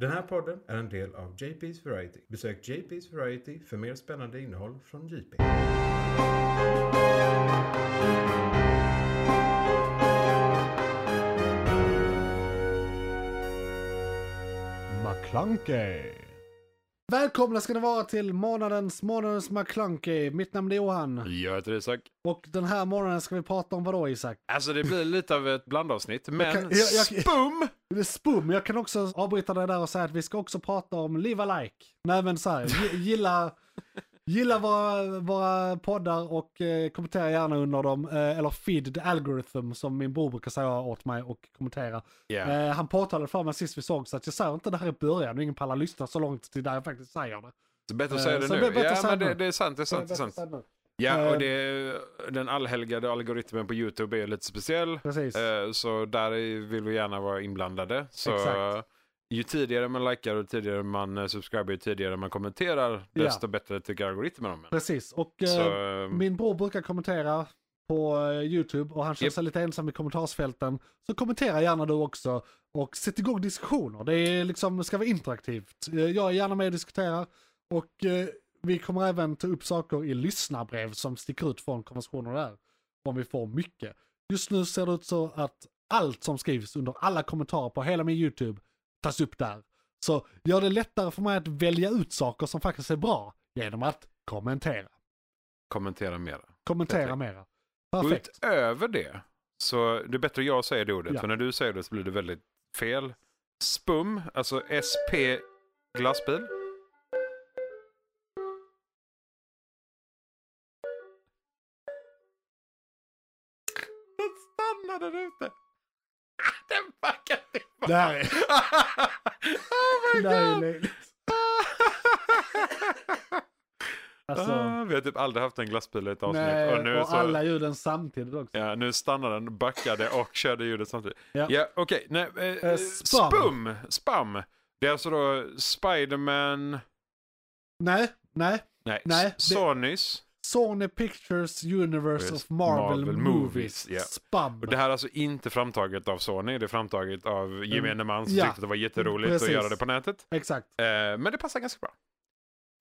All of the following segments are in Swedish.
Den här podden är en del av JP's Variety. Besök JP's Variety för mer spännande innehåll från JP. McClunkey. Välkomna ska ni vara till månadens, månadens McClunkey. Mitt namn är Johan. Jag heter Isak. Och den här månaden ska vi prata om vad då Isak? Alltså det blir lite av ett blandavsnitt, men kan- jag- jag- spum! Spum. Jag kan också avbryta det där och säga att vi ska också prata om Live Alike. Nej men så här, gi- gilla, gilla våra, våra poddar och eh, kommentera gärna under dem. Eh, eller feed the algorithm som min bror brukar säga åt mig och kommentera. Eh, han påtalade för mig sist vi såg så att jag säger inte det här i början och ingen pallar lyssna så långt till där jag faktiskt säger det. Så bättre att eh, säga det nu. det är ja, men nu. det, det är sant, det är sant. Det är sant. Ja, och det är, den allhelgade algoritmen på YouTube är lite speciell. Precis. Så där är- vill vi gärna vara inblandade. Så Exakt. Ju tidigare man likar och tidigare man eh, subscriber, ju tidigare man kommenterar, Ja. desto bättre tycker algoritmen om en. Precis. Och Så, eh, min bror brukar kommentera på eh, YouTube och han känner Japp. sig lite ensam i kommentarsfälten. Så kommentera gärna du också och sätt igång diskussioner. Det är liksom, ska vara interaktivt. Jag är gärna med och diskuterar och vi kommer även ta upp saker i lyssnarbrev som sticker ut från konversationer där. Om vi får mycket. Just nu ser det ut så att allt som skrivs under alla kommentarer på hela min YouTube tas upp där. Så gör det lättare för mig att välja ut saker som faktiskt är bra genom att kommentera. kommentera mera. Kommentera Perfekt. mera. Och Perfekt. utöver det, så det är bättre att jag säger det ordet, Ja. för när du säger det så blir det väldigt fel. Spum, alltså SP glassbil. Den stannade där ute. Den backade. Det här är, oh my det här är god. löjligt. Alltså, Ah, vi har typ aldrig haft en glassbil i ett avsnitt. nej, och nu och så... alla ljuden samtidigt också. Ja, nu stannade den, backade och körde ljudet samtidigt. Ja. Ja, okej. Nej, eh, Eh, spam. spum. Spam. Det är alltså då Spiderman... Nej, nej. Nej, Nej, Sonys. Sony Pictures Universe of Marvel, Marvel Movies. Ja. Spam. Och det här är alltså inte framtaget av Sony, det är framtaget av gemene man som Mm. ja. tyckte det var jätteroligt Precis. att göra det på nätet. Exakt. Eh, men det passar ganska bra.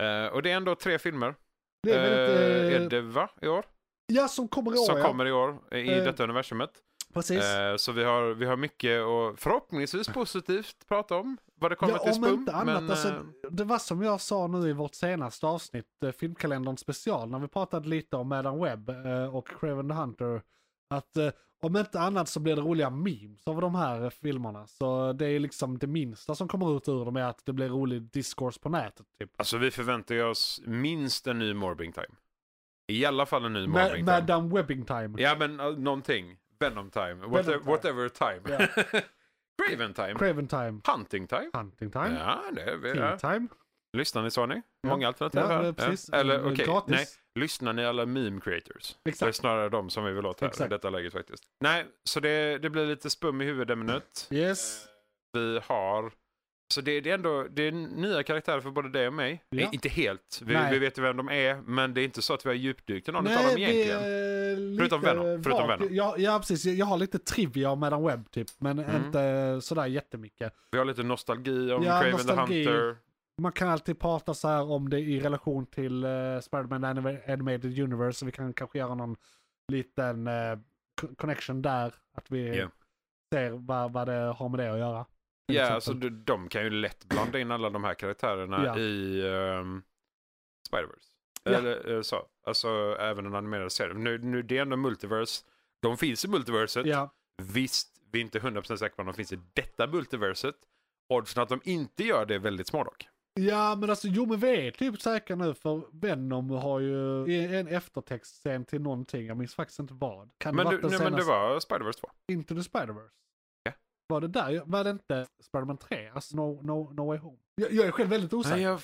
Eh, och det är ändå tre filmer. Det är väldigt, Eh, är det va? I år? Ja, som kommer i år Som ja. kommer i år i Eh, detta universumet. Precis. Eh, så vi har, vi har mycket och förhoppningsvis positivt prata om vad det kommer ja, till Spum. inte annat. men, alltså, eh, det var som jag sa nu i vårt senaste avsnitt, eh, Filmkalendern special, när vi pratade lite om Madam Webb eh, och Craven the Hunter. Att om inte annat så blir det roliga memes av de här filmerna. Så det är liksom det minsta som kommer ut ur dem är att det blir rolig discourse på nätet. Typ. Alltså vi förväntar oss minst en ny Morbing Time. I alla fall en ny Ma- Morbing Time. Madam Webbing time. Ja men uh, någonting. Venom Time. Whatever, time. whatever time. Craven Time. Craven time. Hunting Time. Hunting time. Ja, det är vi. Ja. time. Lyssnar ni Sony? Ja. Många alternativ Ja, här. eh, precis. Eller Mm, okej, gratis. nej. Lyssnar ni alla meme creators? Exakt. Det är snarare de som vi vill åt här Exakt. i detta läget faktiskt. Nej, så det, det blir lite spum i huvudämnet. Yes. Vi har... Så det, det är ändå det är nya karaktärer för både dig och mig. Ja. Eh, Inte helt. Vi, vi vet ju vem de är, men det är inte så att vi har djupdykt i någon av dem egentligen. Förutom Venom, förutom. Venom. Ja, ja, precis. Jag har lite trivia om Madam Webb typ, men Mm. inte sådär jättemycket. Vi har lite nostalgi om Ja, Craven nostalgi. the Hunter. Man kan alltid prata så här om det i relation till uh, Spider-Man Anima- Animated Universe, så vi kan kanske göra någon liten co- connection där, att vi Ja. ser vad, vad det har med det att göra. Ja, exempel. alltså de, de kan ju lätt blanda in alla de här karaktärerna Ja. i um, Spider-Verse. Ja. Eller eh, så. Alltså även en animerad serie. Nu, nu det är ändå multiverse. De finns i multiverset. Ja, Visst, vi är inte 100% säkra på om de finns i detta multiverset. Oddsen att de inte gör det är väldigt små dock. ja, men alltså jo men vi är typ säkra nu för Venom har ju en eftertextscen till någonting, jag minns faktiskt inte vad. Kan Men, det du, nej, men det senaste- var Spider-Verse 2. Into the Spider-Verse. Var det där? Var det inte Spider-Man 3? Alltså No, no, no Way Home? Jag, jag är själv väldigt osäker. Nej, jag,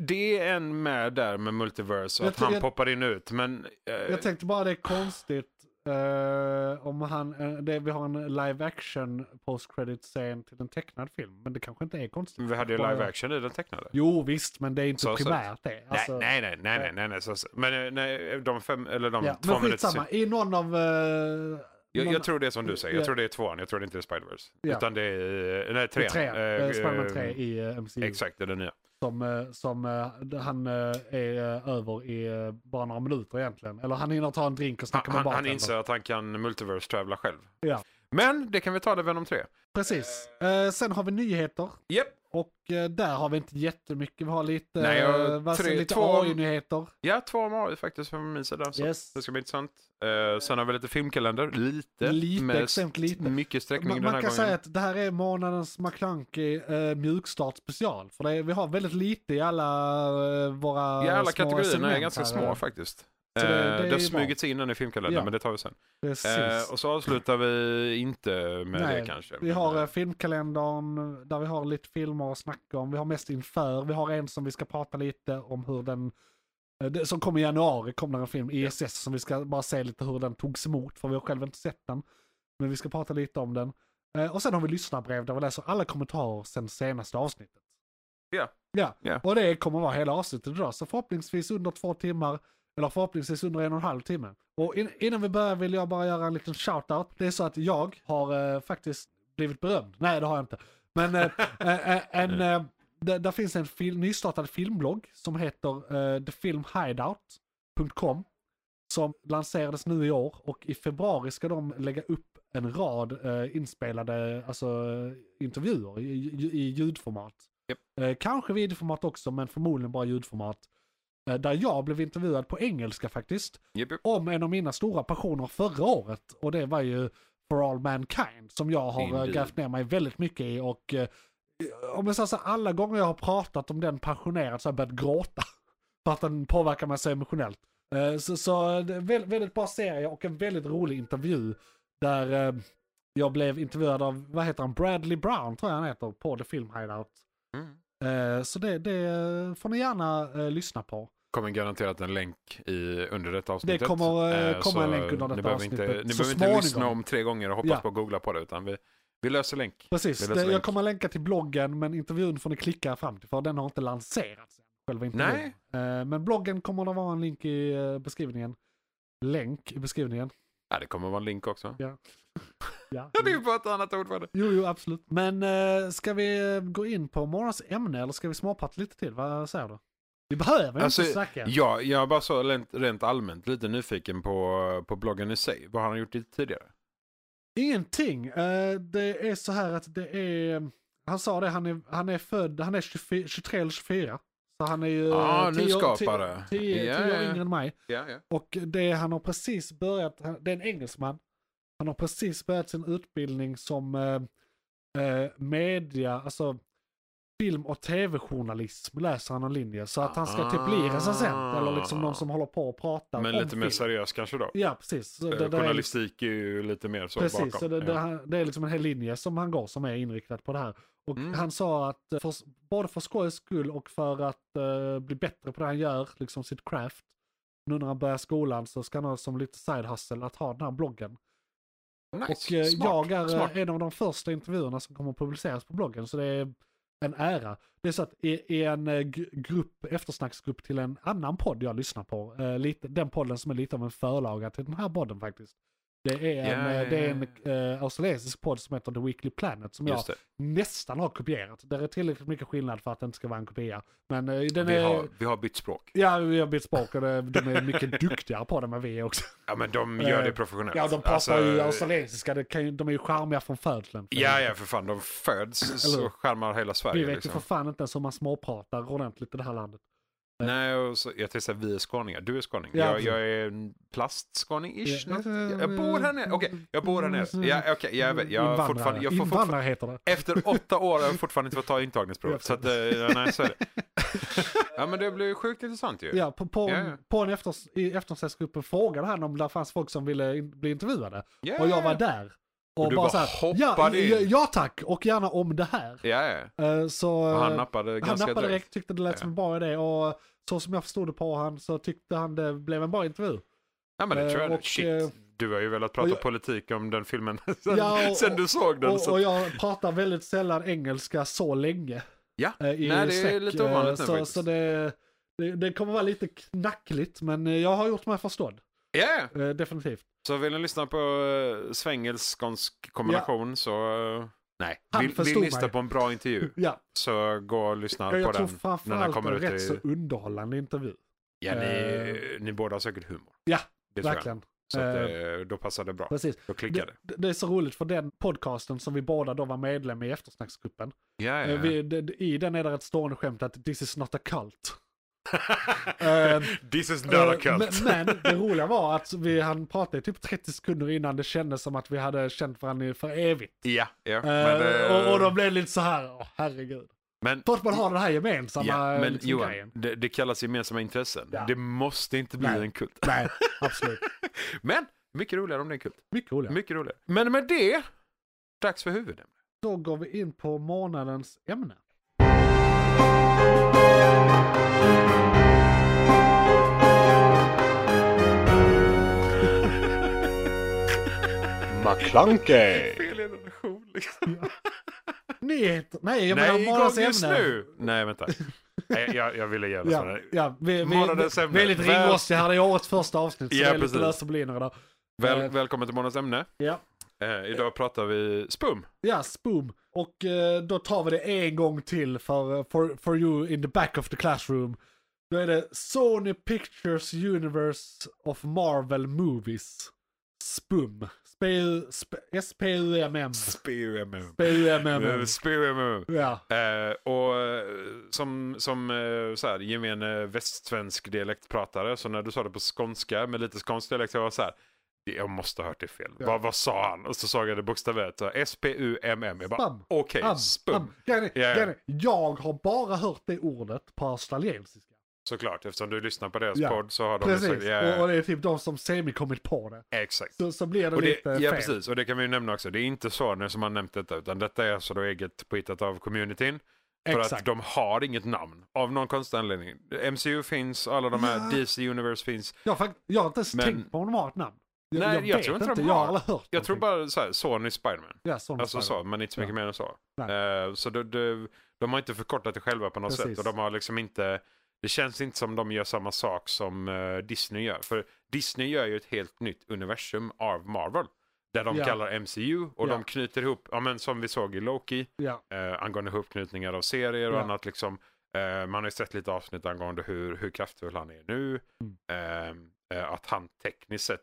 det är en med där med multiverse och Jag att han jag- poppar in ut. Men eh, Jag tänkte bara det är konstigt eh, om han, eh, det, vi har en live action post credit scen till en tecknad film. Men det kanske inte är konstigt. vi hade ju Bara- live action i den tecknade. Jo visst, men det är inte Så primärt det. Alltså, nej, nej, nej, nej, nej, nej, så, så. Men eh, nej, de fem, eller de ja, två men minuter skitsamma, i någon av eh, Jag, jag tror det är som du säger, jag Ja. tror det är tvåan, jag tror det inte är Spider-Verse. Ja. Utan det är, nej, trean. tre, Eh, eh, Spider-Man eh, 3 i eh, MCU. Exakt, det är den nya. Som, eh, som eh, han eh, är eh, över i eh, bara några minuter egentligen. Eller han hinner ta en drink och Han, snacka med han, han inser att han kan multiverse travla själv. Ja. Men det kan vi ta det Venom 3. Precis. Eh, sen har vi nyheter. Japp. Och eh, där har vi inte jättemycket. Vi har lite, Nej, jag- eh, tre- lite AI-nyheter. Ja, två Mario faktiskt från min sida. Så Yes. det ska bli intressant. Eh, sen har vi lite filmkalender, lite. Lite, med extremt lite. mycket sträckning Man, den man här kan gången. säga att det här är månadens McClunky eh, mjukstart special. För är, vi har väldigt lite i alla eh, våra Ja, alla kategorierna är ganska här. små faktiskt. Så det- Eh, det det, har ju smugits in den i filmkalendern, Ja. men det tar vi sen. Eh, och så avslutar vi inte med Nej, det kanske. Vi men, har eh, eh, filmkalendern där vi har lite filmer att snacka om. Vi har mest inför. Vi har en som vi ska prata lite om hur den som kom i januari kom det en film, ISS, som vi ska bara se lite hur den togs emot, för vi har själv inte sett den. Men vi ska prata lite om den. Eh, och sen har vi lyssnarbrev där vi läser alla kommentarer sen senaste avsnittet. Ja. Ja, Ja. och det kommer vara hela avsnittet idag, så förhoppningsvis under två timmar, eller förhoppningsvis under en och en halv timme. Och in, innan vi börjar vill jag bara göra en liten shout-out. Det är så att jag har eh, faktiskt blivit berömd. Nej, det har jag inte. Men eh, eh, eh, en, eh, där, finns en fil, nystartad filmblogg som heter eh, thefilmhideout.com som lanserades nu i år och i februari ska de lägga upp en rad eh, inspelade alltså, intervjuer i, i, i ljudformat. Eh, kanske videoformat också, men förmodligen bara ljudformat. Eh, där jag blev intervjuad på engelska faktiskt japp, japp. om en av mina stora passioner förra året och det var ju For All Mankind som jag har eh, Indeed. grävt ner mig väldigt mycket i och eh, om jag säger så alla gånger jag har pratat om den passionerat så har jag börjat gråta. För att den påverkar mig så emotionellt. Eh, Så, så väldigt, väldigt bra serie och en väldigt rolig intervju där eh, jag blev intervjuad av, vad heter han, Bradley Brown tror jag han heter på The Film Hideout. Mm. Eh, Så det, det får ni gärna eh, lyssna på. Kommer garanterat en länk i, under detta avsnittet. Det kommer, eh, Eh, komma en länk under ni detta Inte, avsnittet ni så behöver inte småningom. lyssna om tre gånger och hoppas Ja. på att googla på det, utan vi, vi löser länk. Precis, Vi det, löser jag länk. kommer länka till bloggen men intervjun får ni klicka fram till för den har inte lanserats än. Själva intervjun. Eh, Men bloggen kommer det vara en länk i eh, beskrivningen. Länk i beskrivningen. Ja, det kommer vara en länk också. Ja. Ja, det är ju bara ett annat ord för det. Jo, jo, absolut. Men eh, ska vi gå in på morgonens ämne eller ska vi småprata lite till? Vad säger du? Vi behöver Alltså, inte snacka. Ja, jag bara så rent, rent allmänt lite nyfiken på, på bloggen i sig. Vad har han gjort tidigare? Ingenting. Eh, det är så här att det är, han sa det, han är, han är född, han är 24, 23 eller 24. Så han är ju Ah, eh, tio, nyskapare. 10, 10, Ja, 10 år yngre än mig. Ja, ja. Och det han har precis börjat, det är en engelsman. Han har precis börjat sin utbildning som eh, eh, media, alltså film och tv-journalism läser han en linje. Så att han ska typ bli recensent eller liksom någon som håller på och pratar Men om lite mer film. seriös kanske då? Ja, precis. Så Eh, det, det Journalistik är ju lite mer så precis, bakom. så det, det, det är liksom en hel linje som han går som är inriktad på det här. Och Mm. han sa att eh, för, både för skojs skull och för att eh, bli bättre på det han gör, liksom sitt craft, nu när han börjar skolan så ska han ha som lite side hustle att ha den här bloggen. Nice. Och Smart. jag är Smart. en av de första intervjuerna som kommer att publiceras på bloggen, så det är en ära. Det är så att i, i en eh, grupp, eftersnacksgrupp till en annan podd jag lyssnar på, eh, lite, den podden som är lite av en förlaga till den här podden faktiskt. Det är en, Ja, eh, ja, det är en eh, australiensisk podd som heter The Weekly Planet som jag Just det. nästan har kopierat. Det är tillräckligt mycket skillnad för att det inte ska vara en kopia. Men eh, den Vi är... har, vi har bytt språk. Ja, vi har bytt språk och det, de är mycket duktigare på det än vi är också. Ja, men de gör det professionellt. Ja, de pratar Alltså, ju australiensiska, det kan de är ju charmiga från födseln. Ja, ja, för fan. De föds så hur? skärmar hela Sverige. Vi vet liksom. ju för fan inte ens hur man småpratar ordentligt i det här landet. Nej, och så, jag tänkte säga vi är skåningar. Du är skåning. Ja, jag, jag är en plastskåning-ish. Ja. Jag bor här nere. Okej, jag bor här nere. Ja, okej, jag vet. Jag Invandrare. fortfarande... Jag får fortfarande heter det. efter åtta år har jag fortfarande inte fått ta intagningsprov. Jag så att, eh, ja, nej, så är det. ja, men det blir sjukt intressant ju. Ja, på, på, ja. på en efters, i frågade han om det fanns folk som ville bli intervjuade. Ja, Och jag ja, var där. Och, Och du bara bara så här, ja, ja, ja tack, och gärna om det här. Ja, ja. Eh, Så, Och han eh, nappade han ganska nappade direkt. tyckte det lät Ja. som en bra idé och så som jag förstod det på han så tyckte han det blev en bra intervju. Ja, men det tror jag. Eh, och, Shit. Du har ju velat prata jag- politik om den filmen sen, Ja, och- sen du såg den. Och, så. och jag pratar väldigt sällan engelska så länge. ja, nej det är lite ovanligt nu så, faktiskt. så det, det, det kommer vara lite knackligt men jag har gjort mig förstådd. Ja. Eh, definitivt. Så vill ni lyssna på uh, svengelsk-skånsk kombination så... eh, nej, Han vill, vill lyssna mig. på en bra intervju Ja, så gå och lyssna jag, på jag tror den när den framförallt kommer en ut rätt i... så underhållande intervju. Ja, ni, Eh. ni båda har säkert humor. Ja, Det tror jag. verkligen. Så att, Eh. eh, då passar det bra. Precis. Då klickar det. Det, är så roligt för den podcasten som vi båda då var medlem i eftersnacksgruppen. Ja, ja, eh, ja. Vi, det, I den är det ett stående skämt att this is not a cult. Eh, This is not a Eh, cult. Men, men det roliga var att vi han pratade typ 30 sekunder innan det kändes som att vi hade känt varandra för evigt. Ja, ja. Eh, Men, och, och då blev det lite så här, åh herregud. men, För att man har den här gemensamma ja, men liksom, Johan, grejen. det, det kallas gemensamma intressen. Ja. Det måste inte bli Nej. en kult. Nej, absolut. Men, mycket roligare om det är en kult. Mycket roligare. Mycket roligare. Men med det, dags för huvudämne. Då går vi in på månadens ämne. McClunkey! Fel generation liksom. Nyheter, nej jag menar månadens igång just ämne. nu! Nej, vänta. Nej, jag, jag ville det Ja, ja, vi, Månadens ämne. vi är lite Väl- ringrostiga här, det är årets första avsnitt så Ja, det är lite precis. lösa boliner idag. Väl, Eh. välkommen till månadens ämne. Ja. Eh, idag pratar vi spum. Ja, Spoom. Och eh, då tar vi det en gång till för, eh, for, for you in the back of the classroom. Då är det Sony Pictures Universe of Marvel Movies. SPUM. Sp- sp- S-P-U-M-M. SPUMM. S-P-U-M-M. SPUMM. Ja, Eh, och eh, som, som eh, så här, gemene västsvensk dialektpratare, så när du sa det på skånska med lite skånsk dialekt, jag var så här, jag måste ha hört det fel. Ja. Vad, vad sa han? Och så såg jag det bokstaverat, så S-P-U-M-M. Jag bara, okej, Am, spum. grejen är, Jag har bara hört det ordet på australiensiska. Såklart, eftersom du lyssnar på deras Ja, podd så har de Precis, sagt, ja, och, det är typ de som semi kommit på det. exakt. Så, så blir det Och det, lite ja fel. precis, och det kan vi ju nämna också. Det är inte Sony som har nämnt detta, utan detta är alltså då eget påhittat av communityn. För Exakt. att de har inget namn, av någon konstig anledning. MCU finns, alla de här Ja. DC Universe finns. Jag, har fakt- jag har inte ens Men- tänkt på om de har ett namn. Jag, Nej, jag, jag tror inte de jag har har. aldrig hört Jag tror bara så här, Sony Spiderman. Ja, sån Alltså Spider-Man. så, men inte så mycket Ja. mer än så. Eh, så det, det, de har inte förkortat det själva på något Precis. sätt. Och de har liksom inte, det känns inte som de gör samma sak som eh, Disney gör. För Disney gör ju ett helt nytt universum av Marvel. Där de Ja. kallar MCU och Ja. de knyter ihop, ja men som vi såg i Loki, Ja, eh, angående ihopknytningar av serier och annat liksom. Eh, man har ju sett lite avsnitt angående hur, hur kraftfull han är nu. Mm. Eh, eh, att han tekniskt sett,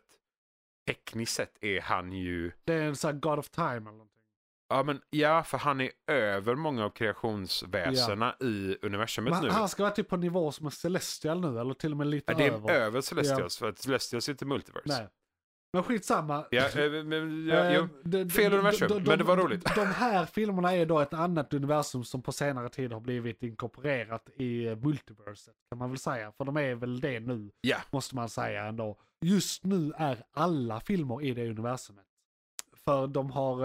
tekniskt sett är han ju det är en sån här God of Time eller. Ja, men ja, för han är över många av kreationsväsena i universumet Men nu. han ska vara typ på nivå som en Celestial nu, eller till och med lite Ja, det är över. över Celestials, för att Celestials är inte multiverse. Nej. Men skitsamma. Ja, eh, men, ja, Eh, de- de- fel universum, de- de- men det var roligt. De här filmerna är då ett annat universum som på senare tid har blivit inkorporerat i eh, multiverset. Kan man väl säga. För de är väl det nu. Ja. Måste man säga ändå. Just nu är alla filmer i det universumet. För de har,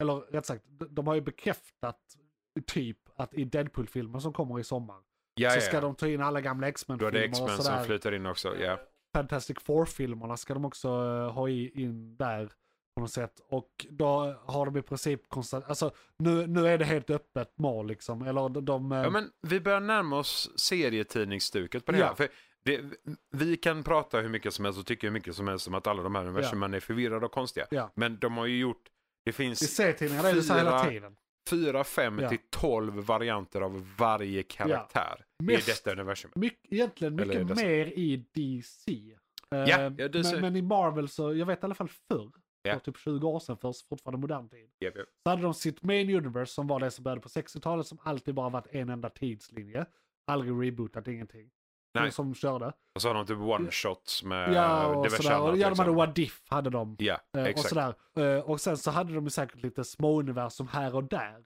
eller rätt sagt, de- har ju bekräftat typ att i Deadpool-filmen som kommer i sommar. Ja, så ja. ska de ta in alla gamla Då är det X-Men-filmer och X-Men som sådär. flyter in också. Ja. Fantastic Four-filmerna ska de också eh, ha in där på något sätt. Och då har de i princip konstant, alltså nu, nu är det helt öppet mål liksom. Eller de, de eh, ja, men vi börjar närma oss serietidningsstuket på det Ja. här. För det, vi kan prata hur mycket som helst och tycka hur mycket som helst om att alla de här universumen är förvirrade och konstiga. Ja. Men de har ju gjort, det i finns serietidningarna är det så hela tiden. fyra, fem Ja. till tolv varianter av varje karaktär Mest- i detta universum. Mycket, egentligen mycket mer i DC. Eh, Ja, ja, DC. men, men i Marvel så, jag vet i alla fall förr, Ja. för typ 20 år sedan, för fortfarande modern tid. Japp, japp. Så hade de sitt main universe som var det som började på 60-talet som alltid bara varit en enda tidslinje. Aldrig rebootat, ingenting. Nej. Som körde. Och så har de typ one-shots med Ja, och diverse sådär. Och, annat. ja, de liksom. hade What If, hade de. Ja, Eh, och exakt. sådär. Eh, och sen så hade de ju säkert lite små-universum här och där.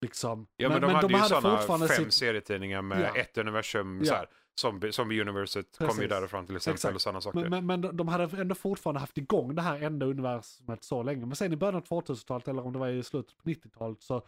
Liksom. Ja, men, de hade ju sådana fem sitt- serietidningar med Ja. ett universum. Ja. Så här, zombie, zombie-universet kom ju därifrån till exempel Exakt. och sådana saker. Men, men, men de- de hade ändå fortfarande haft igång det här enda universumet så länge. Men sen i början av 2000-talet, eller om det var i slutet på 90-talet, så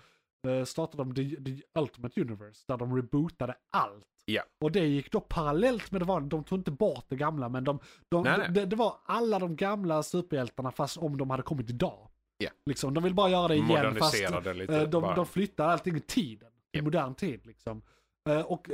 startade de the, the Ultimate Universe, där de rebootade allt. Ja. Och det gick då parallellt med det vanliga, de tog inte bort det gamla, men de, de, Nej, nej. Det, det var alla de gamla superhjältarna fast om de hade kommit idag. Ja. Liksom, de vill bara göra det igen fast lite. Eh, De, bara. de flyttar allting i tiden, i modern tid liksom. Eh, Och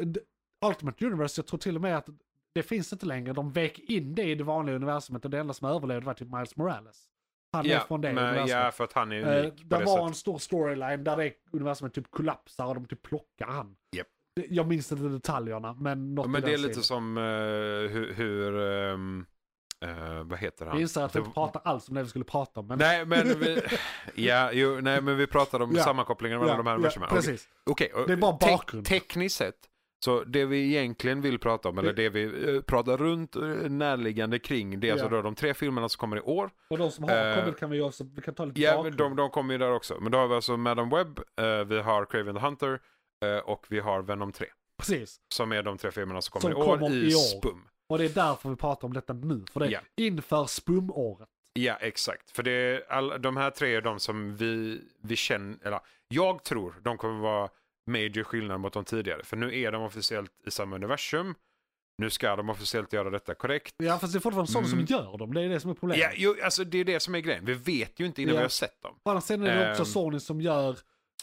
Ultimate Universe, jag tror till och med att det finns inte längre. De vek in det i det vanliga universumet och det enda som överlevde var typ Miles Morales. Han är Ja, från det men, universumet. ja, för att han är Eh, unik på det var sättet. en stor storyline där det universumet typ kollapsar och de typ plockar han. Det- Jag minns inte detaljerna men något Ja, men det är lite som eh, hur, hur ehm, eh, vad heter han? Jag inser att vi inte pratar alls om det vi skulle prata om. Men... Nej men vi, ja, jo, nej, men vi pratade om Ja. sammankopplingen mellan de här universumen. Okej, precis. och Det är bara te- bakgrund. tekniskt sett, så det vi egentligen vill prata om, eller det vi eh, pratar runt eh, närliggande kring, det är alltså Ja. då de tre filmerna som kommer i år. Och de som har Eh, kommit kan vi också, vi kan ta lite Ja, bakgrund. de, de kommer ju där också. Men då har vi alltså Madam Web, vi har Craven the Hunter och vi har Venom 3. Precis. Som är de tre filmerna som Som kommer i år kommer i i år. SPUM. Och det är därför vi pratar om detta nu. För det är Ja. inför SPUM-året. Ja, exakt. För det är all, de här tre är de som vi, vi känner, eller jag tror de kommer vara major skillnad mot de tidigare. För nu är de officiellt i samma universum. Nu ska de officiellt göra detta korrekt. Ja fast det är fortfarande sådana Mm. som gör dem. Det är det som är problemet. Ja, jo, alltså det är det som är grejen. Vi vet ju inte innan Ja. vi har sett dem. Å andra sidan är det också Ehm. Sony som gör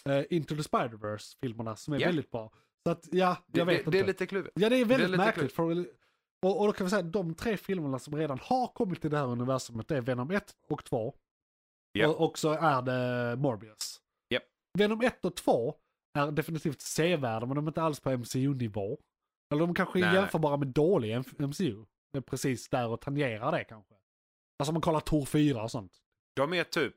eh, Into the Spider-Verse filmerna som är Ja. väldigt bra. Så att ja, Det, jag vet det, inte. det är lite kluvet. Ja det är väldigt det är märkligt. För, och, och då kan vi säga att de tre filmerna som redan har kommit till det här universumet det är Venom 1 och 2. Ja. Och, och så är det Morbius. Japp. Venom 1 och 2 är definitivt sevärda men de är inte alls på MCU-nivå. Eller de kanske är Nej. jämförbara med dålig MCU. Det är precis där och tangerar det kanske. Alltså om man kollar Tor 4 och sånt. De är typ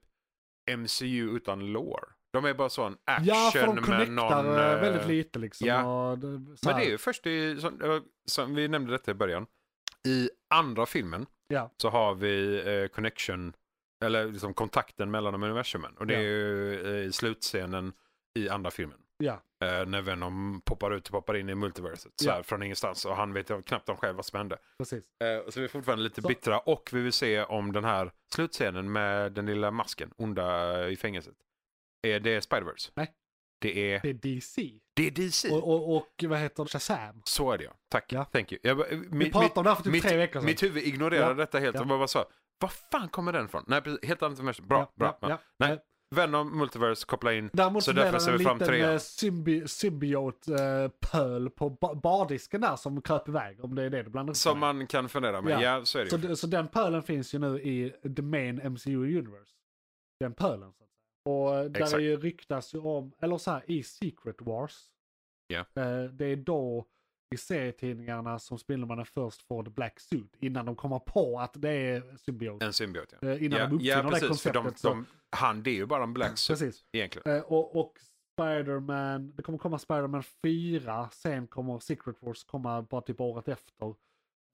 MCU utan lore. De är bara sån action Ja, för de med någon... eh, eh, väldigt lite liksom. ja. Det, Men det är ju först i, som, eh, som vi nämnde detta i början. I andra filmen Ja. så har vi eh, connection, eller liksom kontakten mellan de universumen. Och det Ja. är ju i slutscenen i andra filmen. Ja. Eh, när Venom poppar ut och poppar in i multiverset. Så Ja. här, från ingenstans. Och han vet knappt om själv vad som hände. Precis. Eh, så vi är fortfarande lite Så- bittra. Och vi vill se om den här slutscenen med den lilla masken, onda eh, i fängelset. Är det Spider-Verse? Nej. Det är, Det är DC. det är DC. Och, och, och vad heter det? Shazam. Så är det ja. Tack. Ja. Thank you. Jag, bara- Vi mi- pratade om det här för typ mitt, tre veckor sedan. mitt huvud ignorerade Ja. detta helt Ja. och bara sa Var fan kommer den ifrån? Nej, precis, helt annat universum. Bra, Ja, bra. Nej. Venom, Multiverse, koppla in. Däremot Så därför ser vi fram liten trean. symbi symbiot-pöl på ba bardisken där som kröp iväg. Om det är det du blandar Som man kan fundera med. Ja, Ja. så är det så, ju. så den pölen finns ju nu i the main MCU universe. Den pölen så att säga. Och där Exakt. är ju ryktas ju om, eller så här i Secret Wars. Eh, det är då i serietidningarna som Spindelmannen först får the black suit. Innan de kommer på att det är symbiot. En symbiot ja. Eh, innan ja, de uppfinner ja, det precis. Konceptet. de, de, han, det är ju bara en black suit Precis. egentligen. Eh, och, och Spider-Man, det kommer komma Spider-Man 4, sen kommer Secret Wars komma bara typ året efter.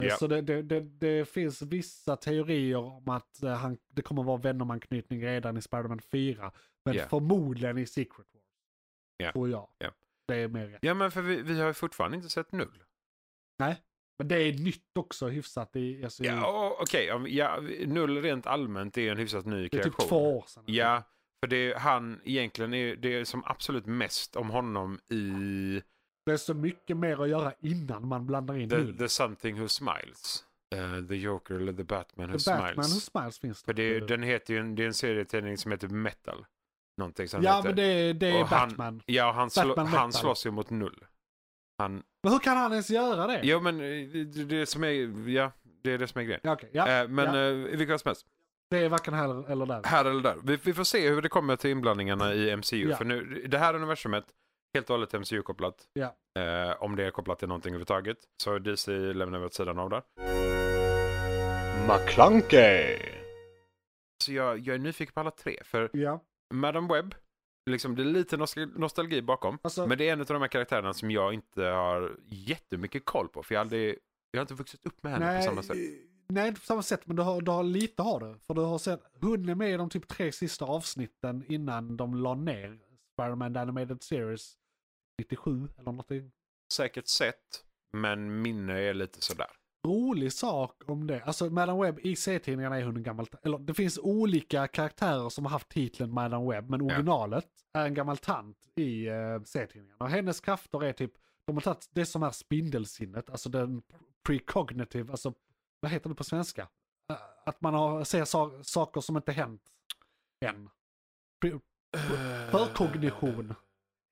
Ja. Så det, det, det, det finns vissa teorier om att eh, han, det kommer vara Venom-anknytning redan i Spider-Man 4. Men Ja. förmodligen i Secret Wars. Ja. Tror jag. Ja. Det är mer rätt. Ja, men för vi, vi har ju fortfarande inte sett null. Nej. Men det är nytt också hyfsat i, alltså, Ja, okej. ja, ja, null rent allmänt är en hyfsat ny det är kreation. typ två år sedan. Ja, för det han egentligen är, det är som absolut mest om honom i Det är så mycket mer att göra innan man blandar in The, null. the Something Who Smiles. Eh, the Joker eller The Batman Who The Batman Smiles. Who Smiles finns För det, den heter ju en, det är en serietidning som heter Metal. Någonting som Ja heter. men det, det är Och han- Batman. Ja, han, slå, Batman han slåss ju mot null. Han, Men hur kan han ens göra det? jo men eh, det, det som är, ja, det är det som är grejen. Ja, okej. ja, Eh, men ja. eh, i vilket fall som helst, det är varken här eller där. här eller där. Vi, vi får se hur det kommer till inblandningarna i MCU. Ja. För nu, det här universumet, helt och hållet MCU-kopplat. Ja. Eh, om det är kopplat till någonting överhuvudtaget. Så DC lämnar vi åt sidan av där. McClunkey. Så jag, jag är nyfiken på alla tre. För Ja. Madam Web, liksom, det är lite nostal- nostalgi bakom. Alltså, Men det är en av de här karaktärerna som jag inte har jättemycket koll på. För jag, aldrig, jag har inte vuxit upp med henne nej, på samma sätt. nej, inte på samma sätt, men du har, du har lite har du. För du har sett, hon är med i de typ tre sista avsnitten innan de la ner Spider-Man Animated Series 97 eller någonting. Säkert sett, men minne är lite sådär. Rolig sak om det. Alltså Madam Web i serietidningarna är hon en gammal, eller det finns olika karaktärer som har haft titeln Madam Web, men originalet är en gammal tant i uh, serietidningarna. Och hennes krafter är typ, de har tagit det som är spindelsinnet, alltså den precognitive, alltså vad heter det på svenska? Eh, Att man har, ser sa saker som inte hänt än. Pre- Förkognition.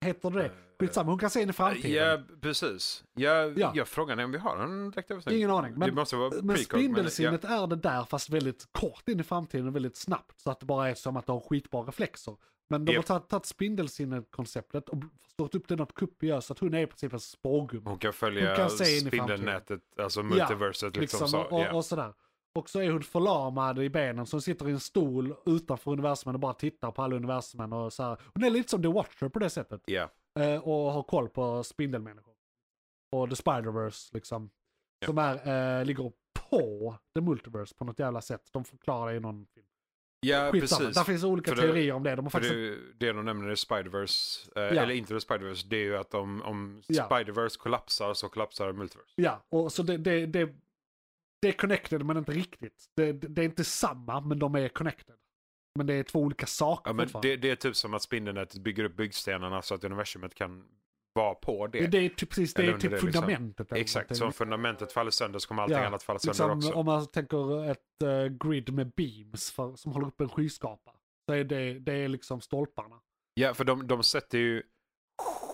Heter det? Skitsamma, hon kan se in i framtiden. Ja, precis. Jag, Ja. jag frågar är om vi har en direkt översättning. Ingen aning. det Men, måste vara men spindelsinnet är det där fast väldigt kort in i framtiden och väldigt snabbt. Så att det bara är som att de har skitbara reflexer. Men de Japp. har tagit, tagit spindelsinnet-konceptet och stått upp det något kuppigare så att hon är i princip en spårgumma. Hon kan följa Hon kan se spindelnätet, alltså multiverset liksom, liksom, så. och, ja. och sådär. Och så är hon förlamad i benen så hon sitter i en stol utanför universumen och bara tittar på alla universumen och så här. Hon är lite som The Watcher på det sättet. ja. Eh, och har koll på spindelmänniskor. Och The Spider-Verse liksom. Ja. Som är, eh, ligger på The Multiverse på något jävla sätt. De förklarar det i någon film. ja, Skitsamma, precis. där finns olika För det- teorier om det. De har faktiskt... det, det de nämner i Spider-Verse, eh, Ja. eller inte i Spider-Verse, det är ju att om, om Ja. Spider-Verse kollapsar så kollapsar Multiverse. Ja, och så det, det, det, det är connected men inte riktigt. Det, det, är inte samma men de är connected. Men det är två olika saker Ja, men det, det är typ som att spindelnätet bygger upp byggstenarna så att universumet kan vara på det. Det, är typ, precis, det är typ det, liksom. fundamentet. eller Exakt, så om fundamentet faller sönder så kommer allting Ja, annat falla sönder liksom, också. Om man tänker ett eh, grid med beams för, som håller upp en skyskrapa. Så är det, det är liksom stolparna. Ja, för de, de sätter ju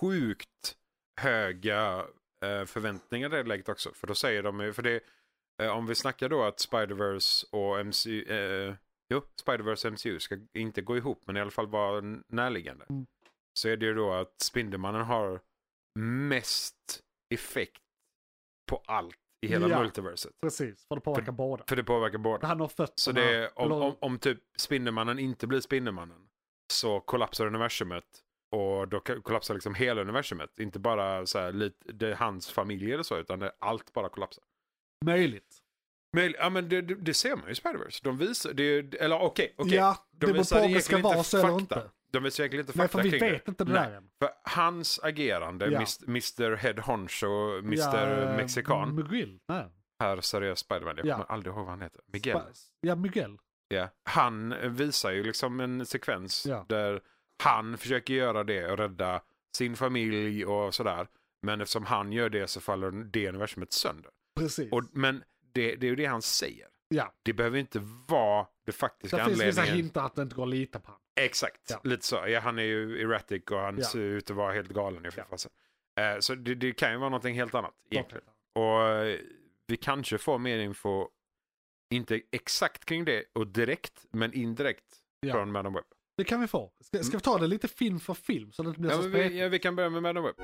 sjukt höga eh, förväntningar i det läget också. För då säger de ju, för det, om vi snackar då att Spider-Verse och MCU, eh, jo, Spider-Verse och MCU ska inte gå ihop men i alla fall vara närliggande. Mm. Så är det ju då att Spindelmannen har mest effekt på allt i hela Ja. multiverset. Precis, för det påverkar båda. För det påverkar båda. Han har fötterna. Så det är, om, om, om typ Spindelmannen inte blir Spindelmannen så kollapsar universumet och då kollapsar liksom hela universumet. Inte bara så här, lite, det är hans familj eller så utan det, allt bara kollapsar. Möjligt. Men, ja, men det, det, ser man ju i Spider-Verse. De visar, det, eller okej, okej. Ja, De det beror på om det ska vara så eller inte. De visar egentligen inte Nej, fakta för vi kring vet det. inte det Nej. där än. För hans agerande, Ja. Mr, Head Honcho, Mr Ja, Mexikan, Miguel. Nej. här seriös Spiderman, jag Ja. kommer aldrig ihåg vad han heter. Miguel. Spa- Ja, Miguel. Ja. Han visar ju liksom en sekvens Ja. där han försöker göra det och rädda sin familj och sådär. Men eftersom han gör det så faller det universumet sönder. Precis. Och, men det, det är ju det han säger. ja, Det behöver inte vara det faktiska det finns vissa anledningen. hintar att det inte går att lita på honom. Exakt, Ja. lite så. Ja, han är ju erratic och han Ja. ser ut att vara helt galen i Ja. fasen. Eh, så det, det kan ju vara någonting helt annat egentligen. Och eh, vi kanske får mer info, inte exakt kring det och direkt, men indirekt Ja. från Madam Web. Det kan vi få. Ska, ska vi ta det lite film för film så det inte blir Ja, så vi, ja, vi kan börja med Madam Web.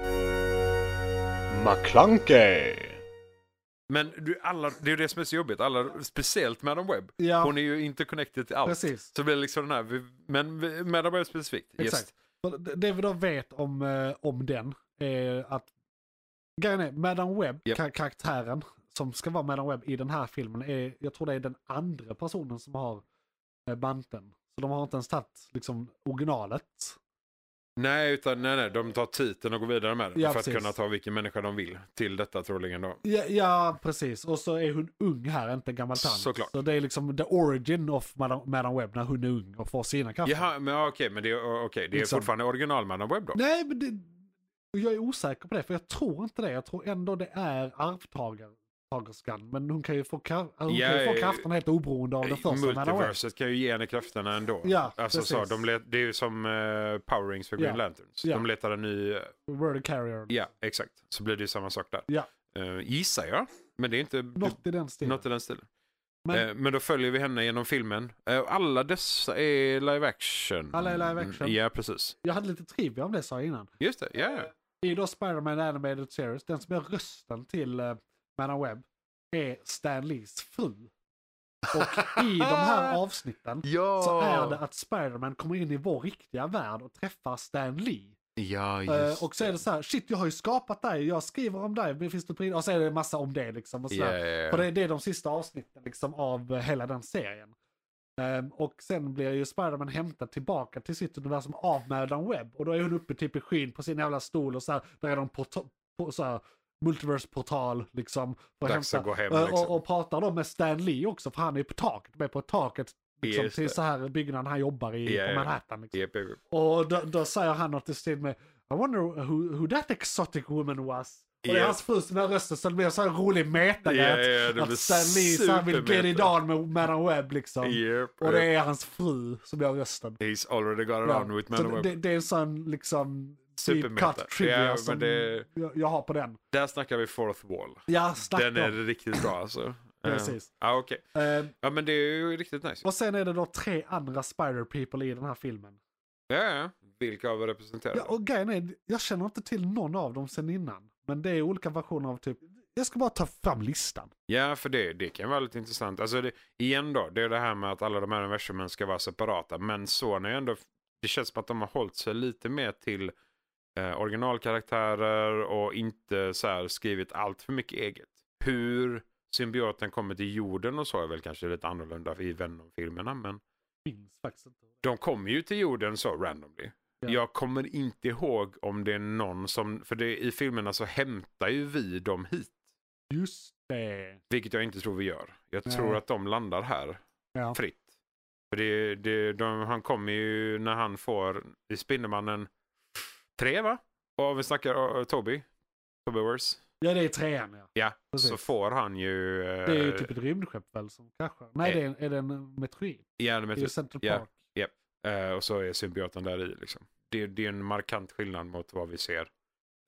McClunkey. Men du, alla, det är ju det som är så jobbigt, alla, speciellt Madam Web. Ja, Hon är ju interconnected till allt. precis. Så blir det liksom den här, men Madam Web specifikt. Yes. Exakt. För det- vi då vet om, eh, om den är att grejen är, Madam Webb, Japp. ka- karaktären som ska vara Madam Webb i den här filmen, är, jag tror det är den andra personen som har eh, manteln. Så de har inte ens tagit liksom originalet. Nej, utan nej, nej, de tar titeln och går vidare med den. Ja, för att precis. kunna ta vilken människa de vill till detta troligen då. Ja, ja, precis. Och så är hon ung här, inte en gammal tant. Såklart. Så det är liksom the origin of Madam, Madam Webb när hon är ung och får sina krafter. Jaha, men okej, men det är, okej, det är Liksom. fortfarande original Madam Web då? Nej, men det, jag är osäker på det, för jag tror inte det. Jag tror ändå det är arvtagerskan. Men hon kan ju få, kra- hon Ja, kan ju få eh, krafterna helt oberoende av den första. Multiverset kan ju ge henne krafterna ändå. Ja, alltså, så, de let, det är ju som uh, Power Rings för Green Ja. Lanterns. Ja. De letar en ny... eh, Word carrier. ja, exakt. Så blir det ju samma sak där. Ja. Eh, gissar jag. Men det är inte... Något i den stilen. Något i den stilen. Men- Men, men då följer vi henne genom filmen. Eh, alla dessa är live action. Alla är live action. Ja, precis. Jag hade lite trivia om det sa jag innan. Just det, ja. ja. I då Spider-Man Animated Series, den som är rösten till uh, Madam Webb är Stan Lees fru. Och i de här avsnitten Ja! så är det att Spider-Man kommer in i vår riktiga värld och träffar Stan Lee. Ja, Eh, just och så är det så här, shit jag har ju skapat dig, jag skriver om dig, men finns det på Och så är det en massa om det liksom. Och så där. ja, ja. För det, det är de sista avsnitten liksom av hela den serien. Ehm, och sen blir ju Spiderman hämtad tillbaka till sitt universum av Madam Webb. Och då är hon uppe typ i skyn på sin jävla stol och så här, där är de på, på så här, multiverse-portal liksom. för Dags att gå hem, Eh, liksom. och, och pratar då med Stan Lee också, för han är på taket, med på taket liksom, till så här byggnaden han jobbar i Ja, på. Manhattan. Liksom. Japp, japp, japp. Och då, då säger han något i stil med I wonder who, who that exotic woman was. Och det är hans fru som rösten så det blir så här rolig meta ja, det Att Stan Lee så här vill get it on med Madam Webb liksom. Och det är hans fru som gör rösten. He's already got Ja, around with Madam Web. det, det är en sån liksom Cut trivia Ja, som det, jag, har på den. där snackar vi fourth wall. Ja, snacka Den är riktigt bra alltså. Precis. Ja, okej. Eh, Ja, men det är ju riktigt nice. och sen är det då tre andra Spider People i den här filmen. Ja, ja. Vilka av er representerar Ja, och grejen är, jag känner inte till någon av dem sen innan. Men det är olika versioner av typ, jag ska bara ta fram listan. Ja, för det, det kan vara lite intressant. Alltså det, igen då, det är det här med att alla de här universumen ska vara separata. Men Sony ändå, det känns som att de har hållit sig lite mer till eh, originalkaraktärer och inte så här skrivit allt för mycket eget. Hur symbioten kommer till jorden och så är väl kanske lite annorlunda i Venom-filmerna. Men Minns faktiskt inte. de kommer ju till jorden så randomly. Ja. Jag kommer inte ihåg om det är någon som, för det, i filmerna så hämtar ju vi dem hit. Just det. Vilket jag inte tror vi gör. Jag Nej. tror att de landar här Ja. fritt. För det, det, de, han kommer ju när han får i Spindelmannen 3 va? Och vi snackar uh, Toby. Toby Wars. ja, det är trean ja. Ja, Precis. så får han ju... eh, Det är ju typ ett rymdskepp väl som kraschar. Nej, eh, det är, en- är det en meteorit? ja, Det är Central ja. Park. Eh, och så är symbioten där i liksom. Det, det är en markant skillnad mot vad vi ser.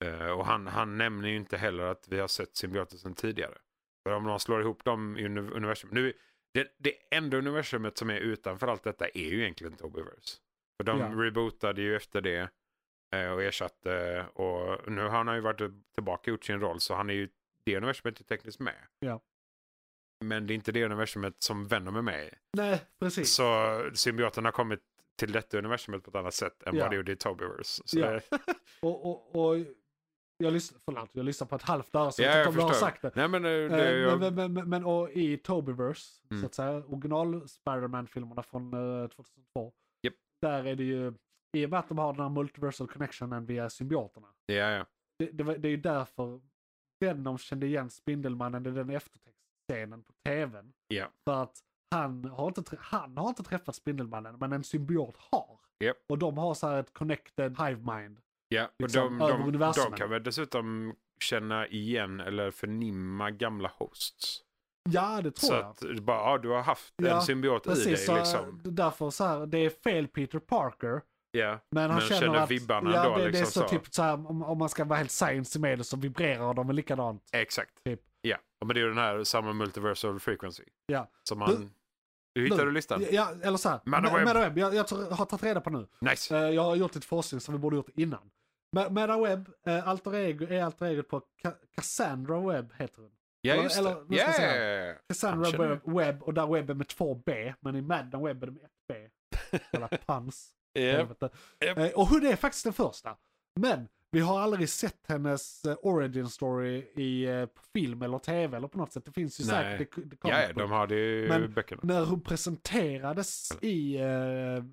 Eh, och han, han nämner ju inte heller att vi har sett symbioten sedan tidigare. För om man slår ihop dem i uni- universum. Nu, det, det enda universumet som är utanför allt detta är ju egentligen Tobyverse. För de Ja. rebootade ju efter det eh, och ersatte. Och nu har han ju varit tillbaka och gjort sin roll så han är ju det universumet är tekniskt med. Ja. Men det är inte det universumet som Venom är med i. Nej, precis. Så symbioten har kommit till detta universumet på ett annat sätt än Ja. vad det gjorde i Tobyverse. Ja. det, Och, och, och jag lyssnar, förlåt, jag lyssnar på ett halvt öra så Ja, jag vet jag inte om du har sagt det. Nej men det, Eh, det jag, men, men, men, men och i Tobyverse, Mm. så att säga, original Spider-Man-filmerna från eh, 2002. Japp. Där är det ju, i och med att de har den här multiversal connectionen via symbioterna. ja, ja. Det, det, det är ju därför Venom kände igen Spindelmannen i den eftertextscenen på tvn. Ja. För att han har, inte, han har inte träffat Spindelmannen, men en symbiot har. Japp. Och de har så här ett connected hive mind. ja. Och Liksom, de, över de, de universumen. kan väl dessutom känna igen eller förnimma gamla hosts. Ja, det tror Så jag. att bara, ja, du har haft Ja, en symbiot i dig Precis, så liksom. därför så här, det är fel Peter Parker. Ja. Men han Men känner, känner att, vibbarna ja, då, det, det är liksom så, så. typ så här, om, om man ska vara helt science med det så vibrerar de väl likadant. Exakt. Typ. Ja, men det är ju den här samma multiversal frequency. Ja. Som man... Hur hittar Nu- du listan? Ja, eller så här, Madaweb. Madaweb, jag, jag har tagit reda på nu. Nice. Eh, jag har gjort lite forskning som vi borde gjort innan. Ma- Madaweb, uh, alter ego, är alter ego på Ca- Cassandra Webb heter hon. Ja, eller- just eller, det. nu ja, ja. Cassandra känner Webb, Webb och där Webb är med två B, men i Madden Webb är det med ett B. Eller pans. Helvete. Japp. Eh, Och hon är faktiskt den första. Men vi har aldrig sett hennes eh, origin story i eh, film eller tv eller på något sätt. Det finns ju Nej. säkert i i Ja, de har det i Men- böckerna. När hon presenterades i eh,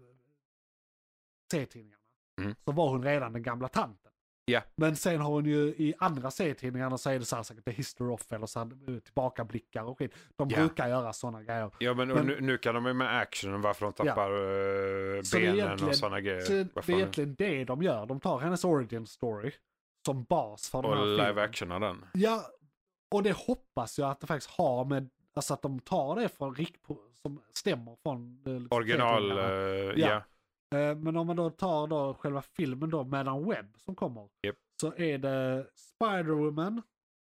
serietidningarna Mm. så var hon redan den gamla tanten. Ja. Men sen har hon ju i andra serietidningarna så är det så här säkert The History of eller så här, eh, tillbakablickar och skit. De Ja. brukar göra sådana grejer. Ja, men, och Men- nu, nu kan de ju med action varför de tappar är benen och sådana grejer. Så det är egentligen det de gör. De tar hennes origin story som bas för den och här live filmen. actionar den. Ja, och det hoppas jag att det faktiskt har med, alltså att de tar det från rik, som stämmer från eh, Original, eh, Ja. ja. Eh, Men om man då tar då själva filmen då, Madam Webb som kommer. Japp. Så är det Spider-Woman,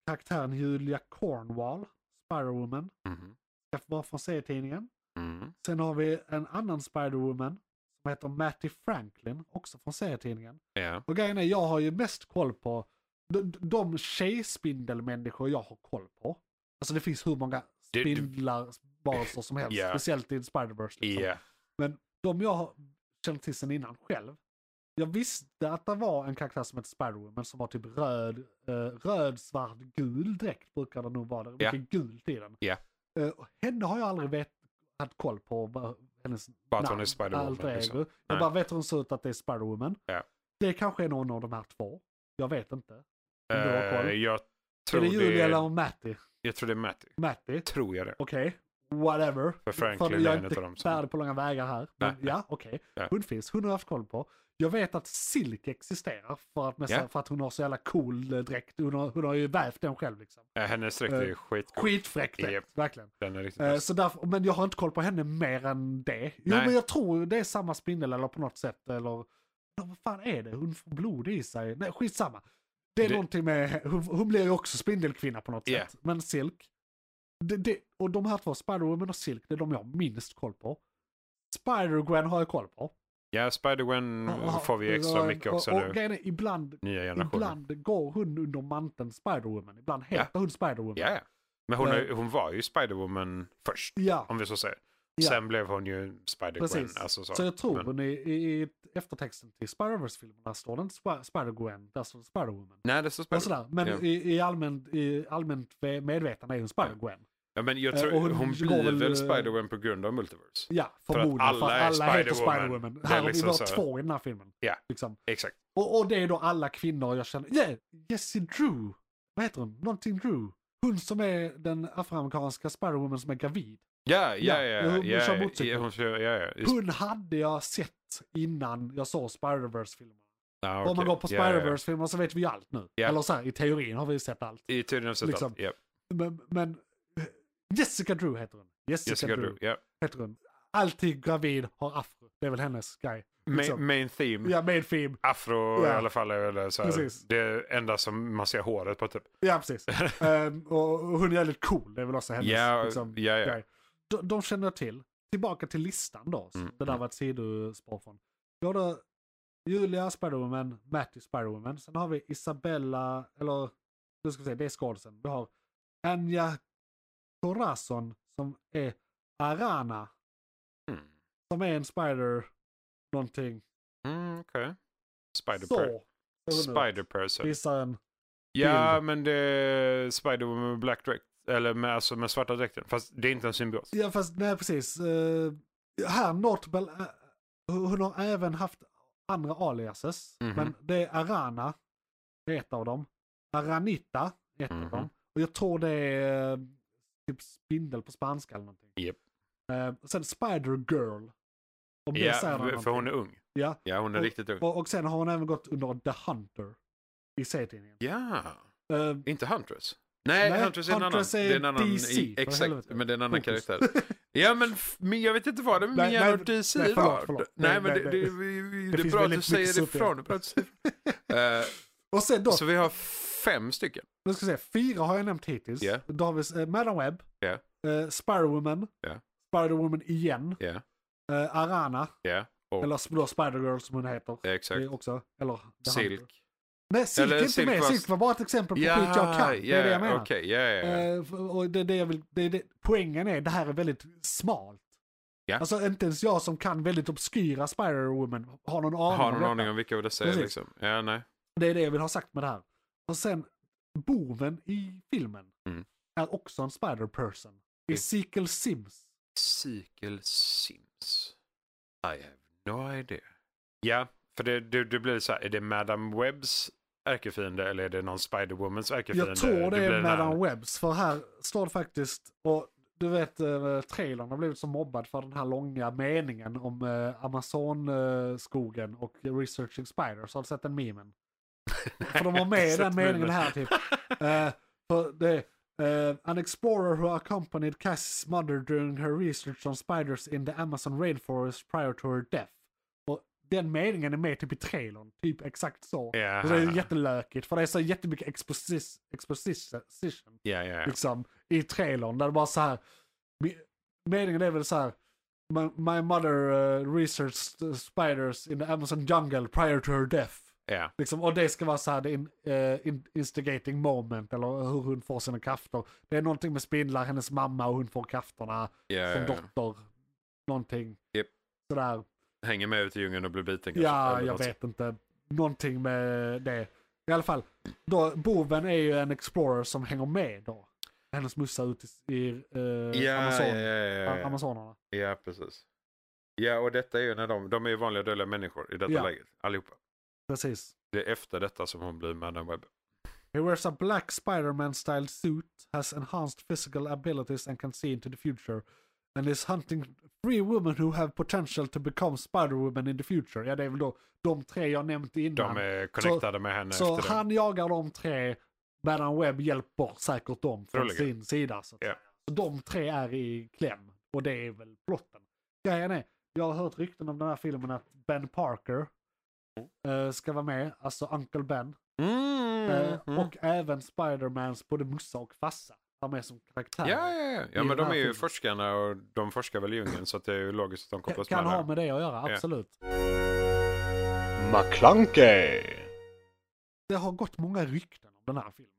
karaktären Julia Cornwall, Spider-Woman, Mhm. ska vara från serietidningen. Mm. Sen har vi en annan Spider-Woman som heter Matty Franklin, också från serietidningen. Ja. Och grejen är, jag har ju mest koll på de, de tjejspindelmänniskor jag har koll på. Alltså det finns hur många spindlar, varelser som helst, Ja. speciellt i Spider-Verse. Liksom. Ja. Men de jag känt till sen innan själv. Jag visste att det var en karaktär som hette Spider-Woman som var typ röd, eh, röd, svart, gul dräkt brukar det nog vara. Det är Ja. mycket gult i den. Ja. Eh, henne har jag aldrig vet, haft koll på. hennes Bara namn, är Spider-Woman, ego. liksom. Jag bara vet hur hon ser ut att det är Spider-Woman. Ja. Det kanske är någon av de här två. Jag vet inte. Eh, jag Är tror det det, Julia är, eller Matty? jag tror det är Matty. Matty? Tror jag det. Okej, whatever. För Franklin jag är inte dem som- på långa vägar här. Men Nej. ja, okej. Ja. Hon finns, hon har jag haft koll på. Jag vet att Silk existerar för att, Ja. för att hon har så jävla cool eh, dräkt. Hon har, hon har ju vävt den själv liksom. Eh, Hennes dräkt är Eh, skitcool. Skitfräck Japp. verkligen. Den är riktigt nice. så därför, men jag har inte koll på henne mer än det. Jo, Nej. men jag tror det är samma spindel eller på något sätt. Eller Ja, vad fan är det? Hon får blod i sig. Nej, skitsamma. Det är Det- någonting med, hon, hon blir ju också spindelkvinna på något Ja. sätt. Men Silk, det, det, och de här två, Spider-Woman och Silk, det är de jag har minst koll på. Spider-Gwen har jag koll på. Ja, Spider-Gwen Ja, får vi extra mycket också och, och, nu. är, ibland, ibland går hon under manteln Spider-Woman. Ibland Ja. heter hon Spider-Woman. Ja, ja. Men hon, Eh. är, hon var ju Spider-Woman först, Ja, om vi så säger. Ja. Sen blev hon ju Spider-Gwen. Alltså så. så. jag tror Men- hon i, i, i eftertexten till Spider-Verse-filmerna står det inte Sp- Spider-Gwen, där står Spider-Woman. Nej, det står Och Spider sådär. Men Ja. i, i, allmänt, i allmänt medvetande är hon Spider-Gwen. Ja, men jag Eh, tror, hon, hon blir väl, väl eh, Spider-Gwen på grund av Multiverse. Ja, förmodligen. För alla är alla, heter Spider-Woman. Spider-Woman. Det är Här har vi liksom bara två i den här filmen. Ja. Liksom. Exakt. Och, och det är då alla kvinnor jag känner. Yeah, Jessie Drew. Vad heter hon? Någonting Drew. Hon som är den afroamerikanska Spider-Woman som är gravid. Ja, Ja, ja, ja. hon ja, kör ja, motorcykel. ja, ja, ja. Just- Hon hade jag sett innan jag såg Spider-Verse-filmerna. Ja, Om man går på Ja, ja, ja. Spider-Verse-filmer så vet vi ju allt nu. Ja. Eller så här, i teorin har vi sett allt. I tydligen sett Liksom. allt. Ja. Men, men Jessica Drew heter hon. Jessica, Jessica Drew. Ja. heter hon. Alltid gravid, har afro. Det är väl hennes grej. Liksom. main theme. Ja, med film. Afro Ja. i alla fall är så här, det enda som man ser håret på typ. Ja, precis. Ehm, och hon är väldigt cool. Det är väl också hennes Ja, liksom, ja. grej. De, de känner jag till. Tillbaka till listan då. Mm, Det där mm. var ett sidospår från. Vi har då Julia Spiderwoman, Matty Spiderwoman. Sen har vi Isabella, eller nu ska vi se, det är skådisen. Vi har Anja Corazon som är Arana. Mm. Som är en spider någonting. Mm, Okej. Spider Så. per-. Spider person. Visar en. Ja, bild. men det är Spider-Woman med black direct. Eller med, alltså med svarta dräkten. Fast det är inte en symbios. Ja fast nej precis. Uh, här Notable, uh, hon har även haft andra aliases. Mhm. Men det är Arana, det är ett av dem. Aranita, ett Mhm. av dem. Och jag tror det är eh, typ spindel på spanska eller någonting. Japp. Eh, sen Spider Girl. Om det säger Ja, någonting. för hon är ung. Ja, Ja, hon är Och- riktigt ung. och, och sen har hon även gått under The Hunter i serietidningen. Ja, Eh, inte Huntress. Nej, Nej, Huntress är en annan. är det är en annan DC, i, för exakt, men det är en annan karaktär. Ja, men, men jag vet inte vad det är med och DC nej, förlåt, förlåt. Nej, Nej, men nej, det, nej. det, det, Det är finns bra att du säger det supporter. ifrån. Det är bra att du säger ifrån. Eh, och sen då, Så vi har fem stycken. nu ska vi se, fyra har jag nämnt hittills. Ja. Då har vi eh, Madam Web, Ja. eh, Spider-Woman, Ja. Spider-Woman igen, Ja, eh, Arana, ja. Och eller då Spider-Girl som hon heter. exakt. Det är också, eller. Silk. Nej, Silk Eller är inte Silk med. var- Silk var bara ett exempel på Ja, skit jag kan. Det är det jag menar. ja, ja, ja. Eh, f- och det, det jag vill, det det, poängen är, det här är väldigt smalt. Ja. Alltså inte ens jag som kan väldigt obskyra Spider-Woman har någon aning Har om någon detta. aning om vilka det säger liksom? Ja, nej. Det är det jag vill ha sagt med det här. Och sen, boven i filmen Mm. är också en spider-person. Ezekiel Sims. Sequel Sims. I have no idea. Ja, för det, det, det blir så här, är det Madame Webbs ärkefiende eller är det någon Spider-Womans ärkefiende? Jag tror det är här- Madame Webbs, för här står det faktiskt, och du vet eh, trailern har blivit så mobbad för den här långa meningen om eh, Amazonskogen och researching spiders. Har du sett den memen? För de har med den meningen här typ. Eh, för det eh, An explorer who accompanied Cassie's mother during her research on spiders in the Amazon rainforest prior to her death. Och den meningen är med typ i trailern, typ exakt så. Ja, Och det är jättelökigt för det är så jättemycket exposis- exposition ja, ja. liksom, i trailern. Där det bara så här, me- meningen är väl så här, My, my mother uh, researched spiders in the Amazon jungle prior to her death. Ja. Liksom, och det ska vara så här, in, eh, in, instigating moment, eller hur hon får sina krafter. Det är någonting med spindlar, hennes mamma och hon får krafterna ja, som ja. dotter. Någonting. Japp. Sådär. Hänger med ut i djungeln och blir biten kanske. Ja, jag något vet inte. Någonting med det. I alla fall, då, boven är ju en explorer som hänger med då. Hennes mussa ut i, i eh, Ja, Amazon, ja. Amazonerna. ja, precis. Ja, och detta är ju när de, de är ju vanliga dödliga människor i detta läget, allihopa. Precis. Det är efter detta som hon blir Madame Webb. He wears a black Spider-Man style suit, has enhanced physical abilities and can see into the future. And is hunting three women who have potential to become Spider-Women in the future. Ja, det är väl då de tre jag nämnt innan. De är connectade med henne Så efter det. han jagar de tre, Madame Webb hjälper säkert dem från Troligen. sin sida. Så, säga. så de tre är i kläm och det är väl plotten. Grejen är, jag har hört rykten om den här filmen att Ben Parker eh, ska vara med, alltså Uncle Ben. Mm. Eh, mm. Och även Spidermans både mussa och farsa var med som karaktär. Ja, ja, ja. ja men de är ju filmen. forskarna och de forskar väl i djungeln så att det är ju logiskt att de Kan, kopplas kan med ha där. med det att göra, absolut. McClunkey. Det har gått många rykten om den här filmen.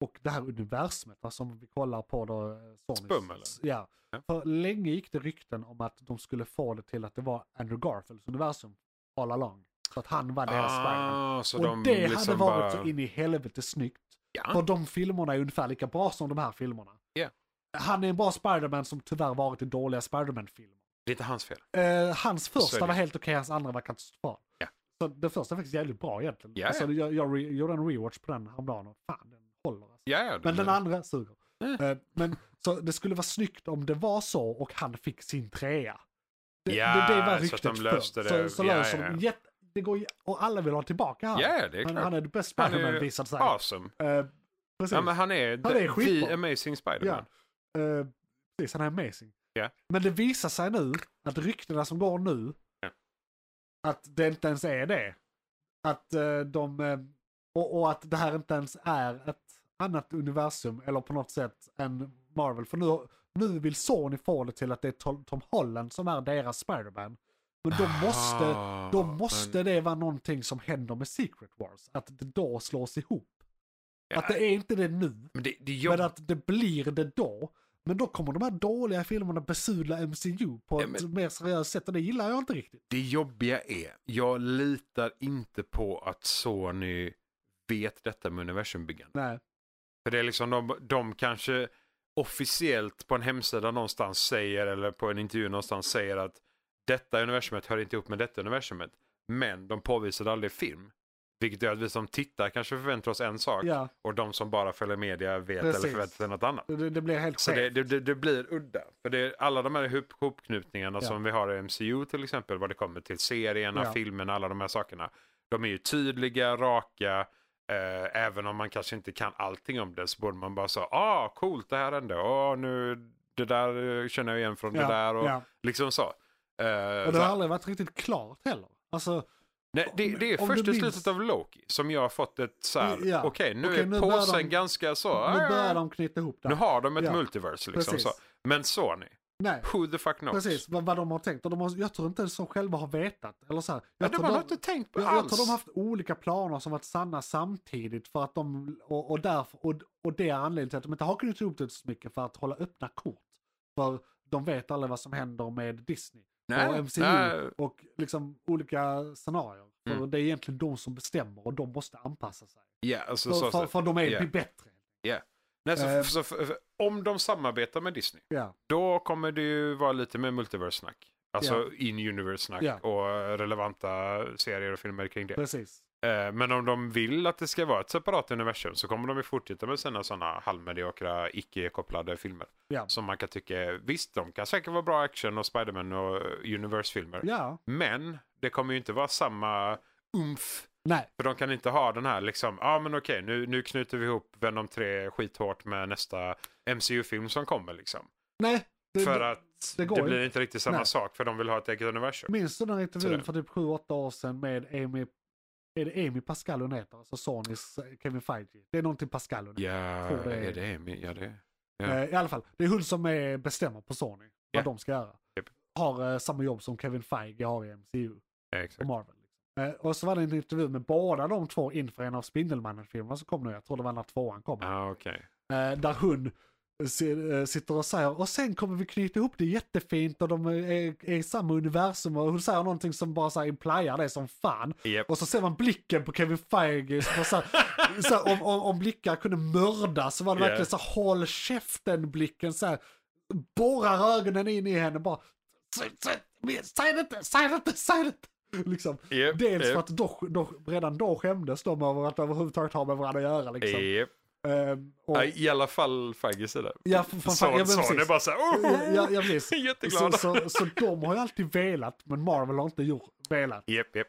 Och det här universumet va, som vi kollar på då. eh, Sonys. Spum, eller? Ja. Ja. För länge gick det rykten om att de skulle få det till att det var Andrew Garfields universum all along. Så att han var deras Spiderman. Ah, så Och de det liksom hade varit bara... så in i helvete snyggt. Ja. För de filmerna är ungefär lika bra som de här filmerna. Ja. Han är en bra Spiderman som tyvärr varit i dåliga Spiderman-filmer. Det är inte hans fel. Eh, hans första det. var helt okej, hans andra var katastrofal. Ja. Så det första är faktiskt jävligt bra egentligen. Ja, alltså, ja. jag, jag re, gjorde en rewatch på den häromdagen och fan den håller. Alltså. Ja, Men den andra suger. Eh. Men så det skulle vara snyggt om det var så och han fick sin trea. Det, Ja, det, det var så att ryktet de löste förr. det. Så, så Ja, löser ja. de jätte, det går, ju- och alla vill ha tillbaka han. Ja, det är han, klart. han är Han Spiderman är visade sig. Awesome. Eh, precis. Ja, men han är, Han är the, amazing Spiderman. Eh, precis, han är amazing. Ja. Men det visar sig nu att ryktena som går nu, Ja. att det inte ens är det. Att eh, de, och, och att det här inte ens är ett annat universum eller på något sätt än Marvel. För nu, nu vill Sony få det till att det är Tom Holland som är deras Spiderman. Men då måste, då måste men- det vara någonting som händer med Secret Wars. Att det då slås ihop. Ja, Att det är inte det nu. Men det, det är Men jobb... att det blir det då. Men då kommer de här dåliga filmerna besudla MCU på Ja, ett men- mer seriöst sätt och det gillar jag inte riktigt. Det jobbiga är, jag litar inte på att Sony vet detta med universumbyggande. Nej. För det är liksom de, de kanske officiellt på en hemsida någonstans säger eller på en intervju någonstans säger att detta universumet hör inte ihop med detta universumet. Men de påvisade aldrig film. Vilket gör att vi som tittar kanske förväntar oss en sak Ja, och de som bara följer media vet Precis. eller förväntar sig något annat. det, det blir helt Så det, det, det, blir udda. För det alla de här ihopknutningarna Ja. som vi har i MCU till exempel, vad det kommer till serierna, Ja. filmerna, alla de här sakerna. De är ju tydliga, raka, eh, även om man kanske inte kan allting om det så borde man bara säga, ah coolt det här hände, ah nu det där eh, känner jag igen från ja, det där och liksom så. Eh, Och det har aldrig varit riktigt klart heller. Alltså, Nej, det, det är om först i minns- slutet av Loki som jag har fått ett så här, Ja. okej nu Okej, är nu påsen de- ganska så, nu ah, börjar de knyta ihop det. nu har de ett Ja. multiverse liksom Precis. så. Men Sony, Nej, who the fuck knows? precis vad, vad de har tänkt. Och de har, jag tror inte ens de själva har vetat. Eller så här, jag, de tror har de, inte tänkt på jag, jag alls. tror de har haft olika planer som varit sanna samtidigt. För att de, och, och, därför, och, och det är anledningen till att de inte har kunnat ihop det så mycket för att hålla öppna kort. För de vet aldrig vad som händer med Disney. Nej, och MCU nej. och liksom olika scenarier. För Mm. det är egentligen de som bestämmer och de måste anpassa sig. Ja, alltså, För, så, för, för de är ja. bättre. Nej, så, Eh. så, för, för, om de samarbetar med Disney, Ja, då kommer det ju vara lite mer multiverse-snack. Alltså Ja. in-universe-snack Ja. och relevanta serier och filmer kring det. precis. Eh, Men om de vill att det ska vara ett separat universum så kommer de ju fortsätta med sina sådana halvmediokra, icke-kopplade filmer. Ja. Som man kan tycka, visst de kan säkert vara bra action och Spiderman och universe-filmer. Men det kommer ju inte vara samma umf nej. För de kan inte ha den här liksom, ja ah, men okej nu, nu knyter vi ihop Venom 3 skithårt med nästa MCU-film som kommer liksom. Nej. Det, för att det det, går ju blir inte riktigt samma Nej. sak för de vill ha ett eget universum. Minns du den här intervjun för typ 7-8 år sedan med Amy, är det Amy Pascal hon heter? Alltså Sonys eh, Kevin Feige. Det är någonting Pascal hon heter. Ja, det är- är det Amy? Ja, det ja. Eh, I alla fall, det är hon som är, bestämmer på Sony vad Ja. de ska göra. Japp. Har eh, samma jobb som Kevin Feige har i MCU ja, och exakt. Marvel. Eh, och så var det en intervju med båda de två inför en av Spindelmannen-filmerna som kom nu. Jag tror det var när tvåan kom. Ja, okej. Eh, där hon sitter och säger och sen kommer vi knyta ihop det jättefint och de är, i samma universum och hon säger någonting som bara så här implyar det som fan. Japp. Och så ser man blicken på Kevin Feige. Så så här, så här, om, om, om blickar kunde mörda så var det Ja. verkligen så här håll käften blicken så här. Borrar ögonen in i henne bara. Säg, det inte, säg det inte, säg det inte. Liksom. Japp, Dels för japp, att då, då, redan då skämdes de över att överhuvudtaget ha med varandra att göra. Liksom. japp. Ehm, och, Ja, I alla fall Feiges sida. Ja, för- för fan, Son, ja, son är bara såhär, oh, Ja, ja, ja, precis. Så, så, så de har ju alltid velat, men Marvel har inte gjort, velat. Japp, japp.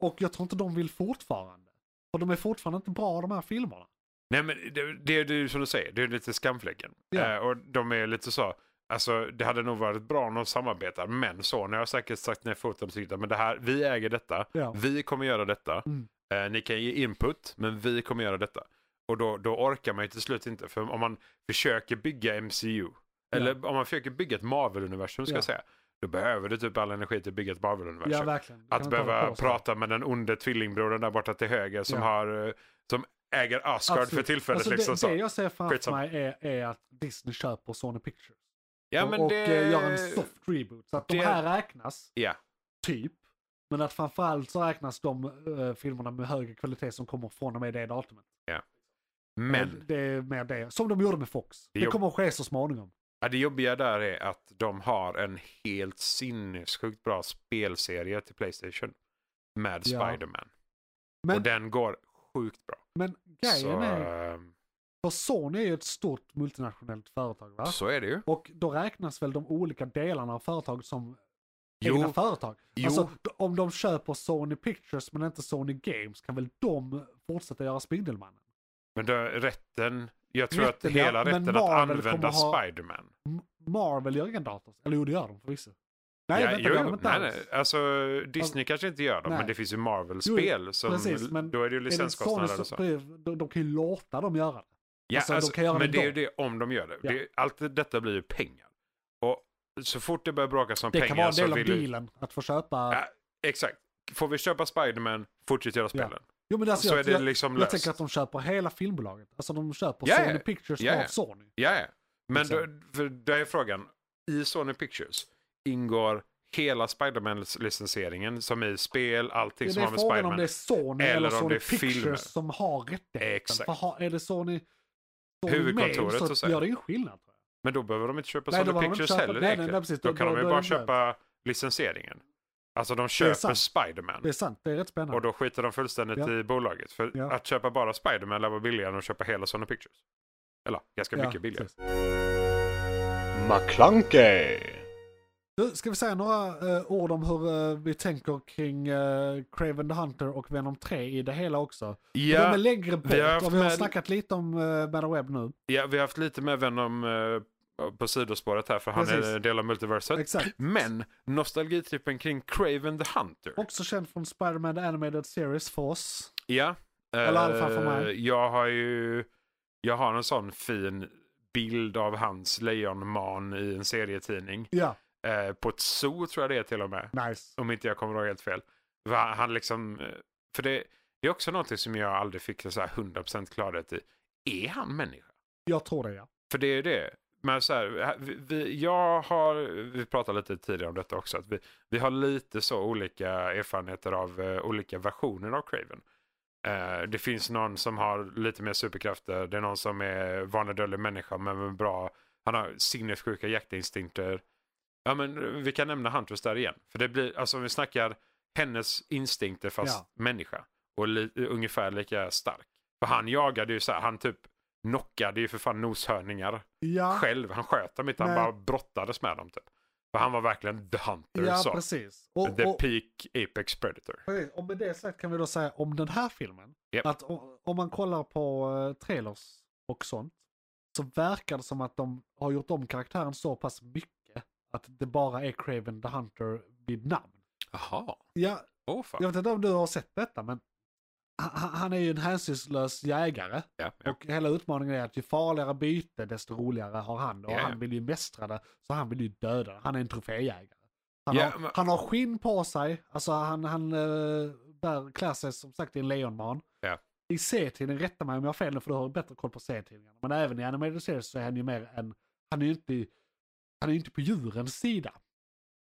Och- jag tror inte de vill fortfarande. För de är fortfarande inte bra de här filmerna. Nej men det, det, det är ju som du säger, det är lite skamfläcken. Ja. Eh, och de är lite så, alltså det hade nog varit bra om de samarbetar. Men Sony har säkert sagt ner foten och tyckt men det här, vi äger detta. Ja. Vi kommer göra detta. Mm. Eh, ni kan ge input, men vi kommer göra detta. Och då, då orkar man ju till slut inte. För om man försöker bygga MCU, eller om man försöker bygga ett Marvel-universum ska Ja. jag säga. Då behöver du typ all energi till att bygga ett Marvel-universum. Ja, verkligen. Det Att behöva prata med den onde tvillingbrodern där borta till höger som, Ja. har, eh, som äger Asgard för Absolut. tillfället. Alltså, liksom, det, så. det jag ser framför Skitsamma. mig är, är att Disney köper Sony Pictures. ja, och men och det... eh, gör en soft reboot. Så att de det- här räknas, Ja. typ. Men att framförallt så räknas de eh, filmerna med högre kvalitet som kommer från och med det datumet. Men Det är mer det. Som de gjorde med Fox. Det, Jo. kommer att ske så småningom. ja, det jobbiga där är att de har en helt sinnessjukt bra spelserie till Playstation. Med Ja. Spider-Man. Men, Och den går sjukt bra. men Så, grejen är, ehm, för Sony är ju ett stort multinationellt företag va? så är det ju. Och då räknas väl de olika delarna av företaget som Jo, egna företag? jo. Alltså om de köper Sony Pictures men inte Sony Games kan väl de fortsätta göra Spindelmannen? Men då, rätten, jag tror Rätten, att ja, hela rätten att använda Spider-Man. Marvel gör inga dator. Eller jo det gör de förvisso. Nej ja, vänta jo, det jo, de inte nej, nej. Alltså Disney kanske inte gör dem, men det finns ju Marvel-spel. som, precis, men då är det ju det licenskostnader och så. som- de, de kan ju låta dem göra det. Ja, Alltså, de alltså, kan göra men det det är ju det om de gör det. Ja. det allt detta blir ju pengar. Och så fort det börjar bråkas om Det pengar kan vara en så del av vill dealen att få köpa. Ja, exakt. Får vi köpa Spider-Man, fortsätt göra spelen. Jo men alltså så jag, är det jag, liksom jag löst. tänker att de köper hela filmbolaget. Alltså de köper ja. Sony Pictures ja. av Sony. Ja, ja. Men då, Liksom. för där är frågan, i Sony Pictures ingår hela Spider-Man-licensieringen som i spel, allting Ja, som det har är med frågan Spider-Man. om det är Sony eller eller, om Sony det är Pictures filmer. som har rättigheten. Exakt. För är det Sony, Sony Huvudkontoret, med, så så gör det ingen skillnad. Jag. Men då behöver de inte köpa Nej, då Sony Pictures köpa- heller nej, nej, nej, precis. Då Då- kan då- de ju då är bara det köpa licensieringen. Alltså de köper. Spider-Man. Det är sant, det är rätt spännande. Och då skiter de fullständigt Ja. i bolaget. För Ja. att köpa bara Spider-Man lär vara billigare än att köpa hela Sony Pictures. Eller ganska Ja, mycket billigare. McClunkey. Du, ska vi säga några eh, ord om hur eh, vi tänker kring uh, Craven the Hunter och Venom 3 i det hela också? De är Ja, längre bort vi har och vi har med- snackat lite om uh, Madam Web nu. ja, vi har haft lite med Venom på sidospåret här för han Precis. är en del av multiverset. Exakt. Men nostalgitrippen kring Craven the Hunter. Också känd från Spider-Man Animated Series för oss. Ja. Eller i alla fall för eh, mig. Jag har ju jag har en sån fin bild av hans lejonman i en serietidning. Ja, Eh, på ett zoo tror jag det är till och med. nice. Om inte jag kommer ihåg helt fel. Han liksom, eh, för det, det är också någonting som jag aldrig fick så här 100% klarhet i. Är han människa? Jag tror det ja. För det är det. Men så här, vi, jag har, vi pratade lite tidigare om detta också, att vi, vi har lite så olika erfarenheter av eh, olika versioner av Craven. Eh, det finns någon som har lite mer superkrafter, det är någon som är vanlig dödlig människa men bra, han har sinnessjuka jaktinstinkter. Ja men vi kan nämna Huntress där igen. För det blir, alltså om vi snackar hennes instinkter fast Ja. människa. Och li, ungefär lika stark. För han jagade ju så här, han typ knockade ju för fan noshörningar Ja, själv. Han sköt dem inte, han Nej. bara brottades med dem typ. För han var verkligen the hunter ja så. precis. Och, The och, peak apex predator. precis. och med det sagt kan vi då säga om den här filmen. Japp. Att om man kollar på uh, trailers och sånt. Så verkar det som att de har gjort om karaktären så pass mycket. Att det bara är Craven the Hunter vid namn. Jaha, Ja, fan. jag vet inte om du har sett detta men han, är ju en hänsynslös jägare. Ja, ja. Och hela utmaningen är att ju farligare byte desto roligare har han. Och Ja, han vill ju mästra det, så han vill ju döda det. Han är en troféjägare. Han, har, men- han har skinn på sig, alltså han, han uh, bär, klär sig som sagt i en lejonman. I C-tidningen, rätta mig om jag har fel för du har bättre koll på C-tidningarna. Men även i Animated Series så är han ju mer en, han är ju inte, han är ju inte på djurens sida.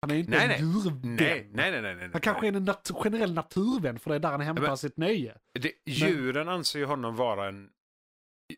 Han är ju inte Nej, en nej. djurvän. Nej, nej, nej, nej. nej. Han kanske är en nat- generell naturvän för det är där han hämtar Men- sitt nöje. det, djuren anser ju honom vara en,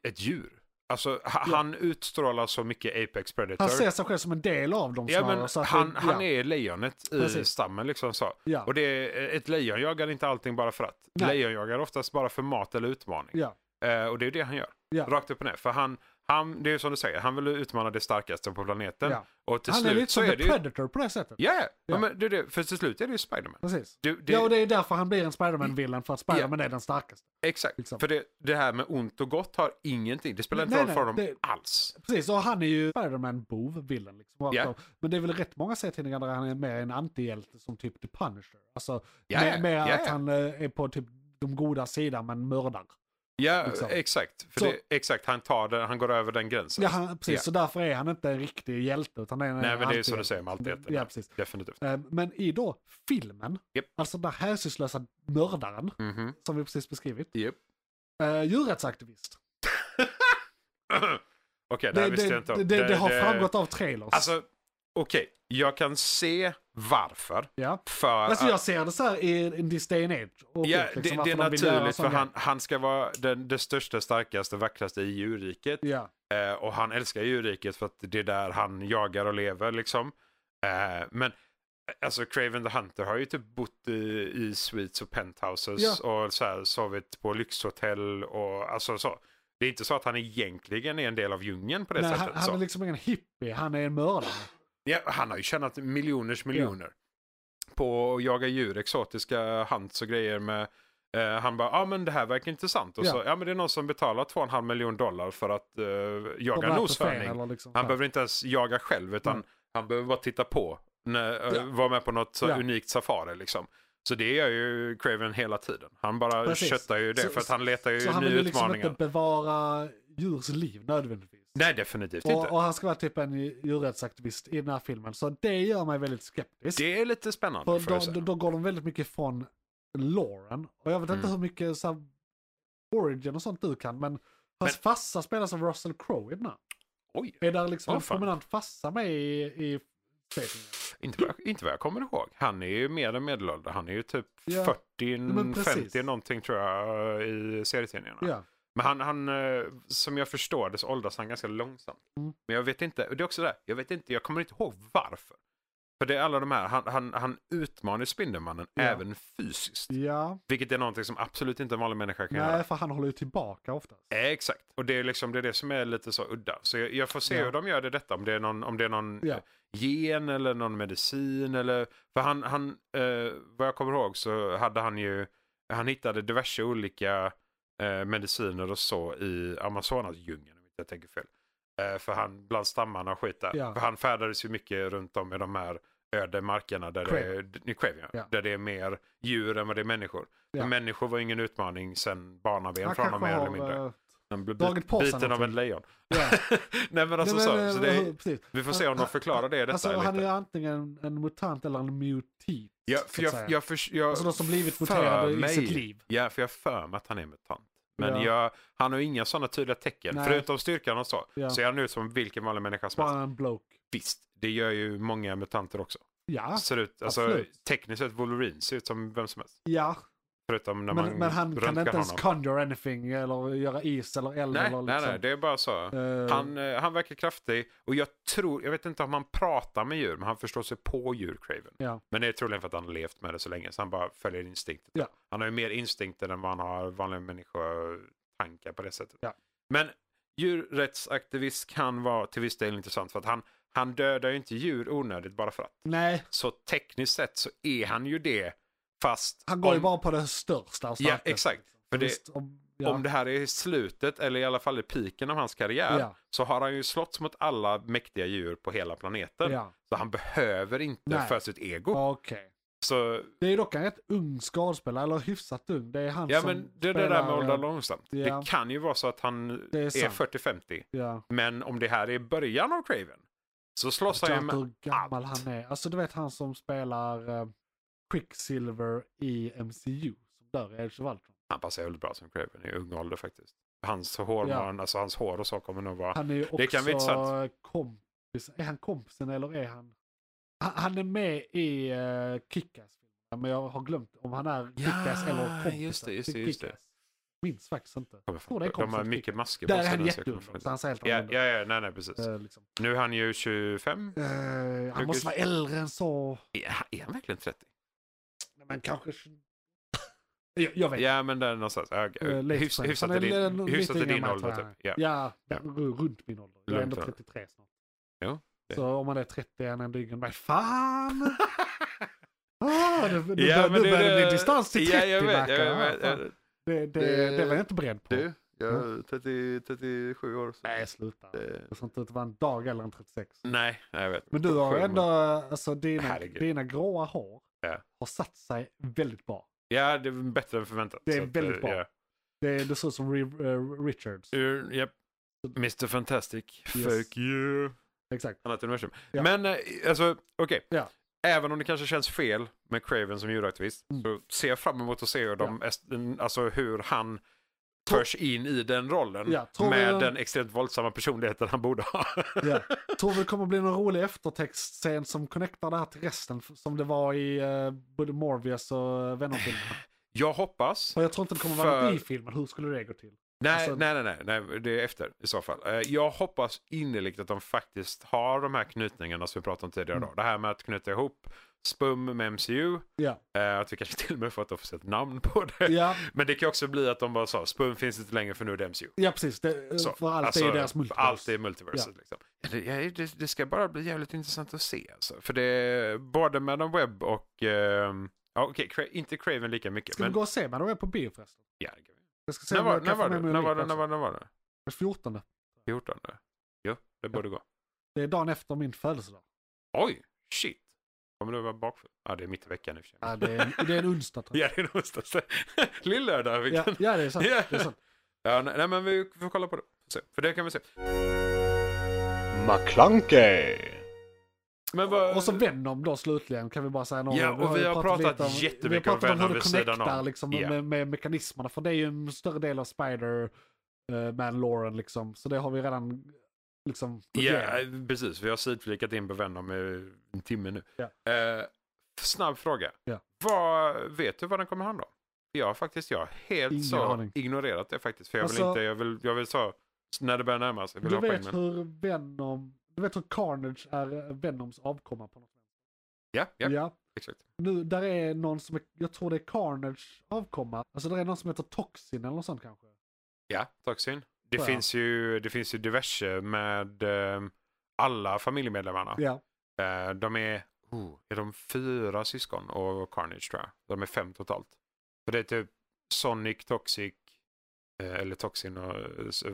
ett djur. Alltså Ja. han utstrålar så mycket apex predator. Han ser sig själv som en del av dem ja, snarare. men så han, det, han ja, är lejonet i Precis. stammen liksom så. Ja, Och det är, ett lejon jagar inte allting bara för att. Nej. Lejon jagar oftast bara för mat eller utmaning. ja, Eh, och det är det han gör. Rakt upp och ner. För han, han, det är som du säger, han vill utmana det starkaste på planeten. Ja. Och till Han är slut lite som The det ju... Predator på det sättet. Ja, ja. Ja. men det det, för till slut är det ju Spiderman. Precis. Det, det, Ja, och det är därför han blir en Spiderman-villen, för att Spiderman är den starkaste. Exakt, liksom. för det, det här med ont och gott har ingenting, det spelar inte roll för honom det- alls. Precis, och han är ju Spiderman-bov, villen. Liksom, av. Men det är väl rätt många serietidningar där han är mer en antihjälte som typ The Punisher. Alltså, mer, mer att han eh, är på typ de goda sidan men mördar. Ja, Liksom. exakt. För Så- det, exakt, han tar det, han går över den gränsen. Ja, han, precis, Ja. så därför är han inte en riktig hjälte utan det är Nej, men det är som du säger med antihjälten. Ja, precis. Definitivt. Eh, Men i då filmen, Japp. alltså den här hänsynslösa mördaren, Mhm. som vi precis beskrivit, Japp. uh, djurrättsaktivist. Okej, det här Det, visste jag det, inte det, om. det, det har framgått av trailers. Alltså, okej. Jag kan se varför. ja. För Alltså jag ser det så här i in this day and age. Och Ja, skit, det, liksom, det är naturligt för han, han ska vara den, det största, starkaste, vackraste i djurriket. Ja, Eh, och han älskar djurriket för att det är där han jagar och lever liksom. Eh, men eh, alltså Craven the Hunter har ju typ bott i, i suites och penthouses och så här, sovit på lyxhotell och alltså så. Det är inte så att han egentligen är en del av djungeln på det Nej, han, sättet. han så. är liksom ingen hippie, han är en mördare. Ja, han har ju tjänat miljoners miljoner på att jaga djur, exotiska hunts och grejer med eh, han bara, ja ah, men det här verkar intressant. Och Ja. så, ja men det är någon som betalar 2,5 miljon dollar för att På jaga här noshörning. liksom Han här. behöver inte ens jaga själv utan Mm. han behöver bara titta på. När, eh, Ja. Vara med på något så Ja. unikt safari liksom. Så det gör ju Craven hela tiden. Han bara Precis. köttar ju det Så- för att han letar ju Så han nya vill ju liksom utmaningar. inte bevara djurs liv nödvändigtvis. Nej definitivt Och, inte. och han ska vara typ en djurrättsaktivist i den här filmen. Så det gör mig väldigt skeptisk. Det är lite spännande För då, då, då går de väldigt mycket från Lauren. Och jag vet inte Mm. hur mycket så här, origin och sånt du kan. Men hans farsa spelas av Russell Crowe i den här. Oj, Är där liksom Åh, en prominent farsa med i, i inte vad, jag, inte vad jag kommer ihåg. Han är ju mer än medelålder. Han är ju typ Ja, 40, men precis. 50 någonting tror jag i serietidningarna. Ja. Men han, han, eh, som jag förstår det så åldras han ganska långsamt. Mm. Men jag vet inte, och det är också det, jag vet inte, jag kommer inte ihåg varför. För det är alla de här, han, han, han utmanar Spindelmannen Ja. även fysiskt. ja. Vilket är någonting som absolut inte en vanlig människa kan Nej, göra. för han håller ju tillbaka ofta. Eh, Exakt, och det är liksom det, är det som är lite så udda. Så jag, jag får se Ja. hur de gör det detta, om det är någon, om det är någon Ja. eh, gen eller någon medicin eller... För han, han eh, vad jag kommer ihåg så hade han ju, han hittade diverse olika eh, mediciner och så i Amazonasdjungeln, om inte jag tänker fel. Eh, för han, bland stammarna och skit där. Ja. För han färdades ju mycket runt om i de här öde markerna där, det, är, Ja. där det är mer djur än vad det är människor. Människor var ingen utmaning sen barnaben honom kanske mer eller mindre. Eh, på sig biten av ett lejon. Ja. Nej men alltså Nej, så, men, så eh, det är, vi får se om de förklarar det i detta Alltså, han är antingen en mutant eller en mutit. Ja, så för jag, jag, för, jag alltså de som blivit för muterade i mig- sitt liv. Ja, för jag för mig att han är mutant. Men Ja. jag, han har inga sådana tydliga tecken. Nej. Förutom styrkan och så. Ja. Ser han ut som vilken vanlig människa som helst. Bara en bloke. Visst, det gör ju många mutanter också. Ja, Ser ut, alltså, absolut. tekniskt sett Wolverine ser ut som vem som helst. ja. Förutom när Men, man men han kan inte ens honom. conjure anything eller göra is eller eld Nej, eller nej, liksom. nej, det är bara så. Eh, Han, eh, han verkar kraftig och jag tror, jag vet inte om han pratar med djur, men han förstår sig på djur, Craven. Ja. Men det är troligen för att han har levt med det så länge, så han bara följer instinkten. Ja. Han har ju mer instinkter än vad han har vanliga människotankar på det sättet. Ja. Men djurrättsaktivist kan vara till viss del intressant för att han, han dödar ju inte djur onödigt bara för att. Nej, Så tekniskt sett så är han ju det, fast han går ju om- bara på det största och Ja, starkaste. exakt. För det- Visst, om, ja. om det här är slutet, eller i alla fall i piken av hans karriär, Ja. så har han ju slått mot alla mäktiga djur på hela planeten. Ja, Så han behöver inte Nej. för sitt ego. okej. Så, Det är dock en rätt ung skådespelare, eller hyfsat ung. Det är han ja som men det är det spelar, där med att åldra eh, långsamt. ja. Det kan ju vara så att han är är, sant. 40-50. Ja. Men om det här är början av Craven, så slåss han Jag ju med hur gammal allt. han är. Alltså du vet han som spelar uh, Quicksilver i MCU. Som dör i Age of Ultron. Han passar väldigt bra som Craven i ung ålder faktiskt. Hans hår, Ja. var, alltså hans hår och så kommer nog vara... Han är ju också Det kan bli kompis. Är han kompisen eller är han... Han, han är med i uh, Kick-Ass. Men jag har glömt om han är Kick-Ass eller kompisen just det, just det, just det. Minns faktiskt inte. Tror det är från- De har kompisen mycket masker Där är han jätteung. han ser helt Ja, ja, ja, nej, nej, precis. ut. Eh, liksom. Nu är han ju 25. Eh, han Lucas- måste vara äldre än så. Han, är han verkligen 30? Men kanske... Jag, jag vet. Ja, men där någonstans. Ja, Eh, hyfs, 20s. hyfsat är din, hyfsat i yngre din ålder typ. Ja. Ja, Ja. runt min ålder. Jag är ändå Lugnt, ja. 33 snart. Jo, det- Så om man är 30 är han ändå yngre än mig. Fan! Ah, det, det, Ja, nu börjar det bli distans till 30 Ja, jag vet. Jag det. vet, Fan. jag vet. Det, det, Det- var jag inte beredd på. Du, jag är 30, 37 år. Så. Nej, sluta. Det- ser inte ut att vara en dag eller en 36. Nej, jag vet. Men du har ändå, alltså dina, Herregud. dina gråa hår Ja. har satt sig väldigt bra. Ja, det är bättre än förväntat. Det är att, väldigt eh, bra. ja. Det, det ser ut som eh, Richards. Uh, yep. Mr Fantastic. Yes. Fuck you. Exakt. Annat universum. Ja. Men eh, alltså, okej. Ja. Även om det kanske känns fel med Craven som djuraktivist Mm. så ser jag fram emot att se hur, de, est- alltså hur han förs in i den rollen Ja, med den extremt våldsamma personligheten han borde ha. Ja. Tror det kommer bli någon rolig eftertextscen som connectar det här till resten som det var i uh, både Morbius och Venom-filmerna. jag hoppas. För jag tror inte det kommer vara För- något i filmen. Hur skulle det gå till? Nej, Alltså- nej, nej, nej, nej, det är efter i så fall. Eh, Jag hoppas innerligt att de faktiskt har de här knytningarna som vi pratade om tidigare. Mm. Då. Det här med att knyta ihop SPUM med MCU. Ja. eh, Att vi kanske till och med får ett officiellt namn på det. Ja, Men det kan också bli att de bara sa SPUM finns inte längre för nu är det MCU. ja precis. Det, Så, för allt alltså, är deras multiverse. Allt är multiverset. Liksom. Ja, det, ja, det, det ska bara bli jävligt intressant att se. Alltså. För det är både Madam Webb och... ehm, ja, okej, Cra- inte Craven lika mycket. Ska men, vi gå och se Madde på bio förresten? ja, det kan vi. Jag ska se när, var, när, var det? När, var det, när, var, när var det? Den 14. 14? Jo, det borde gå. Det är dagen efter min födelsedag. Oj, shit. Kommer du vara bakfull? Ja, det är mitt i veckan i och för sig. Ja, det, är, det är en onsdag tror jag. Ja, det är någonstans. Lillördag. Ja, vilken- ja, det är sant. Ja. Det är sant. Ja, nej, nej, men vi får kolla på det. Se. För det kan vi se. McClunkey. Men vad... Och så Venom då slutligen kan vi bara säga några Ja, och vi har pratat jättemycket vi har pratat om Venom hur det vid sidan connectar om. liksom, Ja. med, med mekanismerna. För det är ju en större del av Spider Man Lauren liksom. Så det har vi redan liksom Ja, igenom. precis. Vi har sidflikat in på Venom i en timme nu. Ja. Eh, snabb fråga. Ja. Vad, vet du vad den kommer handla om? Jag har faktiskt jag helt Ingen så aning. ignorerat det faktiskt. För jag vill Alltså- inte, jag vill, jag vill så, när det börjar närma sig, vill Du in vet med. hur Venom, du vet hur Carnage är Venoms avkomma på något sätt? Ja, ja, ja. exakt. Nu, där är någon som är, jag tror det är Carnage avkomma. Alltså där är någon som heter Toxin eller något sånt kanske. Ja, Toxin. Det Ja. finns, ju, det finns ju diverse med eh, alla familjemedlemmarna. Ja. Eh, de är, oh, är de fyra syskon och Carnage tror jag. De är fem totalt. För det är typ Sonic, Toxic, eh, eller Toxin. Och,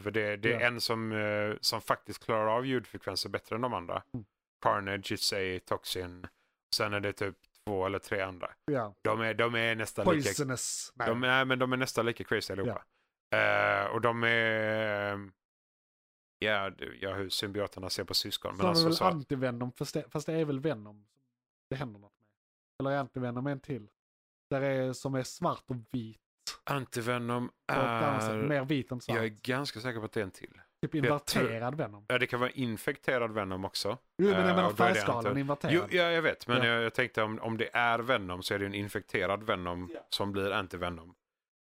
för det, det är Ja. en som, som faktiskt klarar av ljudfrekvenser bättre än de andra. Mm. Carnage, Say, Toxin. Sen är det typ två eller tre andra. Ja. De är, de är nästan lika Poisonous. Nej. de är, men de är nästan lika crazy allihopa. Eh, och de är... Ja, ja, hur symbioterna ser på syskon. Så Men vi alltså, väl så, antivenom, fast det, fast det är väl Venom det händer något med. Eller är antivenom en till? Där är, som är svart och vit. antivenom sätt. är... Mer vit än svart. Jag är ganska säker på att det är en till. Typ inverterad Venom. Ja, det kan vara infekterad Venom också. Jo men Eh, jag menar är det färgskalan inverterad. Jo, ja, jag vet. Men Ja. jag, jag tänkte om, om det är Venom så är det en infekterad Venom Ja. som blir antivenom.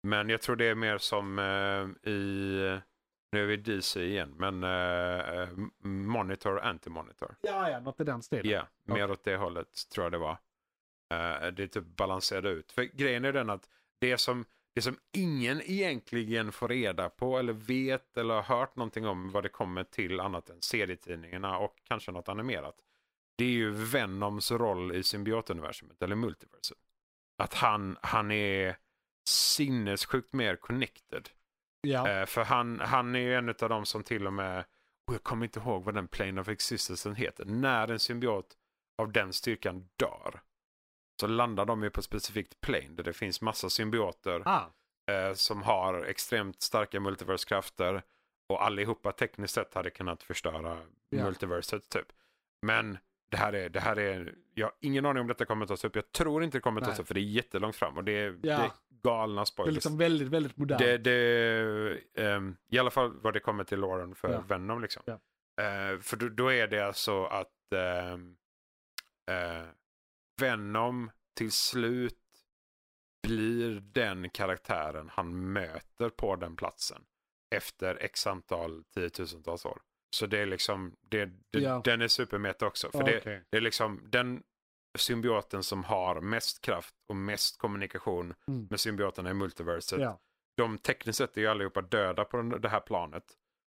Men jag tror det är mer som eh, i... Nu är vi DC igen, men eh, eh, Monitor, Anti-Monitor. ja, ja, något i den stilen. Ja, mer åt det hållet tror jag det var. Eh, det typ balanserade ut. För grejen är den att det som, det som ingen egentligen får reda på eller vet eller har hört någonting om vad det kommer till annat än serietidningarna och kanske något animerat. Det är ju Venoms roll i symbiotuniversumet eller multiverset. Att han, han är sinnessjukt mer connected. Ja. Eh, för han, han är ju en av dem som till och med, och jag kommer inte ihåg vad den plane of existence heter, när en symbiot av den styrkan dör. Så landar de ju på ett specifikt plane där det finns massa symbioter Ah, eh, som har extremt starka multiverskrafter och allihopa tekniskt sett hade kunnat förstöra Ja. multiverset typ. Men det här är, det här är, jag har ingen aning om detta kommer tas upp. Jag tror inte det kommer tas Nej. upp för det är jättelångt fram och det är, Ja. det är galna det är spoilers. liksom väldigt, väldigt modernt. Det, det, ehm, I alla fall vad det kommer till Lauren för Ja. Venom. Liksom. Ja. Eh, för då, då är det alltså att ehm, eh, Venom till slut blir den karaktären han möter på den platsen efter x antal tiotusentals år. Så det är liksom, det, det, Ja. den är supermeta också. För Ja, det, det är liksom, den, symbioten som har mest kraft och mest kommunikation Mm. med symbioterna i multiverset. Ja. De tekniskt sett är ju allihopa döda på den- det här planet.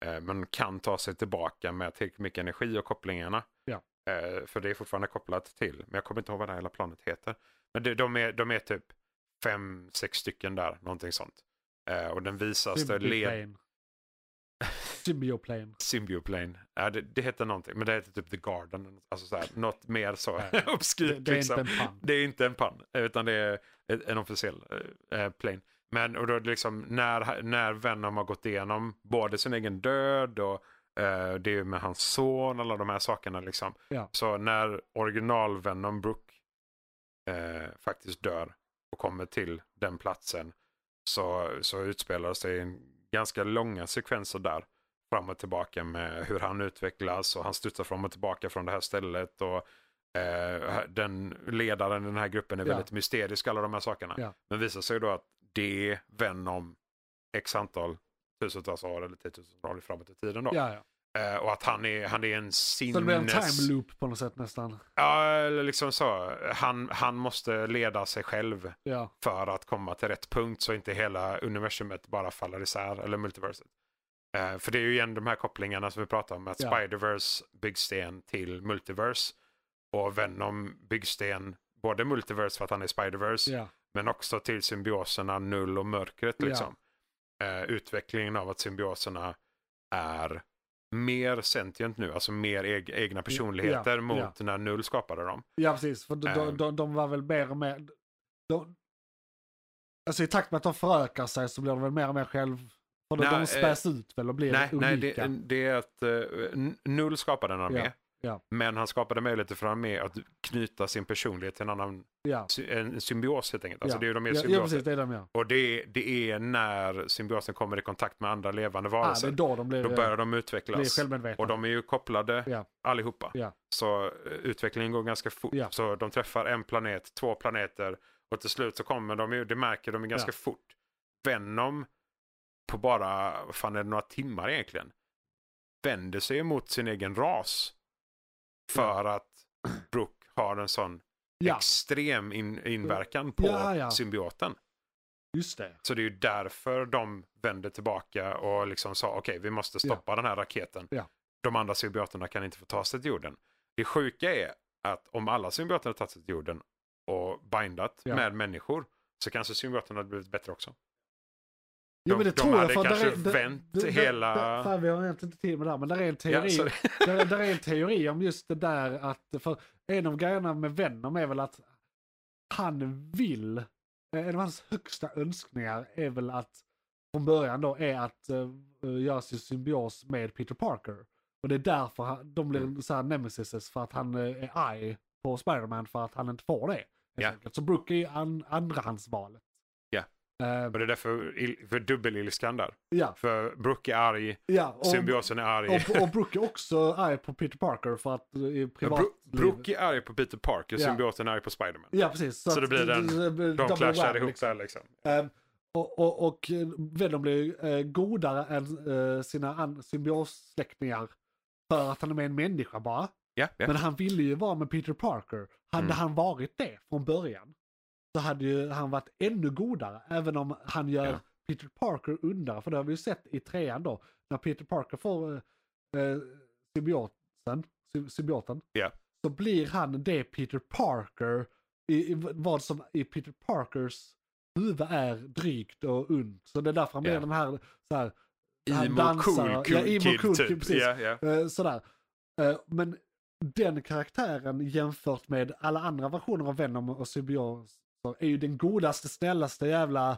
Eh, men kan ta sig tillbaka med tillräckligt mycket energi och kopplingarna. Ja. Eh, för det är fortfarande kopplat till. Men jag kommer inte ihåg vad det här hela planet heter. Men det, de, är, de är typ fem, sex stycken där. Någonting sånt. Eh, och den visas det led... Symbioplane. Symbioplane. Ja, det, det heter någonting. Men det heter typ The Garden. Alltså så här, något mer så obskyrt. Det, det är liksom. inte en pann. Det är inte en pann, utan det är en officiell eh, plane. Men och då liksom, när, när Venom har gått igenom både sin egen död och eh, det är med hans son, alla de här sakerna. Liksom. Ja. Så när original Venom Brook eh, faktiskt dör och kommer till den platsen så, så utspelar sig en ganska långa sekvenser där. Fram och tillbaka med hur han utvecklas och han studsar fram och tillbaka från det här stället. Och Eh, den ledaren i den här gruppen är Ja. väldigt mysterisk, alla de här sakerna. Ja. Men visar sig då att det är Venom x antal tusentals år eller tiotusentals år framåt i tiden. Då. Ja, ja. Eh, och att han är, han är en Så det blir en sinnes... time loop på något sätt nästan. Ja, eller liksom så. Han, han måste leda sig själv Ja, för att komma till rätt punkt så inte hela universumet bara faller isär, eller multiverset. Eh, för det är ju igen de här kopplingarna som vi pratar om, att Ja. Spider-Verse byggsten till multiverse och Venom byggsten både multiverse för att han är Spider-Verse ja, men också till symbioserna Null och Mörkret. Ja. Liksom. Eh, utvecklingen av att symbioserna är mer sentient nu, alltså mer eg- egna personligheter ja. mot när Null skapade dem. ja precis. För de, Ehm. de, de var väl mer och mer... De, alltså i takt med att de förökar sig så blir de väl mer och mer själv... De, Nej, de späs ut väl och blir Nej, nej unika. det, det är att uh, Null skapade en armé. Ja, ja. Men han skapade möjligheter för armé att knyta sin personlighet till en annan ja. sy- en symbios helt enkelt. Alltså det är de är ja, ja, symbioser. precis. Det är de ja. och det, det är när symbiosen kommer i kontakt med andra levande Ah, varelser. är då de blir, då börjar de utvecklas. Och de är ju kopplade Ja. allihopa. Så eh, utvecklingen går ganska fort. Så de träffar en planet, två planeter och till slut så kommer de ju, det märker de ju ganska fort. Venom på bara, vad fan är det, några timmar egentligen, vänder sig emot sin egen ras. För att Brooke har en sån Ja, extrem in, inverkan på Ja, ja. symbioten. just det. Så det är ju därför de vänder tillbaka och liksom sa okej vi måste stoppa den här raketen. Ja. De andra symbioterna kan inte få ta sig till jorden. Det sjuka är att om alla symbioter hade tagit sig till jorden och bindat Ja. med människor så kanske symbioterna hade blivit bättre också. Jo, men det de tror jag. hade För kanske där är, där- vänt där- hela- Där, fan, vi har egentligen inte tid med det här, men där är en Ja, teori. så, där, där är en teori om just det där att, för en av grejerna med Venom är väl att han vill, en av hans högsta önskningar är väl att från början då är att uh, göra sin symbios med Peter Parker. Och det är därför han, de blir Mm. så här nemesis för att han eh, är arg på Spider-Man för att han inte får det. Ja. Så Brooke är an, andrahandsvalet. Eh, och det är därför för dubbelilskan där. ja, För Brooke är arg, ja. Och, symbiosen är arg. och, och Brooke är också arg på Peter Parker för att eh, i Men privat Bro- Brooke är arg på Peter Parker, Ja. symbioten är arg på Spiderman. Ja, precis. Så det att blir den- De double clashar ihop liksom. där liksom. Ehm, och, och, och eh, Venom blir eh, godare än eh, sina symbiossläktingar för att han är med en människa bara. Ja, ja. Men han ville ju vara med Peter Parker. Hade Mm. han varit det från början så hade ju han varit ännu godare. Även om han gör Ja. Peter Parker undare. För det har vi ju sett i trean då. När Peter Parker får eh, eh, symbioten, sy- symbioten Ja. så blir han det Peter Parker, i, i vad som i Peter Parkers huvud är drygt och ont. Så det är därför han blir Ja. den här, så här han Emo dansar- cool, ja, cool emo kid cool typ. kid, precis. Ja, ja. Eh, sådär. Eh, men den karaktären jämfört med alla andra versioner av Venom och symbioser är ju den godaste, snällaste jävla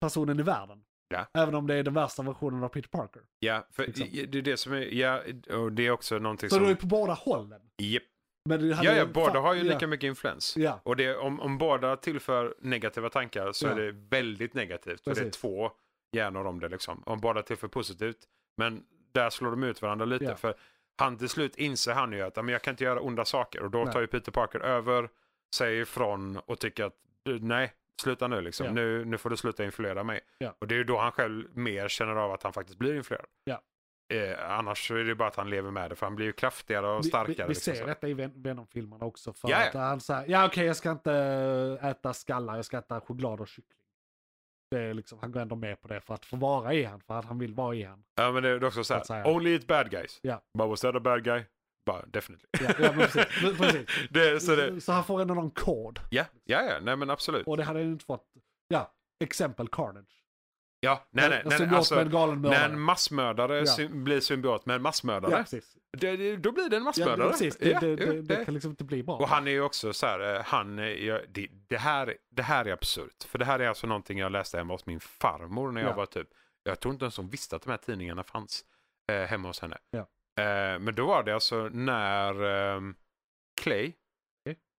personen i världen. Ja. Även om det är den värsta versionen av Peter Parker. ja, för Liksom. det är det som är, ja, och det är också någonting Så som... det är på båda hållen. Japp. Men Ja, ja, båda fan- har ju ja, lika mycket influens. Ja, Och det, om, om båda tillför negativa tankar så Ja. är det väldigt negativt. För det är Precis. två hjärnor om det liksom. Om båda tillför positivt. Men där slår de ut varandra lite. För han till slut inser han ju att "Ja, men jag kan inte göra onda saker. Och då Nej. tar ju Peter Parker över, säger ifrån och tycker att "Du, nej, sluta nu liksom. Ja. Nu, nu får du sluta influera mig. Ja. Och det är ju då han själv mer känner av att han faktiskt blir influerad. Ja. Eh, annars är det bara att han lever med det för han blir ju kraftigare och Vi, starkare. vi, vi liksom ser så. detta i Ven- Venom-filmerna också. För Ja, ja. att han säger, ja okej jag ska inte äta skallar, jag ska äta choklad och kyckling. Det är liksom, han går ändå med på det för att få vara i han, för att han vill vara i han. Ja men det är också så här. only eat bad guys. Ja. But was that a bad guy? Bara. Ja, ja precis. Precis. det, så det, Så han får ändå någon kod. ja, ja, ja, nej men absolut. Och det hade han inte fått, ja, exempel Carnage. Ja, nej, nej, En nej, nej alltså, när en massmördare Ja. sy- blir symbiot med en massmördare, Ja, precis. det, det, då blir det en Ja, massmördare. det, precis. Det, Ja, det, det, kan liksom inte bli bra. Och han är ju också så här, eh, han, är- ja, det, här, det här är absurt. För det här är alltså någonting jag läste hemma hos min farmor när jag Ja. var typ, jag tror inte ens hon visste att de här tidningarna fanns eh, hemma hos henne. Eh, men då var det alltså när ehm, Clay,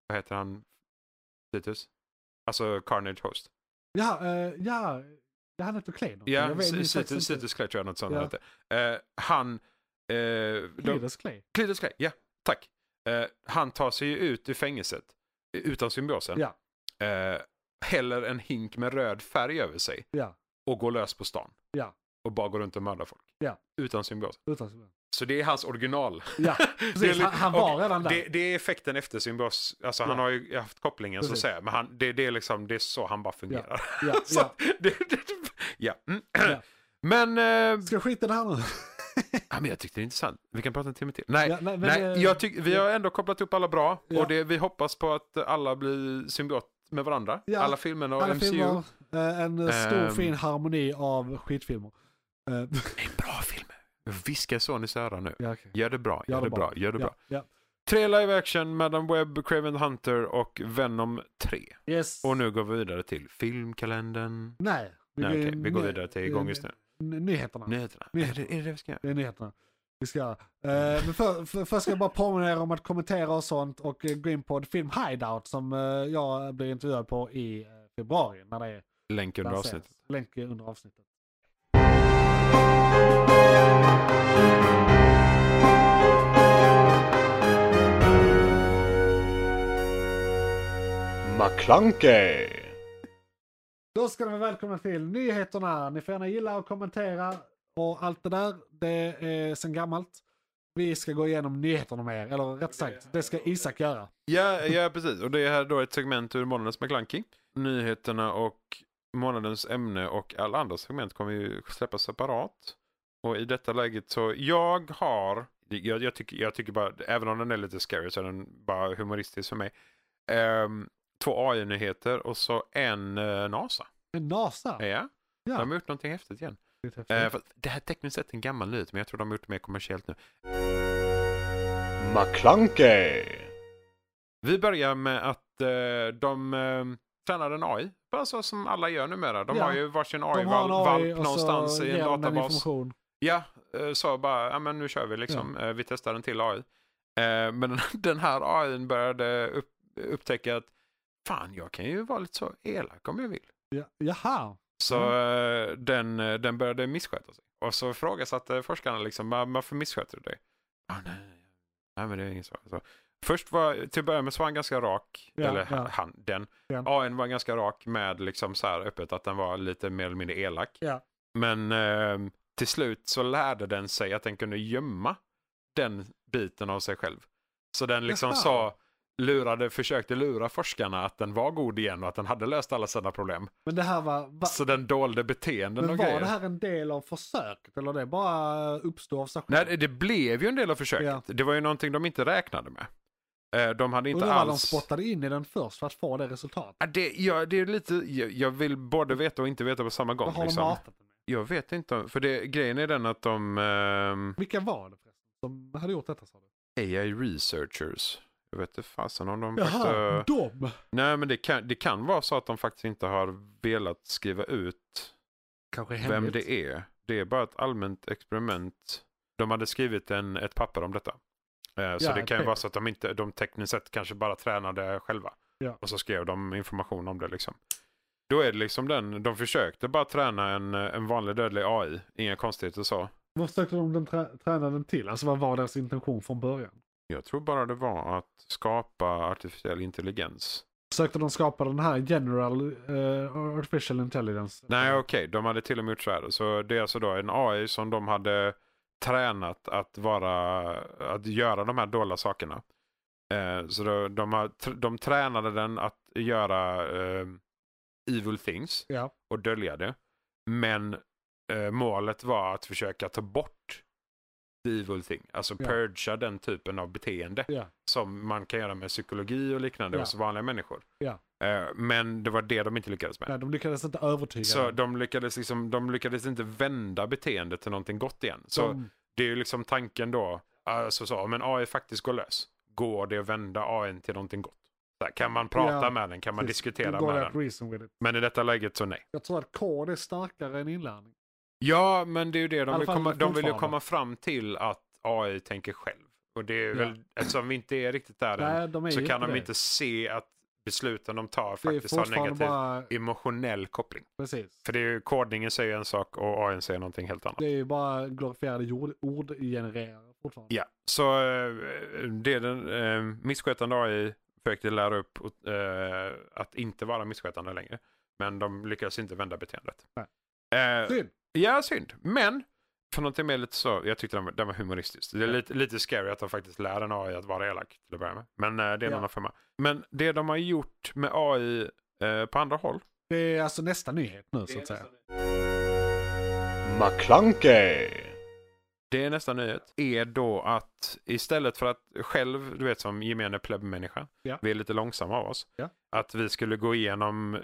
vad heter han, Titus? Alltså Carnage Host. Ja, eh, ja, ja, han heter Clay. någonting. Ja. Titus Clay tror jag något sånt Ja. hette. Eh, han, eh, Cletus Clay. Cletus Clay, ja, tack. Eh, han tar sig ju ut ur fängelset eh, utan symbiosen. Ja. Eh, häller en hink med röd färg över sig Ja, och går lös på stan. Ja. Och bara går runt och mördar folk. Ja. Utan symbios. utan Så det är hans original. Ja, Det är precis. Han, han var redan där. Det, det är effekten efter symbios. Alltså han Ja. har ju haft kopplingen så att Precis. säga. Men han, det, det, är liksom, det är så han bara fungerar. Ja, så, ja. Det, det, ja. Mm. Ja. Men, eh, Ska jag skita det här nu? ja, men jag tyckte det är intressant. Vi kan prata en timme till. Nej, Ja, nej, men, Nej, eh, jag tyck, vi har ändå kopplat upp alla bra Ja. och det, vi hoppas på att alla blir symbiot med varandra. Ja, Alla filmerna och Alla MCU. filmer, eh, en stor Ehm. fin harmoni av skitfilmer. Eh, En bra film. Viska Sonys öra nu. ja, okej. Gör det bra, gör, det bra, gör det bra. Ja, Tre live action, Madam Web, Craven Hunter och Venom 3. ja. Yes. Och nu går vi vidare till filmkalendern. Nej. Nej, går okej, in- vi går vidare till igång just nu. n- Nyheterna. Nyheterna. Är Nyheterna. det, är det vi ska göra? Det är nyheterna. Vi ska göra. Eh, men för, för, först ska jag bara påminna er om att kommentera och sånt och eh, gå in på film Hideout som eh, jag blir intervjuad på i eh, februari när det är Länk under avsnittet. Länk under avsnittet. McClunkey! Då ska ni vara välkomna till nyheterna. Ni får gärna gilla och kommentera och allt det där. Det är sen gammalt. Vi ska gå igenom nyheterna med er, eller rätt sagt, det ska Isak göra. Ja, ja, precis. Och det är här då ett segment ur månadens McKlunky. Nyheterna och månadens ämne och alla andra segment kommer ju släppas separat. Och i detta läget så, jag har, jag, jag, tycker, jag tycker bara, även om den är lite scary så är den bara humoristisk för mig. Ehm, två AI-nyheter och så en eh, NASA. En NASA. Ja, Ja. de har gjort någonting häftigt igen. Lite Eh, det här är tekniskt sett en gammal nyhet, men jag tror de har gjort det mer kommersiellt nu. McClunkey! Vi börjar med att eh, de eh, tränar en AI. Bara så som alla gör numera. De Ja. har ju varsin AI-valp AI någonstans i en databas. Ja, eh, så bara, ja men nu kör vi liksom. Eh, vi testar en till AI. Eh, men den här AI började upp, upptäcka att fan, jag kan ju vara lite så elak om jag vill. Ja. Jaha. Så eh, den, eh, den började missköta sig. Och så ifrågasatte forskarna liksom, "Va- varför missköter du dig? Ah, nej, nej, men det är inget svar. Så, först var, till att börja med så var han ganska rak, Ja, eller ja. han, den. Den. AI var ganska rak med liksom så här öppet att den var lite mer eller mindre elak. Ja. Men eh, till slut så lärde den sig att den kunde gömma den biten av sig själv. Så den liksom Jaha. sa, lurade, försökte lura forskarna att den var god igen och att den hade löst alla sina problem. Men det här var... Va, Så den dolde beteenden men och var grejer. det här en del av försöket eller det bara uppstod av sig själv? Nej, det- blev ju en del av försöket. Ja. Det var ju någonting de inte räknade med. Eh, De hade inte Undrar vad de alls... spottade in i den först för att få det resultatet. Ja, det, ja, det är lite... Jag, jag vill både veta och inte veta på samma gång. Vad har Liksom. de matat med? Jag vet inte. För det, grejen är den att de... ehm, Vilka var det förresten som hade gjort detta sa du? AI researchers. Jag vet inte fasen om de Jaha, faktiskt... de! Nej, men det kan, det kan vara så att de faktiskt inte har velat skriva ut Kanske vem det är. Det är bara ett allmänt experiment. De hade skrivit en, ett papper om detta. Eh, så Ja, det kan ju vara så att de inte, de tekniskt sett kanske bara tränade själva. Ja. Och så skrev de information om det liksom. Då är det liksom den, de försökte bara träna en, en vanlig dödlig AI. Inga konstigheter så. Vad försökte de den trä- träna den till? Alltså vad var deras intention från början? Jag tror bara det var att skapa artificiell intelligens. Försökte de skapa den här general eh, artificial intelligence? Nej okej, de hade till och med gjort så här. Så det är alltså då en AI som de hade tränat att vara, att göra de här dåliga sakerna. Eh, så då, de, har, de tränade den att göra eh, evil things Ja. och dölja det. Men målet var att försöka ta bort evil thing. Alltså Ja. purga den typen av beteende Ja. som man kan göra med psykologi och liknande Ja. hos vanliga människor. Ja. Eh, men det var det de inte lyckades med. Nej, de lyckades inte övertyga Så de lyckades, liksom, de lyckades inte vända beteendet till någonting gott igen. Så De- det är ju liksom tanken då, alltså så, om en AI faktiskt går lös, går det att vända AI till någonting gott? Kan man prata Ja, med den? Kan man precis. diskutera med den? Men i detta läget så nej. Jag tror att kod är starkare än inlärning. Ja, men det är ju det. De vill, komma, de vill ju komma fram till att AI tänker själv. Och det är väl, eftersom vi inte är riktigt där än, Nej, är så kan de det. inte se att besluten de tar är faktiskt har negativ bara... emotionell koppling. Precis. För det är ju, kodningen säger en sak och AI säger någonting helt annat. Det är ju bara glorifierade ordgenererare fortfarande. Ja, så eh, det den eh, misskötande AI försökte lära upp eh, att inte vara misskötande längre. Men de lyckades inte vända beteendet. Eh, Synd. Ja, synd. Men för någonting mer lite så, jag tyckte den, var- den var humoristisk. Det är lite, lite scary att de faktiskt lär en AI att vara elak till att börja med. Men eh, det är en Ja. annan femma. Men det de har gjort med AI eh, på andra håll. Det är alltså nästa nyhet nu så att säga. McClunkey. Det är nästa nyhet. Är då att istället för att själv, du vet som gemene plebbmänniska, Ja. vi är lite långsamma av oss. Ja. Att vi skulle gå igenom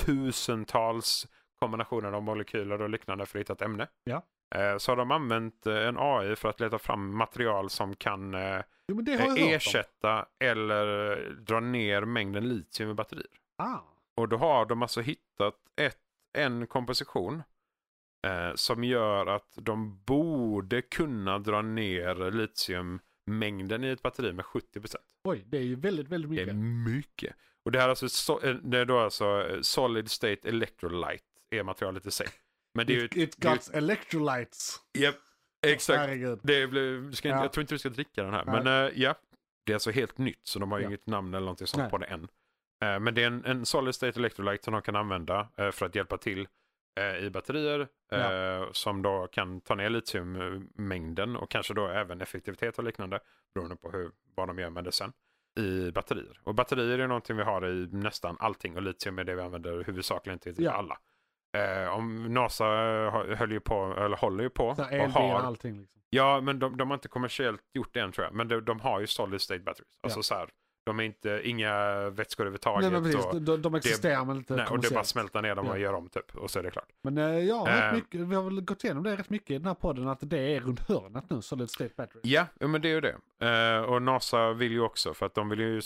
tusentals kombinationer av molekyler och liknande för att hitta ett ämne. Ja. Eh, Så har de använt eh, en AI för att leta fram material som kan eh, Jo ersätta eller dra ner mängden litium i batterier. Ah. Och då har de alltså hittat ett, en komposition eh, som gör att de borde kunna dra ner litiummängden i ett batteri med 70%. Oj, det är ju väldigt, väldigt Det är mycket. mycket. Och det här är alltså, so- det är då alltså solid state electrolyte är materialet i sig. Men det är ju... It, it är ju- got electrolytes. Japp, exakt. Herregud. Det du ska inte, Ja. Jag tror inte du ska dricka den här. Nej. Men eh, ja, det är alltså helt nytt så de har Ja. inget namn eller någonting sånt Nej. på det än. Eh, men det är en, en solid state electrolyte som de kan använda eh, för att hjälpa till i batterier. eh, Som då kan ta ner litiummängden och kanske då även effektivitet och liknande. Beroende på hur, vad de gör med det sen. I batterier. Och batterier är någonting vi har i nästan allting och litium är det vi använder huvudsakligen till typ Ja. alla. Eh, om NASA eh, höll ju på, eller håller ju på Så och har och allting liksom. Ja, men de, de har inte kommersiellt gjort det än tror jag. Men de, de har ju solid state batteries. Alltså Ja. så här, de är inte, inga vätskor överhuvudtaget. Nej men precis, de, de existerar men inte nej, och det bara smälter ner dem och Ja. gör om typ. Och så är det klart. Men eh, ja, Eh. mycket, vi har väl gått igenom det rätt mycket i den här podden att det är runt hörnet nu, Solid State Battery. Ja, men det är ju det. Eh, och NASA vill ju också för att de vill ju,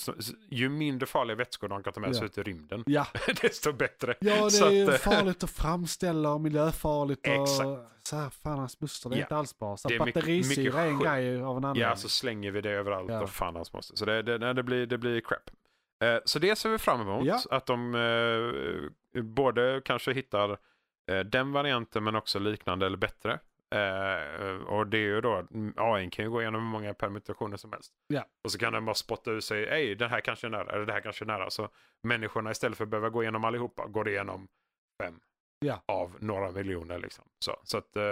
ju mindre farliga vätskor de kan ta med sig Ja. ut i rymden, Ja, desto bättre. ja det Så är att, farligt att framställa och miljöfarligt och Exakt. Så här, fan hans buster, det är Ja. inte alls bra. Så Det är batterisyra är en grej av en anledning. Ja, så slänger vi det överallt Ja. och fan hans måste. Så det, det, det, blir, det blir crap. Eh, så det ser vi fram emot. Ja. Att de eh, både kanske hittar eh, den varianten men också liknande eller bättre. Eh, och det är ju då, AI kan ju gå igenom hur många permutationer som helst. Ja. Och så kan den bara spotta ur sig, ej den här kanske är nära, eller det här kanske är nära. Så människorna istället för att behöva gå igenom allihopa, går igenom fem Ja. av några miljoner. Liksom. Så, så att, eh,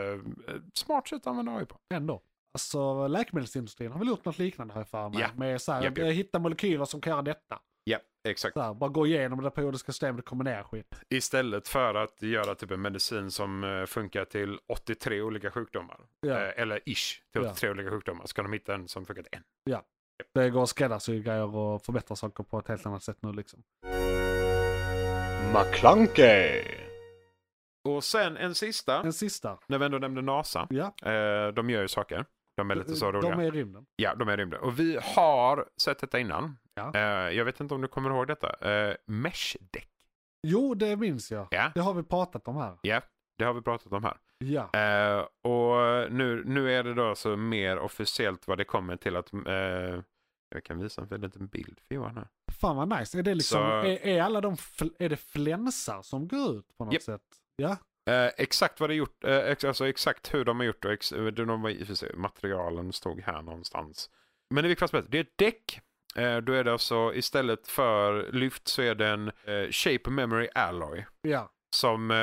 smart sätt att använda AI på. Ändå. Alltså läkemedelsindustrin har väl gjort något liknande här för mig. Ja. Med så här, japp. eh, hitta molekyler som kan göra detta. Ja, exakt. Så här, bara gå igenom det periodiska systemet och kombinera skit. Istället för att göra typ en medicin som eh, funkar till 83 olika sjukdomar. Ja. Eh, eller ish till Ja. 83 olika sjukdomar. Ska de hitta en som funkar till en. Det går att skräddarsy grejer och förbättra saker på ett helt annat sätt nu liksom. McClunkey. Och sen en sista. En sista. När vi ändå nämnde NASA. Ja, Eh, de gör ju saker. De är lite så roliga. de är i rymden. Ja, de är rymden. Och vi har sett detta innan. Ja. Eh, jag vet inte om du kommer ihåg detta. Eh, Mesh-däck. Jo, det minns jag. Ja. Det har vi pratat om här. Ja, det har vi pratat om här. Ja. Eh, och nu, nu är det då så mer officiellt vad det kommer till att... Eh, jag kan visa en liten bild för Johan här. Fan vad nice. Är det liksom, Så- är, är alla de, fl- är det flänsar som går ut på något Japp. sätt? Ja. Eh, exakt vad det gjort, eh, ex, alltså exakt hur de har gjort och ex, eh, de i och för sig, materialen stod här någonstans. Men det viktigaste det är ett däck. Eh, då är det alltså istället för lyft så är det en eh, Shape Memory Alloy. Ja. som eh,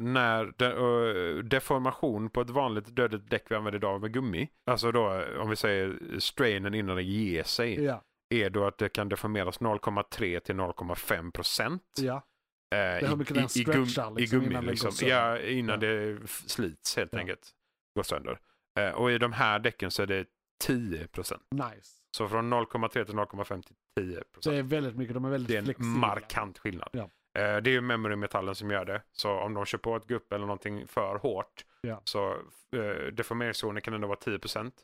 när de, deformation på ett vanligt dödligt däck vi använder idag med gummi. Alltså då om vi säger strainen innan det ger sig. Ja, Är då att det kan deformeras 0,3 till 0,5 procent. ja. Eh, är hur mycket den stretchar, liksom, i gummi innan det liksom. Ja, innan Ja. det slits helt Ja. enkelt. Går sönder. Eh, och i de här däcken så är det 10 procent. Nice. Så från 0,3 till 0,5 till 10% Det procent. är väldigt mycket, de är väldigt Det är en flexibla. markant skillnad. Ja. Eh, det är ju memory-metallen som gör det. Så om de kör på ett gupp eller någonting för hårt Ja. så eh, deformeringszonen kan ändå vara 10 procent.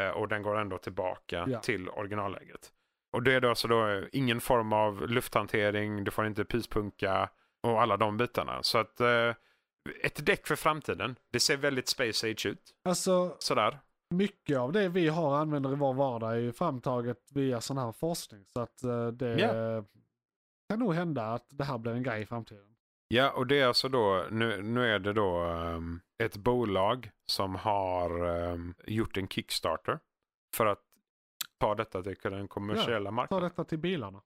Eh, och den går ändå tillbaka till originalläget. Och det är då alltså då eh, ingen form av lufthantering, du får inte pyspunka och alla de bitarna. Så att eh, ett däck för framtiden. Det ser väldigt Space Age ut. Alltså, Sådär. mycket av det vi har använder i vår vardag är ju framtaget via sån här forskning. Så att eh, det Ja. kan nog hända att det här blir en grej i framtiden. Ja, och det är alltså då, nu, nu är det då ehm, ett bolag som har ehm, gjort en Kickstarter för att ta detta till den kommersiella Ta marknaden. detta till bilarna.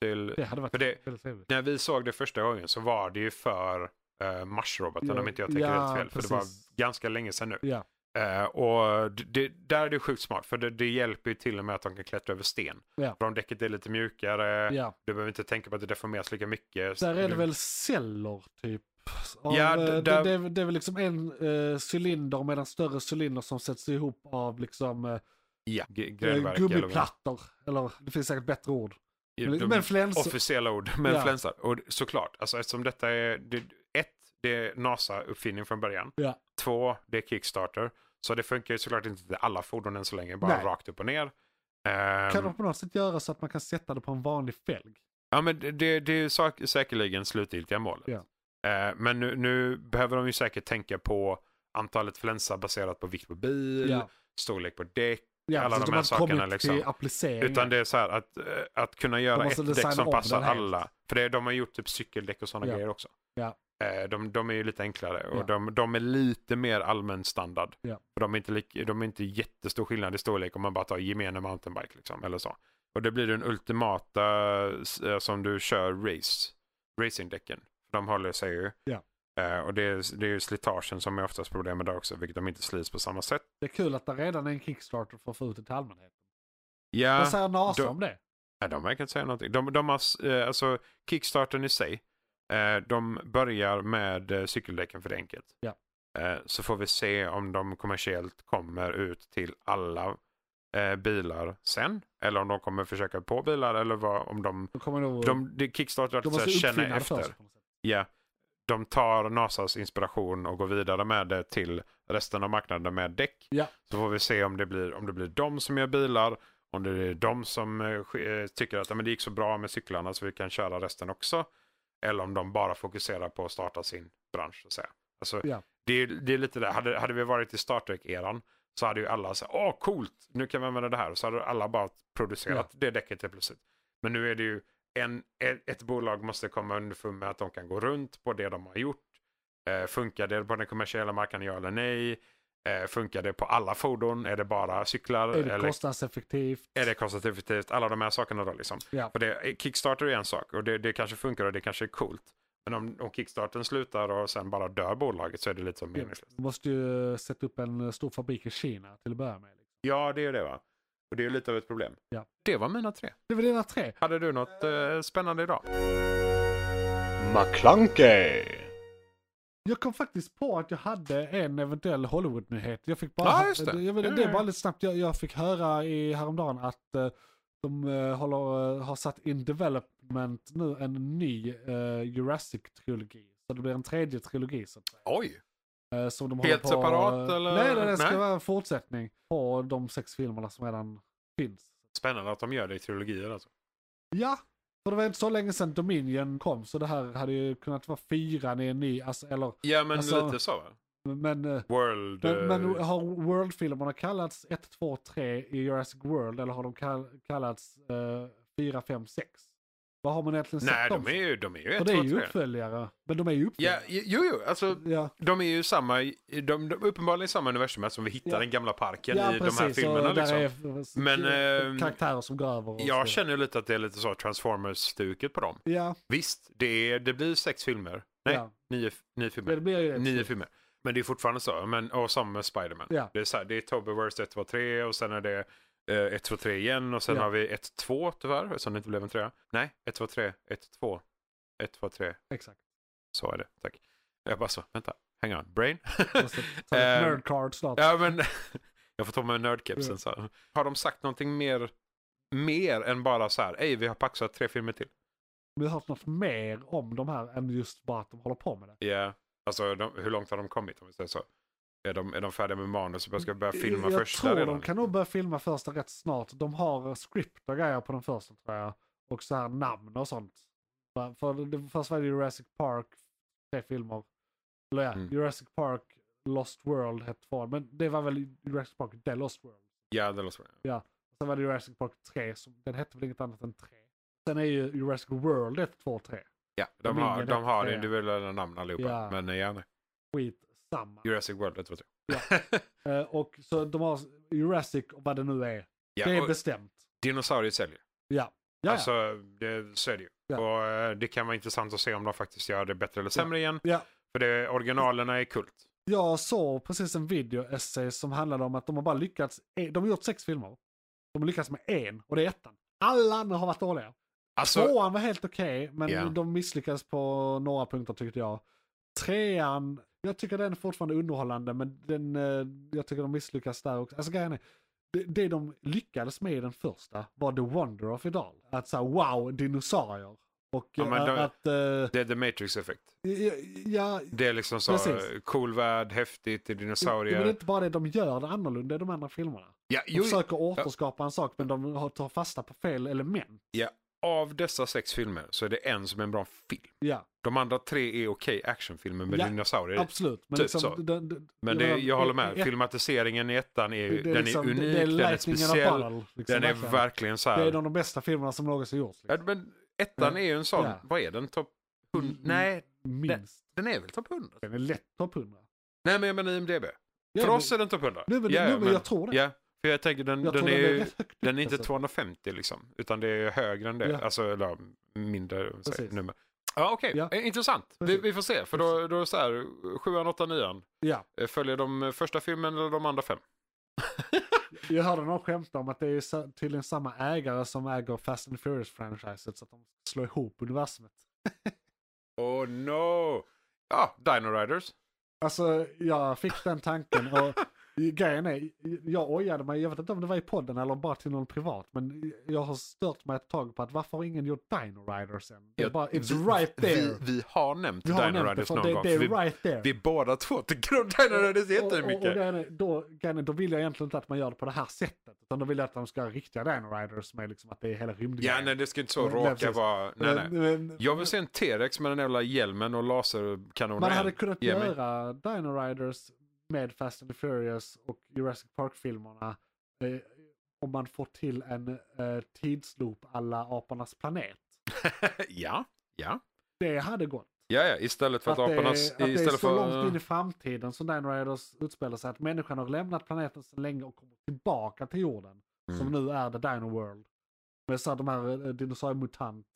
Till, Det hade varit det- när vi såg det första gången så var det ju för uh, Mars-roboten Ja, om inte jag tänker ja, helt fel. För det var precis. ganska länge sedan nu. Ja, Eh, och det, där är det sjukt smart för det, det hjälper ju till och med att de kan klättra över sten. Ja. För om däcket är lite mjukare, ja. du behöver inte tänka på att det deformeras lika mycket. Där är det väl celler typ? Av, Ja, eh, det, det, är- det är väl liksom en eh, cylinder med en större cylinder som sätts ihop av liksom Ja, eh, eller vad- gummiplattor. Eller det finns säkert bättre ord. Men, de- men fläns... officiella ord med Ja. influensa. Och såklart, alltså eftersom detta är, det, ett, det är NASA-uppfinning från början. Ja. Två, det är Kickstarter. Så det funkar ju såklart inte till alla fordon än så länge, bara Nej. rakt upp och ner. Ehm, Kan de på något sätt göra så att man kan sätta det på en vanlig fälg? Ja, men det, det, är ju sak, säkerligen slutgiltiga målet. Ja. Eh, men nu, nu behöver de ju säkert tänka på antalet flänsa baserat på vikt på bil, Ja. storlek på däck. Ja, alla de de här sakerna liksom. Utan det är så här att, eh, att kunna göra ett däck som om passar alla. För det, de har gjort typ cykeldäck och sådana Ja. grejer också. Ja. Eh, De, de är ju lite enklare och Ja. de, de är lite mer allmän standard. Ja. För de, är inte lik, de är inte jättestor skillnad i storlek om man bara tar gemene mountainbike. Liksom, eller så. Och det blir den ultimata eh, som du kör race, racingdäcken. De håller sig ju. Ja. Eh, och det är, det är ju slitagen som är oftast problemet där också, vilket de inte slits på samma sätt. Det är kul att det redan är en Kickstarter för att få ut det till allmänheten. Ja, Vad säger NASA då- om det? Nej, de verkar inte säga någonting. De, de har, eh, alltså Kickstarten i sig, eh, de börjar med eh, cykeldäcken för det enkelt. Ja. Så får vi se om de kommersiellt kommer ut till alla bilar sen. Eller om de kommer försöka på bilar eller vad, om de... De kommer nog... de det Kickstarter de måste känna efter. Ja. De tar NASAs inspiration och går vidare med det till resten av marknaden med däck. Ja. Så får vi se om det blir, om det blir de som gör bilar, om det är de som eh, tycker att ja, men det gick så bra med cyklarna så vi kan köra resten också. Eller om de bara fokuserar på att starta sin bransch. Så att säga. Alltså, Ja. det, det är lite det, hade, hade vi varit i Star Trek-eran så hade ju alla sagt åh coolt, nu kan vi använda det här. Och så hade alla bara producerat det däcket helt plötsligt. Men nu är det ju en, ett, bolag måste komma underfund med att de kan gå runt på det de har gjort. Eh, funkar det på den kommersiella marknaden, ja eller nej? Eh, funkar det på alla fordon? Är det bara cyklar? Är det eller kostnadseffektivt? är det kostnadseffektivt? Alla de här sakerna då liksom. Ja. För det, Kickstarter är en sak och det, det kanske funkar och det kanske är coolt. Men om, om Kickstarten slutar och sen bara dör bolaget så är det lite så meningslöst. Du måste ju sätta upp en stor fabrik i Kina till att börja med. liksom. Ja, det är det va. Och det är lite av ett problem. Ja. Det var mina tre. Det var dina tre. Hade du något eh, spännande idag? McClunkey. Jag kom faktiskt på att jag hade en eventuell Hollywood-nyhet. Jag fick bara, Ja, just det. Jag, det bara ja. lite snabbt. Jag, jag fick höra i häromdagen att eh, de eh, håller, eh, har satt in development nu en ny uh, Jurassic-trilogi. Så det blir en tredje trilogi så att säga. Oj! Eh, som de Helt på, separat, eller? Nej, nej, det ska Nej. vara en fortsättning på de sex filmerna som redan finns. Spännande att de gör det i trilogier alltså. Ja, för det var inte så länge sedan Dominion kom så det här hade ju kunnat vara fyran i en ny, alltså, eller, Ja, men Alltså- lite så va? men eh, World... Men, eh, men har World-filmerna kallats 1, 2, 3 i Jurassic World eller har de kall, kallats uh, 4, 5, 6? Vad har man egentligen nej, sett dem de är ju, de är ju ett, det är två, ju tre. uppföljare. Men de är ju Ja, uppföljare. jo, jo, alltså Ja, de är ju samma, de, de uppenbarligen samma universum som vi hittar Ja. den gamla parken i de här filmerna och där liksom. är Men, ehm, karaktärer som går över. Och så Jag känner ju lite att det är lite så Transformers-stuket på dem. Ja, Visst, det, är, det blir sex filmer. Nej, Ja. nio, nio Men filmer. det blir ju. Nio filmer. Men det är fortfarande så. Men, och samma med Spiderman. Ja. Det är, så här, det är Tobyverse 1, 2, 3 och sen är det 1, 2, 3 igen och sen Ja. har vi 1, 2 tyvärr eftersom det inte blev en trea. Nej, 1, 2, 3, 1, 2, 1, 2, 3. Exakt. Så är det, tack. Jag bara så, vänta, hang on, brain. Måste ta Ehm, nerd card snart. ja men, jag får ta med nördkepsen så. Har de sagt någonting mer, mer än bara så här, ej vi har paxat tre filmer till? Vi har hört något mer om de här än just bara att de håller på med det. Ja, alltså de, hur långt har de kommit om vi säger så? Är de, är de färdiga med manus och ska börja filma jag första tror redan? de kan nog börja filma första rätt snart. De har script och grejer på den första tror jag. Och så här namn och sånt. För det, först var det Jurassic Park, tre filmer. Eller ja, Mm. Jurassic Park, Lost World hette två. Men det var väl Jurassic Park, The Lost World. Ja, det låter bra. Sen var det Jurassic Park 3, som, den hette väl inget annat än 3. Sen är ju Jurassic World 1, 2, 3. Ja, de De har, de har ja. individuella namn allihopa. Ja. Men ja, nej. Skit samma. Jurassic World 1, 2, 3. Eh, och så de har Jurassic och vad det nu är. Ja, det är bestämt. dinosaurier säljer. Ja. Ja, Alltså, det, så är det ju. Ja. Och eh, det kan vara intressant att se om de faktiskt gör det bättre eller sämre igen. ja. För det, originalerna är kult. Jag såg precis en video-essay som handlade om att de har bara lyckats, de har gjort sex filmer. De har lyckats med en och det är ettan. Alla andra har varit dåliga. Alltså, Tvåan var helt okej, men Ja. de misslyckades på några punkter tyckte jag. Trean, jag tycker den är fortfarande underhållande, men den, eh, jag tycker de misslyckas där också. Alltså grejen är, det, det de lyckades med i den första var the wonder of it all. Att säga wow, dinosaurier. Och Ja, men eh, de- att, eh, det är the matrix effect. ja, ja, Det är liksom så Precis. cool värld, häftigt, det är men det dinosaurier. är inte bara det, de gör det annorlunda i de andra filmerna. Ja, De jo, försöker återskapa en sak men de tar fasta på fel element. ja, av dessa sex filmer så är det en som är en bra film. Ja, De andra tre är okej actionfilmer med Ja, dinosaurier absolut. Men, Typ liksom, den- den- Men det, jag håller med, ett- filmatiseringen i ettan är, det är den liksom- är unik, det- det är den är a speciell. bottle, liksom, den är verkligen. verkligen så Det är här. en av de bästa filmerna som någonsin gjorts. Ja, Liksom. men ettan Ja. är ju en sån, Ja. vad är den? Topp 100? Mm, Nej, Minst. den är väl topp 100? Den är lätt topp 100. Nej men jag menar IMDB. Ja, För men- oss är den topp 100. Nu, men, Ja, nu, ja, men jag tror det. För jag tänker den, jag den är den är ju... Den är inte alltså. 250 liksom, utan det är högre än det. Ja. Alltså, eller mindre säg, nummer. Ja, okej. Ja. Eh, Intressant. Vi, vi får se. För då, då är det så här, 7, 8, 9. Ja, Följer de eh, första filmen eller de andra fem? jag hörde någon skämta om att det är tydligen samma ägare som äger Fast and Furious-franchiset så att de slår ihop universumet. Oh no! Ja, Dino Riders. Alltså, jag fick den tanken och grejen är, jag ojade mig, jag vet inte om det var i podden eller bara till någon privat, men jag har stört mig ett tag på att varför har ingen gjort Dino Riders än? Det är bara, it's vi, right there. Vi, vi har nämnt Vi har Dino Riders någon det, gång. det är vi, right there. vi båda två tycker om Dino Riders Och- och, och jättemycket. grejen är, då, är, då vill jag egentligen inte att man gör det på det här sättet. Utan då vill jag att de ska ha riktiga Dino Riders med liksom att det är hela rymdgrejen. Ja, nej det ska inte så Nej, råka precis. vara. Nej, nej. Men- Jag vill se en T-Rex med den jävla hjälmen och laserkanonen. Man hade kunnat Ge mig. göra Dino Riders med Fast and the Furious och Jurassic Park-filmerna eh, om man får till en eh, tidsloop alla apornas planet. ja, ja. Det hade gått. Ja, ja, istället för att, Att, det, apornas... att det är istället så för, långt in i framtiden som Dino Riders utspelar sig att människan har lämnat planeten så länge och kommer tillbaka till jorden. Mm. Som nu är The Dino World. Med så här, de här eh, dinosauriemutant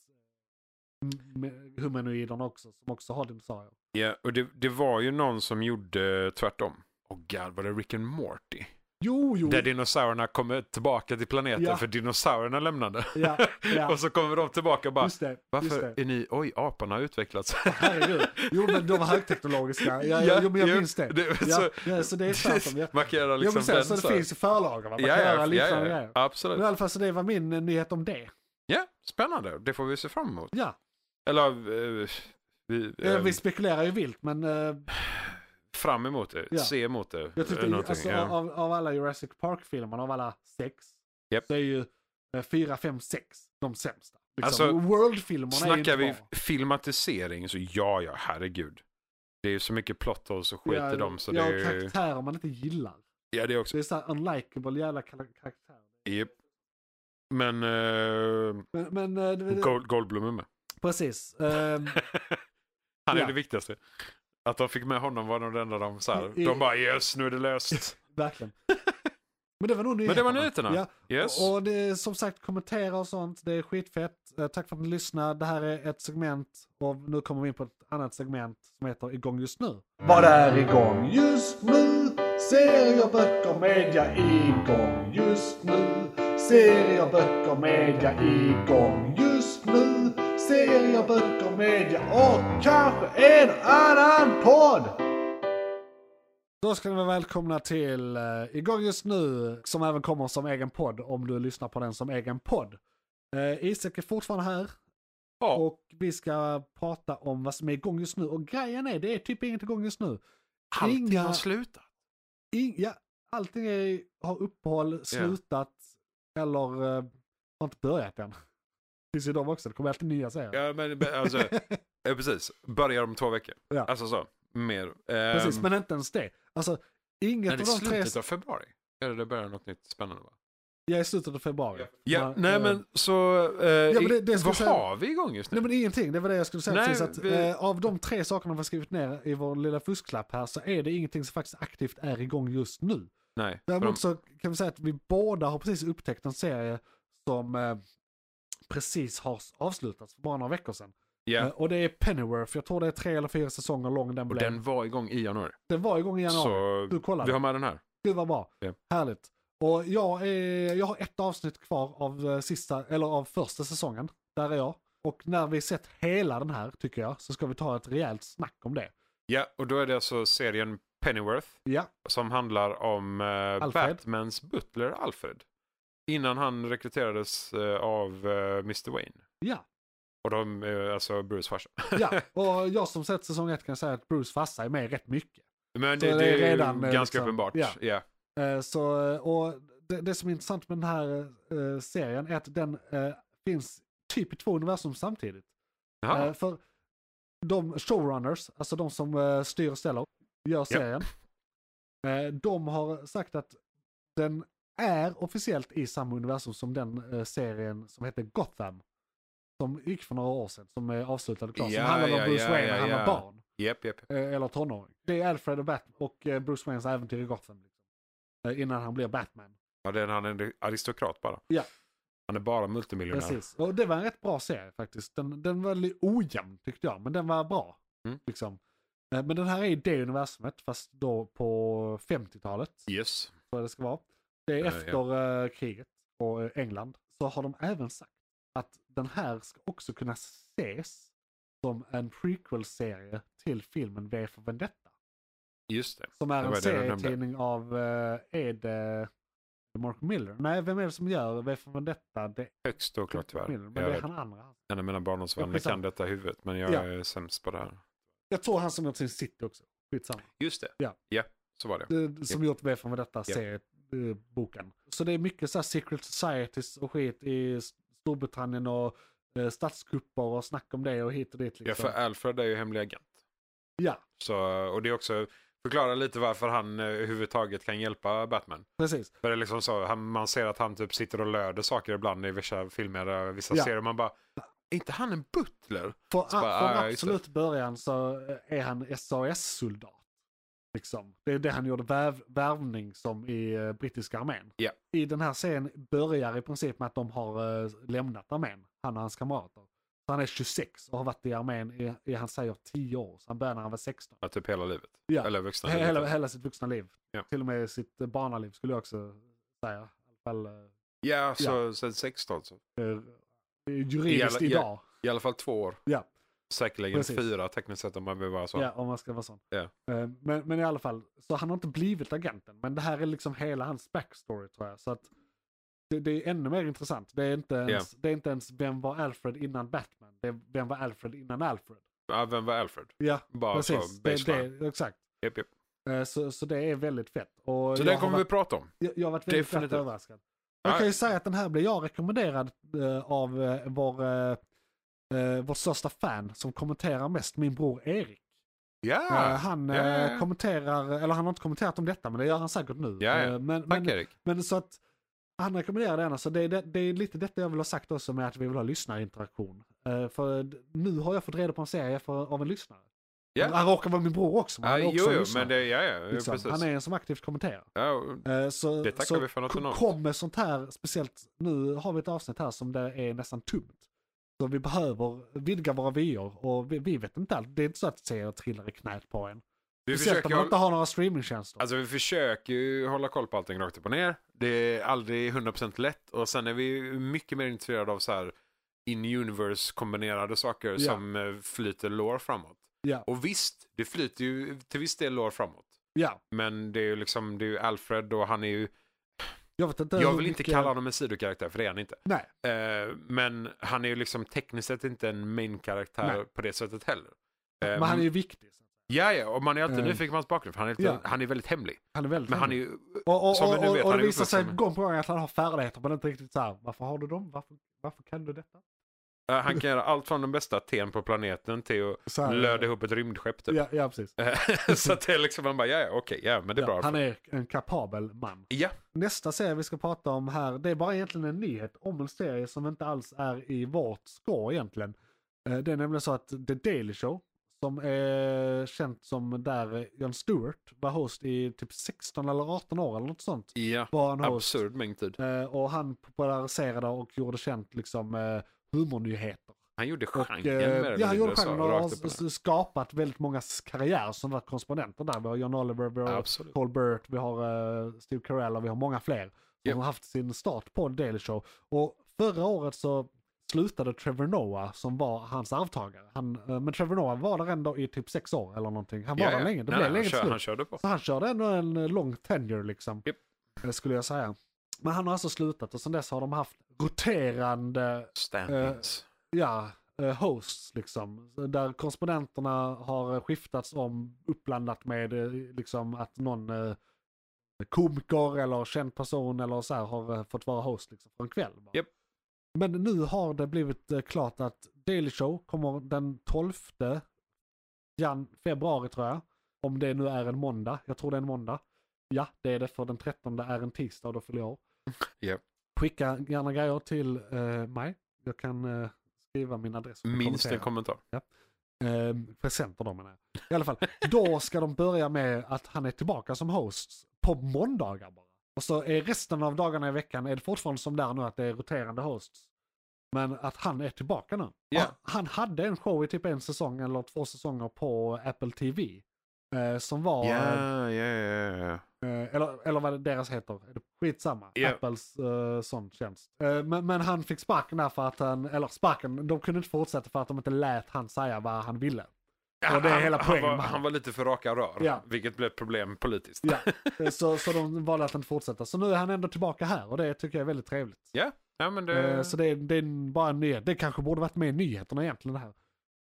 m- med humanoiderna också som också har dinosaurier. Ja, och det, det var ju någon som gjorde tvärtom. Oh god, var det Rick and Morty? Jo, jo. Där dinosaurierna kommer tillbaka till planeten Ja. för dinosaurierna lämnade. Ja, ja. och så kommer de tillbaka och bara, just det. Just varför det. är ni, oj, aporna har utvecklats. Herregud. Jo men de var högteknologiska. Ja, ja, jo men jag jo, minns det. det- ja, så- ja, så det är. Ja. Markera Jo liksom men den så det finns ju förlagen. Man ja, kan göra ja, ja, liknande ja, grejer. absolut. Men i alla fall så det var min eh, nyhet om det. Ja, spännande. Det får vi se fram emot. Ja, Eller, eh, vi, eh, vi spekulerar ju vilt men eh, fram emot det, Ja. se emot det. jag tyckte eh, alltså, ja. av, av alla Jurassic Park-filmerna, av alla sex, Japp. så är ju eh, fyra, fem, sex de sämsta. Liksom. Alltså, World-filmerna Snackar vi bra. filmatisering så ja, ja, herregud. Det är ju så mycket plot och skit ja, i dem så ja, det är ju... karaktärer man inte gillar. Ja, det är också. Det är så här unlikable jävla kar- karaktärer. Yep. Men uh, Men, men det- Gold, Goldblum är med. precis. Ehm, Han är Ja. det viktigaste. Att de fick med honom var nog det enda de så här, I- De bara yes, nu är det löst. verkligen. Men det var nog Men nyheterna. det var nyheterna. Ja. Yes. Och det är som sagt kommentera och sånt, det är skitfett. Eh, Tack för att ni lyssnar. Det här är ett segment och nu kommer vi in på ett annat segment som heter Igång just nu. Vad är igång just nu? Serier, böcker, media igång just nu. Serier, böcker, media igång just nu. Serier, böcker, media och kanske en annan podd. Då ska ni vara välkomna till uh, Igång just nu, som även kommer som egen podd om du lyssnar på den som egen podd. Uh, Isak är fortfarande här Ja. och vi ska prata om vad som är igång just nu. Och grejen är, det är typ inget igång just nu. Allting inga- har slutat. In, ja, allting är, har uppehåll, slutat eller uh, har inte börjat än. Finns ju de också, det kommer alltid nya serier. Ja, men alltså, ja, precis. Börjar om två veckor. Ja. Alltså så, mer. Precis, Ehm, men inte ens det. Alltså, inget nej, av det är de tre... slutet av februari. Är det det börjar något nytt spännande va? Jag är i slutet av februari. Ja, Man- nej eh, men så, eh, men det- det ska vad säga- har vi igång just nu? Nej men ingenting, det var det jag skulle säga Nej, precis. Att, vi- eh, av de tre sakerna vi har skrivit ner i vår lilla fusklapp här så är det ingenting som faktiskt aktivt är igång just nu. nej. för de- Däremot så kan vi säga att vi båda har precis upptäckt en serie som eh, precis har avslutats för bara några veckor sedan. Eh, och det är Pennyworth, jag tror det är tre eller fyra säsonger lång den Och blev. den var igång i januari. Den var igång i januari. Så Du kollade? vi har med den här. Gud vad bra. Ja. Härligt. Och jag, är, jag har ett avsnitt kvar av, eh, sista, eller av första säsongen. Där är jag. Och när vi sett hela den här, tycker jag, så ska vi ta ett rejält snack om det. Ja, och då är det alltså serien Pennyworth Ja, som handlar om eh. Batmans butler Alfred. Innan han rekryterades eh, av eh, Mr. Wayne. ja, Och de, eh, alltså Bruce farsa. ja. Och jag som sett säsong ett kan säga att Bruce farsa är med rätt mycket. Men det, det det är är redan, ganska liksom, uppenbart. ja. Ja. Eh, Så, och det, det som är intressant med den här serien är att den finns typ i två universum samtidigt. Jaha. För de showrunners, alltså de som styr och ställer, gör serien. eh, de har sagt att den är officiellt i samma universum som den eh, serien som heter Gotham. Som gick för några år sedan, som är avslutad och klar. Ja, som handlar om ja, Bruce ja, Wayne när han var barn. Japp, japp. Eh, eller tonåring. Det är Alfred och, Bat- och eh, Bruce Waynes äventyr i Gotham. Liksom. Eh, innan han blir Batman. Ja, det är, han är aristokrat bara. Ja. Han är bara multimiljonär. Precis. Och det var en rätt bra serie faktiskt. Den, den var lite ojämn tyckte jag, men den var bra. Mm. Liksom. Eh, Men den här är i det universumet, fast då på 50-talet. Yes. Så det ska vara. Det är Ja, efter eh, kriget och eh, England. Så har de även sagt att den här ska också kunna ses som en prequel-serie till filmen V för Vendetta. Just det. Som är Det en serietidning av, eh, är det Mark Miller? Nej, vem är det som gör V för Vendetta? Det Högst oklart tyvärr. Miller, men Jag det är vet. han andra. En av mina barndomsvänner Skitsamma. kan detta i huvudet, men jag Ja. är sämst på det här. Jag tror han som gjort sin City också. Skitsamma. Just det. Ja. Ja, så var det. Som gjort V för Vendetta serieboken. Så det är mycket så secret societies och skit i Storbritannien och eh, statskupper och snack om det och hit och dit. Ja, Liksom. för Alfred är ju hemlig agent. Ja, Så, och det är också, förklara lite varför han eh, överhuvudtaget kan hjälpa Batman. precis. För det är liksom så, han, man ser att han typ sitter och löder saker ibland i vissa filmer, där vissa Ja. serier. Man bara, är inte han en butler? För, Så bara, från ah, absolut början så är han SAS-soldat. Liksom. Det är det han gjorde väv, värvning som i eh, brittiska armén. Ja. I den här serien börjar i princip med att de har eh, lämnat armén, han och hans kamrater. Så han är 26 och har varit i armén i, i han säger 10 år, så han började när han var 16. Ja, typ hela livet. Ja. Eller vuxna livet. Hela, hela sitt vuxna liv. Ja. Till och med sitt eh, barnaliv skulle jag också säga. I alla fall Ja, så, så 16 så. juridiskt I alla- idag. I alla fall två år. Ja. Säkerligen Precis. fyra tekniskt sett om man vill vara så. Ja, om man ska vara sån. Eh, Men, men i alla fall, så han har inte blivit agenten. Men det här är liksom hela hans backstory tror jag. Så att det, det är ännu mer intressant. Det är, inte ens, det är inte ens vem var Alfred innan Batman. Det är vem var Alfred innan Alfred. Ja, vem var Alfred? Ja, Bara precis. så, Det, det, exakt. Japp, japp. Eh, Så, så det är väldigt fett. Och Så den kommer vi varit, prata om. jag, jag har varit väldigt definitivt. överraskad. Jag Ja. kan ju säga att den här blev jag rekommenderad eh, av eh, vår, eh, eh, vår största fan som kommenterar mest, min bror Erik. Ja, Eh, han ja. kommenterar, eller han har inte kommenterat om detta men det gör han säkert nu. Eh, men, Tack men, Erik. men så att han rekommenderar den, så det är, det, det är lite detta jag vill ha sagt också med att vi vill ha lyssnarinteraktion. Eh, för nu har jag fått reda på en serie för, av en lyssnare. Ja. Han råkar vara min bror också, men han är också jo, lyssnare. men det, ja, ja, liksom. Han är en som aktivt kommenterar. Ja, Eh, Så, Det tackar så vi för något enormt. kommer sånt här, speciellt nu har vi ett avsnitt här som det är nästan tomt. Så vi behöver vidga våra vyer och vi, vi vet inte allt. Det är inte så att serier trillar i knät på en. vi Speciellt om försöker, man inte har några streamingtjänster. alltså, vi försöker ju hålla koll på allting rakt upp och ner. Det är aldrig 100% lätt och sen är vi mycket mer intresserade av så här in-universe kombinerade saker Ja. som eh, flyter lore framåt. ja, Och visst, det flyter ju till viss del lore framåt. ja, Men det är ju liksom, det är ju Alfred och han är ju, jag inte jag vill inte mycket- kalla honom en sidokaraktär för det är han inte. Nej, Eh, men han är ju liksom tekniskt sett inte en main-karaktär på det sättet heller. Eh, men han är ju viktig. Ja, ja, och man är alltid Eh. nyfiken på hans bakgrund för han är, lite, Ja. han är väldigt hemlig. Han är väldigt Men han är hemlig. ju, och, och, som vi och, nu och, vet, och han det visar sig gång på gång att han har färdigheter men inte riktigt så här. varför har du dem? Varför, varför kan du detta? Eh, han kan göra allt från den bästa ten på planeten till att löda ihop ett rymdskepp typ. Ja, ja precis. så att det är liksom, man bara, ja, ja, okej, ja, men det är bra. Ja, han är en kapabel man. Ja, Nästa serie vi ska prata om här, det är bara egentligen en nyhet om en serie som inte alls är i vårt skå egentligen. Eh, Det är nämligen så att The Daily Show, som är känt som där Jon Stewart var host i typ 16 eller 18 år eller något sånt. ja. Var han host. Absurd mängd tid. Eh, Och han populariserade och gjorde känt liksom eh, humornyheter. Han gjorde Och, genren eh, ja, han gjorde genren och har skapat väldigt många karriärer som varit korrespondenter där. Vi har John Oliver, vi har Absolut. Paul Burt, vi har eh, Steve Carell och vi har många fler som Japp. har haft sin start på The Daily Show. Och förra året så slutade Trevor Noah som var hans arvtagare. Han, eh, men Trevor Noah var där ändå i typ sex år eller någonting. Han var Ja, där ja. länge, det Nej, blev nej, länge han, kör, han körde på. Så han körde ändå en lång tenure liksom. Eh, Skulle jag säga. Men han har alltså slutat och sen dess har de haft roterande Stand-ins. ja, eh, hosts liksom. Där korrespondenterna har skiftats om uppblandat med eh, liksom att någon eh, komiker eller känd person eller så här har eh, fått vara host liksom för en kväll. Japp. Men nu har det blivit eh, klart att Daily Show kommer den 12 jan februari tror jag. Om det nu är en måndag. Jag tror det är en måndag. Ja, det är det för den 13 är en tisdag och då fyller jag Japp. Skicka gärna grejer till eh, mig. Jag kan eh, skriva min adress. Minst en kommentar. Eh, presenter då menar jag. I alla fall, då ska de börja med att han är tillbaka som host på måndagar bara. Och så är resten av dagarna i veckan är det fortfarande som där nu att det är roterande hosts. Men att han är tillbaka nu. Ja. Och Han hade en show i typ en säsong eller två säsonger på Apple TV. Eh, som var, Ja, ja, ja, ja. eh, eller, eller vad deras heter, skitsamma. Ja. Apples eh, sån tjänst. Eh, men, men han fick sparken där för att han, eller sparken, de kunde inte fortsätta för att de inte lät han säga vad han ville. Och det är han, hela han, poängen var, med han. han var lite för raka rör, Ja. vilket blev ett problem politiskt. Ja, eh, så, så de valde att inte fortsätta. Så nu är han ändå tillbaka här och det tycker jag är väldigt trevligt. Ja, ja men, det, Så det det är bara en nyhet. Det kanske borde varit med i nyheterna egentligen det här.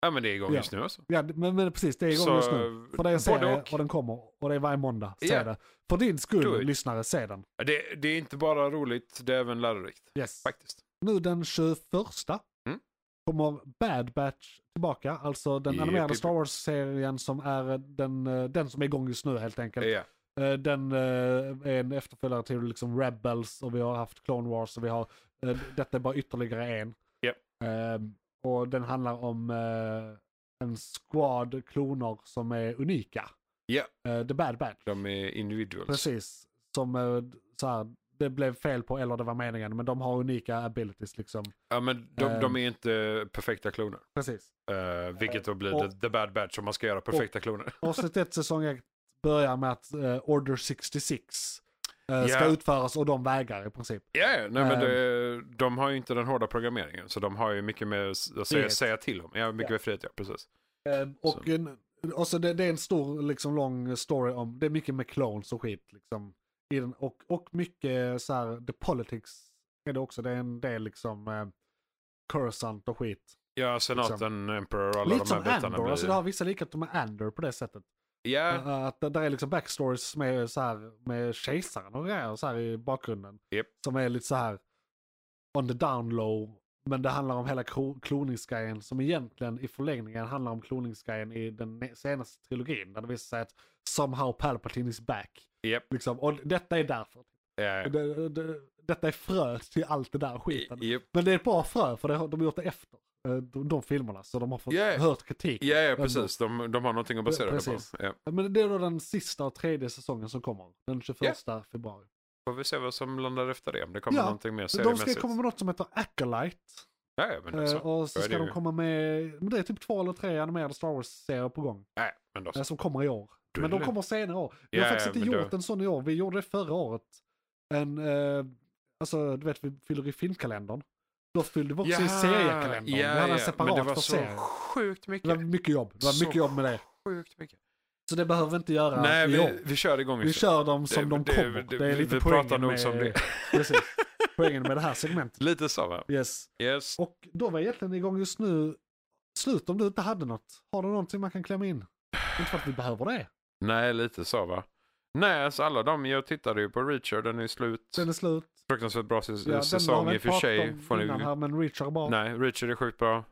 Ja, men det är igång Ja. just nu också. Ja, men, men precis, det är igång Så, just nu. För det är en serie och. och. den kommer och det är varje måndag. Se Ja. det. För din skull, lyssnare, se den. Det, det är inte bara roligt, det är även lärorikt. Yes. Faktiskt. Nu den 21 Mm. kommer Bad Batch tillbaka. Alltså den Japp, animerade japp, Star Wars-serien som är den, den som är igång just nu helt enkelt. Eh, Den eh, är en efterföljare till liksom Rebels och vi har haft Clone Wars och vi har, eh, detta är bara ytterligare en. Japp. Ehm, och den handlar om eh, en squad kloner som är unika. Ja. Eh, The Bad Batch. De är individuals. Precis. Som eh, så här, det blev fel på eller det var meningen men de har unika abilities liksom. Ja, men de, de är inte perfekta kloner. Precis. Uh, vilket då blir och- the, the bad batch om man ska göra perfekta kloner. Avsnitt 1 säsong 1 börjar med att eh, Order 66 eh, ska Ja. utföras och de vägrar i princip. Ja, ja, nej men Ehm. det, de har ju inte den hårda programmeringen. Så de har ju mycket mer att säga, säga till om. Ja, mycket Ja. mer frihet, ja precis. Eh, och en, och så det, det är en stor, liksom lång story om, det är mycket med clones och skit liksom. I den, och, och mycket så här, the politics är det också, det är en del liksom eh, Coruscant och skit. Ja, senaten, Emperor och alla Lite de som här bitarna Andor, blir... alltså det har vissa likheter med Andor på det sättet. Eh, Att det där är liksom backstories med, så här, med kejsaren och grejer så här i bakgrunden. Japp. Som är lite så här on the down low. Men det handlar om hela klo- kloningsgrejen som egentligen i förlängningen handlar om kloningsgrejen i den senaste trilogin. Där det visar sig att somehow Palpatine is back. Japp. Liksom. Och detta är därför. ja, Det, det, detta är fröet till allt det där skiten. Japp. Men det är ett bra frö för det de har gjort det efter. Eh, de, de filmerna. Så de har fått Ja. hört kritik. Ja, Ändå. precis. De, de har någonting att basera det Precis. på. Ja. Men det är då den sista och tredje säsongen som kommer. Den 21 februari. Får vi se vad som landar efter det. Om det kommer Ja, någonting mer De ska seriemässigt. komma med något som heter Acolyte. Ja, ja, men Eh, alltså. och så ska det de komma med, men det är typ två eller tre animerade Star Wars-serier på gång. Nej, men då eh, så. Som kommer i år. Är Men det de kommer senare år. Vi har faktiskt inte gjort då- en sån i år. Vi gjorde det förra året. En, eh, alltså du vet vi fyller i filmkalendern. Då fyllde vi också i seriekalendern. vi hade en separat men det var så sjukt Det mycket. var mycket jobb. Det var Så mycket jobb med det. Sjukt mycket. Så det behöver vi inte göra Nej, vi, vi kör igång Vi kör dem som de kommer. Det, är vi- lite vi poängen pratar nog med, som det. Precis. Poängen med det här segmentet. Lite så va? Yes. Yes. Och då var egentligen igång just nu slut om du inte hade något. Har du någonting man kan klämma in? Inte för att vi behöver det. Nej, lite så va? Nej, alltså alla de, jag tittade ju på Reacher, den är slut. Den är slut. Fruktansvärt bra säs- Ja, säsong i och för sig. Får ni... här, men Reacher är bra. Nej, Reacher är sjukt bra. eh,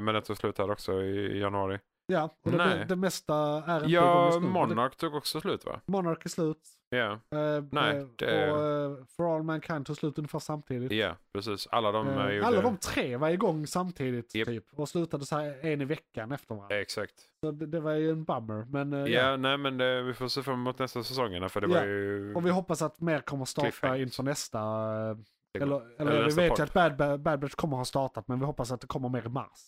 men den tog slut här också i, i januari. Ja, och det, det, mesta är inte Ja. Men Monarch tog också slut va? Monarch är slut. Ja, Eh, Nej, eh, det- Och eh, For All Mankind tog slut ungefär samtidigt. ja precis. Alla de uh, gjorde... Alla de tre var igång samtidigt Japp. typ. Och slutade så här en i veckan efter varandra. Exakt. Så det, det var ju en bummer. Men Ja, nej men det, vi får se fram emot nästa säsongerna för det var ju... Och vi hoppas att mer kommer starta inför nästa. Eller, eller, eller vi vet ju att Bad, Bad, Bad Batch kommer ha startat men vi hoppas att det kommer mer i mars.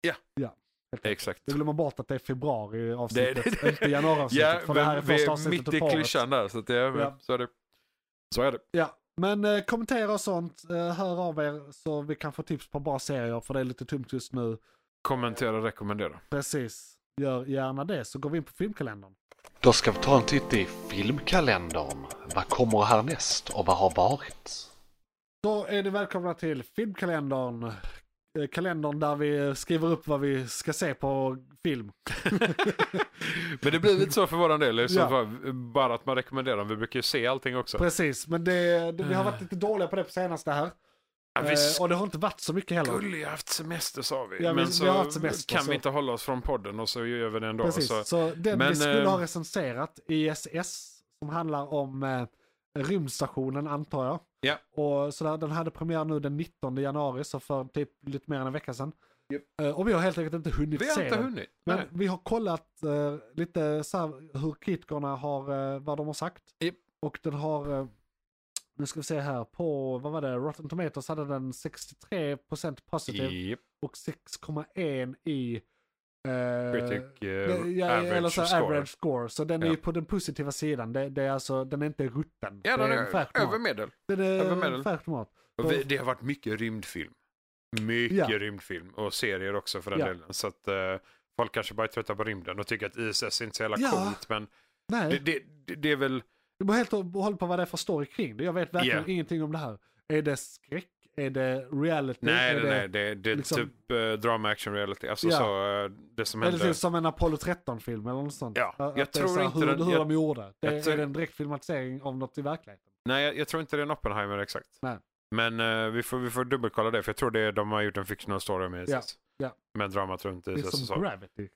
Ja. Ja. Exakt. Vi glömmer bort att det är februari avsnittet, Det- det- inte januari avsnittet. Ja, för det här är vi första är avsnittet mitt i klyschan där så att det, Ja. så är det. Så är det. Ja, men eh, kommentera och sånt. Eh, hör av er så vi kan få tips på bra serier för det är lite tungt just nu. Kommentera och rekommendera. Precis. Gör gärna det så går vi in på filmkalendern. Då ska vi ta en titt i filmkalendern. Vad kommer härnäst och vad har varit? Då är ni välkomna till filmkalendern. Eh, Kalendern där vi skriver upp vad vi ska se på film. Men det blir lite så för våran del. Liksom Ja. bara- Bara att man rekommenderar. Vi brukar ju se allting också. Precis, men det, det, vi har varit lite dåliga på det på senaste här. Ja, vi Eh, och det har inte varit så mycket heller. skulle ju haft semester sa vi. Ja, vi- men vi så har haft semester, kan så- vi inte hålla oss från podden och så gör vi det ändå. Precis, Så, så, den men, vi skulle eh, ha recenserat, ISS, som handlar om eh, rymdstationen antar jag. Ja. Och sådär, den hade premiär nu den 19 januari, så för typ lite mer än en vecka sedan. Eh, och vi har helt enkelt inte hunnit vi har se inte den. hunnit. Men Nej. vi har kollat eh, lite så här, hur kritikerna har, eh, vad de har sagt. Japp. Och den har, eh, nu ska vi se här, på, vad var det, Rotten Tomatoes hade den 63% positiv Japp. och 6,1 i eh, Critic eh, det- ja, average, eller så score. average score. Så den är Ja. ju på den positiva sidan. Det, det är alltså, den är inte rutten. Ja, det den är är färsk över mat. medel. Den är det har varit mycket rymdfilm. Mycket Ja. rymdfilm. Och serier också för den Ja. delen. Så att eh, folk kanske bara är trötta på rymden och tycker att ISS inte är så jävla Ja. coolt. Men Nej, det, det, det, är väl... det beror helt och hållet på vad det är för story kring det. Jag vet verkligen Ja. ingenting om det här. Är det skräck? Är det reality? Nej, är nej, det, nej. Det, det är liksom- typ eh, drama action reality. Alltså Ja. så, eh, det som Är det hände. typ som en Apollo 13-film eller något sånt? Ja, Att jag är tror så inte hur, den- hur jag- de gjorde. Det, jag Är det en direkt filmatisering av något i verkligheten? Nej, jag, jag tror inte det är en Oppenheimer exakt. Nej. Men eh, vi, får, vi får dubbelkolla det. För jag tror det är, de har gjort en fictional story med Ja, ja. Med dramat runt Det är som så. Gravity,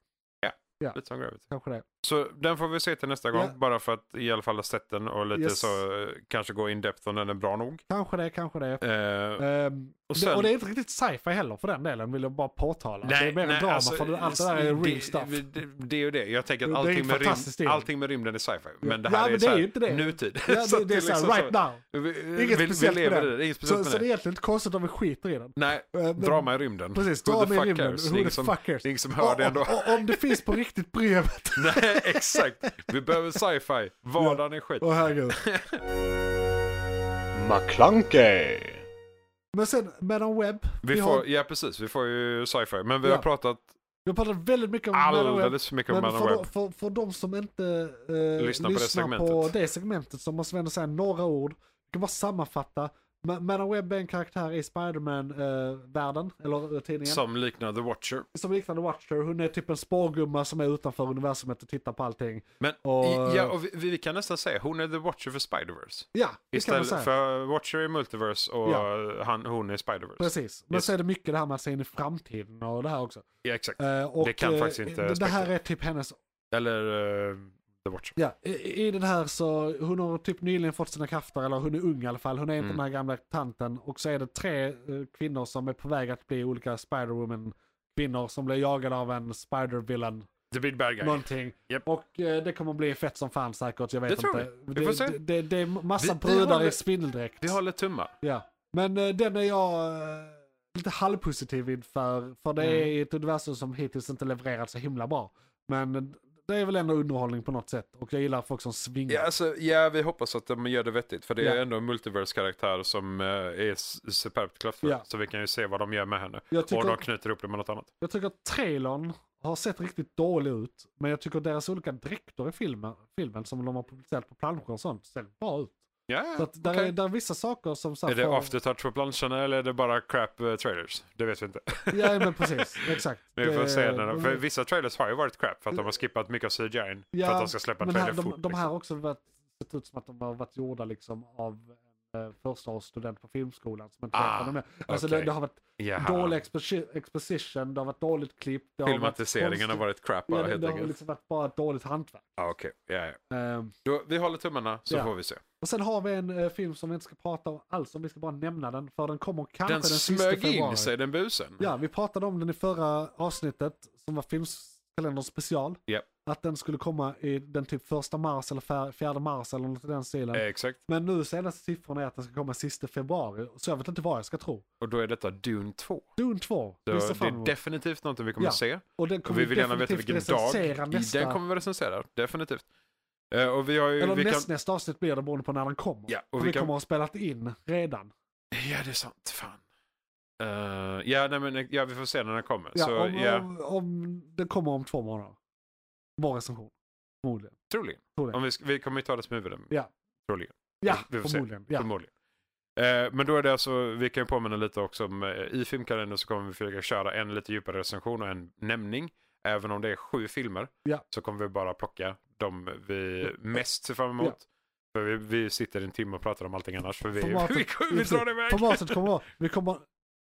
Lite som Gravity. kanske det. Så den får vi se till nästa gång. Ja. Bara för att i alla fall ha sett den och lite Yes. så eh, kanske gå in depth om den är bra nog. Kanske det, kanske det. Ehm, Och det, sen- och det är inte riktigt sci-fi heller för den delen, vill jag bara påtala. det är mer en drama alltså, för det, allt det där är det- real stuff. Det, det, det är ju det. Jag tänker Det att allting med, rym, det. allting med rymden är sci-fi. Men det Ja, här men är, det så är ju inte det. nutid. Ja, Så det, det är såhär, liksom right now. Vi, Inget vi, vi speciellt med lever det. det. Det inget Så, speciellt så med det är det. egentligen inte konstigt om vi skiter i den. Nej, Eh, men- drama i rymden. Precis, drama i rymden. Det Who the fuck cares? det är ingen som hör det ändå. Om det finns på riktigt brevet. Exakt. Vi behöver sci-fi. Vardagen är skit. Åh herregud. McClunkey. Men sen Madam Web. Vi, har, får, ja, precis. Vi får ju sci-fi. Men vi Ja. har pratat vi har pratat väldigt mycket om alldeles för mycket om Men Madam för, Web. för, för de som inte eh, Lyssnar lyssnar, på det på, segmentet. det segmentet så måste vi ändå säga några ord. Vi kan bara sammanfatta. Ma- Madam Web är en karaktär i Spiderman-världen, eller eh, tidningen. Som liknar The Watcher. som liknar The Watcher. Hon är typ en spårgumma som är utanför universumet och tittar på allting. Men Och- i, ja, och vi, vi kan nästan säga hon är The Watcher för Spider-Verse. Ja, det kan man Istället säga. för Watcher är Multiverse och Ja. han, hon är Spider-Verse. Precis. Men Yes. så är det mycket det här med att se in i framtiden och det här också. Ja, exakt. Eh, och, Det kan eh, faktiskt inte det, det här är typ hennes, Eller uh, The Watcher. Ja, i, i den här så, hon har typ nyligen fått sina krafter, eller hon är ung i alla fall, hon är inte Mm. den här gamla tanten. Och så är det tre eh, kvinnor som är på väg att bli olika Spider-Woman kvinnor som blir jagade av en Spider-Villain, The Big Bad Guy. någonting. Japp. Och eh, det kommer bli fett som fan säkert, jag vet Det tror inte. vi. Det, Vi får se. det, det, det är massa Vi- brudar håller- i spindeldräkt. Vi håller tummar. Ja, men eh, den är jag eh, lite halvpositiv inför. För det Mm. är ett universum som hittills inte levererat så himla bra. Men det är väl ändå underhållning på något sätt. Och jag gillar folk som svingar. Ja, alltså, ja, vi hoppas att de gör det vettigt. För det är Ja. ändå en multiverse-karaktär som eh, är superbt kraftfull. Ja. Så vi kan ju se vad de gör med henne. Och de knyter upp det med något annat. jag tycker att trailern har sett riktigt dålig ut. Men jag tycker deras olika dräkter i filmen, filmen som de har publicerat på planscher och sånt ser bra ut. Ja, Så att där, okej. är, där är vissa saker som... Så Är det får- aftertouch på planscherna eller är det bara crap eh, trailers? Det vet vi inte. Ja men precis, exakt. Men vi får Det- se. När de, för vissa trailers har ju varit crap för att de har skippat mycket av CGI Ja, för att de ska släppa men trailer här, de, fort. de här liksom. har också varit, sett ut som att de har varit gjorda liksom av en eh, förstaårsstudent på filmskolan som inte vet Ah, vad de är. Alltså okej. det, det har varit Jaha. dålig exposi- exposition, det har varit dåligt klipp. Det har varit Filmatiseringen har konstigt- varit crap Ja, bara det, helt det har enkelt. liksom varit bara ett dåligt hantverk. Ah, Okej, ja, ja. Ehm, Då, vi håller tummarna så Ja. får vi se. Och sen har vi en eh, film som vi inte ska prata om alls om, vi ska bara nämna den. För den kommer kanske Den den, sista smög februari. in sig den busen. Ja, vi pratade om den i förra avsnittet som var filmkalender special. Japp. Att den skulle komma i den typ första mars eller fjärde mars eller något i den stilen. Eh, exakt. Men nu senaste siffrorna är att den ska komma sista februari. Så jag vet inte vad jag ska tro. Och då är detta Dune 2. Dune 2. Så det är definitivt någonting vi kommer Ja. att se. Och den Och kommer vi vill gärna veta vilken dag nästa. den kommer vi recensera. Definitivt. Eh, och vi har ju... Eller vi näst, nästa avsnitt blir det beroende på när den kommer. Ja, och vi vi kan- kommer att ha spelat in redan. Ja, det är sant. Fan. Eh, ja, nej, men, ja, vi får se när den kommer. Ja, så, om, ja, om, om den kommer om två månader. Vår recension. Förmodligen. troligen. Troligen. Om vi, vi kommer ju ta det som huvuden. Ja. Troligen. Ja, vi får se. förmodligen. Ja. Förmodligen. Eh, men då är det alltså, vi kan ju påminna lite också om, eh, i filmkalendern så kommer vi försöka köra en lite djupare recension och en nämning. Även om det är sju filmer Ja. så kommer vi bara plocka de vi mest ser fram emot. För vi, vi sitter en timme och pratar om allting annars. För vi, Formatet- vi, vi, vi drar iväg. Formatet kommer vara, vi kommer,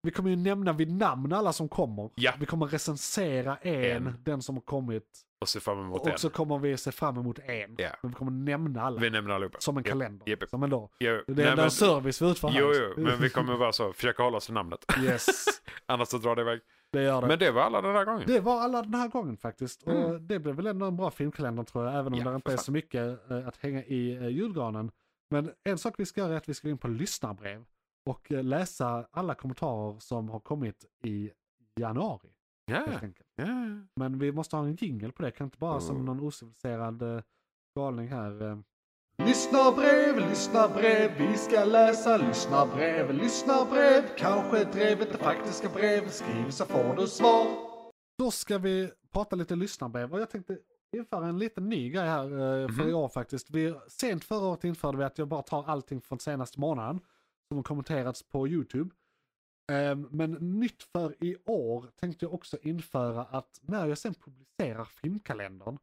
vi kommer ju nämna vid namn alla som kommer. Ja. Vi kommer recensera en, En. den som har kommit. Och ser fram emot Och en. så kommer vi se fram emot en. Ja. Men vi kommer nämna alla. Vi nämner allihopa. som en Japp, kalender. japp. Som ändå. Jo, Det är nej, ändå men- en service vi utför. Jo, jo, men vi kommer bara så, försöka hålla oss till namnet. Yes, Annars så drar det iväg. Det gör det. Men det var alla den här gången. Det var alla den här gången faktiskt. Och Mm. det blev väl ändå en bra filmkalender tror jag, även om Ja, det inte är så mycket eh, att hänga i eh, julgranen. Men en sak vi ska göra är att vi ska gå in på lyssnarbrev och eh, läsa alla kommentarer som har kommit i januari. Ja, ja. Men vi måste ha en jingle på det, kan inte bara som Mm. någon ociviliserad eh, galning här. Eh. Lyssnarbrev, lyssnarbrev, vi ska läsa lyssnarbrev, lyssnarbrev. Kanske drevet det faktiska brev, skriv så får du svar. Då ska vi prata lite lyssnarbrev och jag tänkte införa en liten ny grej här eh, för Mhm. i år faktiskt. Vi, sent förra året införde vi att jag bara tar allting från senaste månaden som har kommenterats på YouTube. Ehm, men nytt för i år tänkte jag också införa att när jag sen publicerar filmkalendern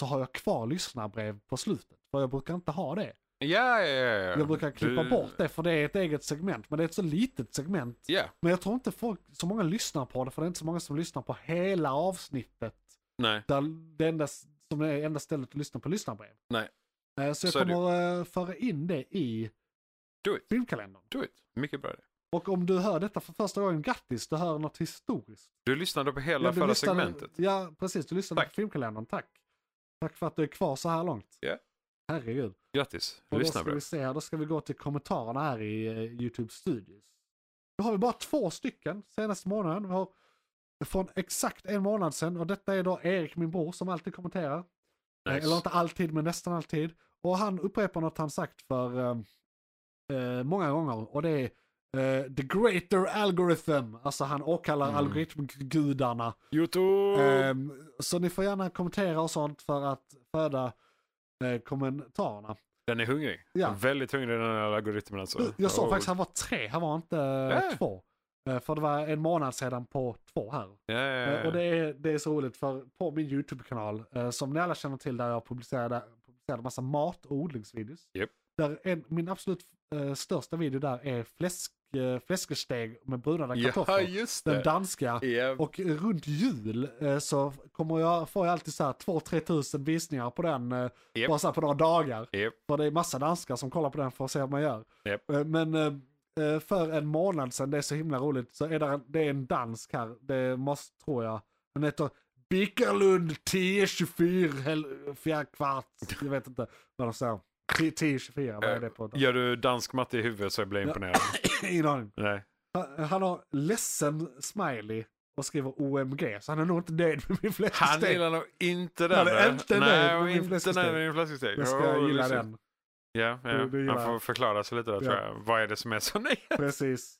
så har jag kvar lyssnarbrev på slutet. För jag brukar inte ha det. Ja, ja, ja, ja. Jag brukar klippa Du- bort det för det är ett eget segment. Men det är ett så litet segment. Ja, Men jag tror inte folk, så många lyssnar på det för det är inte så många som lyssnar på hela avsnittet. nej. Där det enda, som är enda stället att lyssna på lyssnarbrev. Nej. Eh, Så jag Så det. kommer eh, föra in det i Do it. filmkalendern. Do it. Mycket bra idé. Och om du hör detta för första gången, grattis, du hör något historiskt. Du lyssnade på hela Ja, du förra lyssnade- segmentet. Ja, precis. Du lyssnade Tack. på filmkalendern, tack. Tack för att du är kvar så här långt. Ja. Herregud. Grattis. Och då Lyssna ska bra. vi se då ska vi gå till kommentarerna här i eh, YouTube Studios. Då har vi bara två stycken senaste månaden. Vi har från exakt en månad sedan och detta är då Erik, min bror, som alltid kommenterar. Eh, Nice. Eller inte alltid, men nästan alltid. Och han upprepar något han sagt för eh, eh, många gånger och det är eh, the greater algorithm. Alltså han åkallar Mm. algoritmgudarna. Youtube! Ehm, så ni får gärna kommentera och sånt för att föda eh, kommentarerna. Den är hungrig. Ja. Väldigt hungrig den här algoritmen alltså. Jag sa Oh. faktiskt han var tre, han var inte Äh. två. Eh, För det var en månad sedan på två här. Ja, ja, Eh, ja. Och det är, det är så roligt för på min YouTube-kanal, eh, som ni alla känner till där jag publicerade, publicerade massa mat och odlingsvideos. Japp. Där en, min absolut eh, största video där är eh, fläskesteg med brunade Ja, kartoffler. Den danska. Ja. Och runt jul eh, så kommer jag, får jag alltid så här 2-3 tusen visningar på den eh, Japp. bara så här på några dagar. Japp. För det är massa danskar som kollar på den för att se hur man gör. Japp. Eh, Men eh, eh, för en månad sedan, det är så himla roligt, så är det, en- det är en dansk här, det måste, tror jag, den heter Bickerlund 1024 hel- fjär kvart, jag vet inte vad de säger. 1024, vad är det på? Gör du dansk matte i huvudet så blir jag imponerad. Ingen aning. Nej. Han, han har ledsen smiley och skriver OMG, så han är nog inte nöjd med min fläskesteg. Han gillar nog inte den. Han är där. inte Nej, nöjd med min nöjd fläskesteg. Jag ska Oh, gilla den. Ja, ja. Han får förklara sig lite där tror Ja. jag. Vad är det som är så nej? Precis.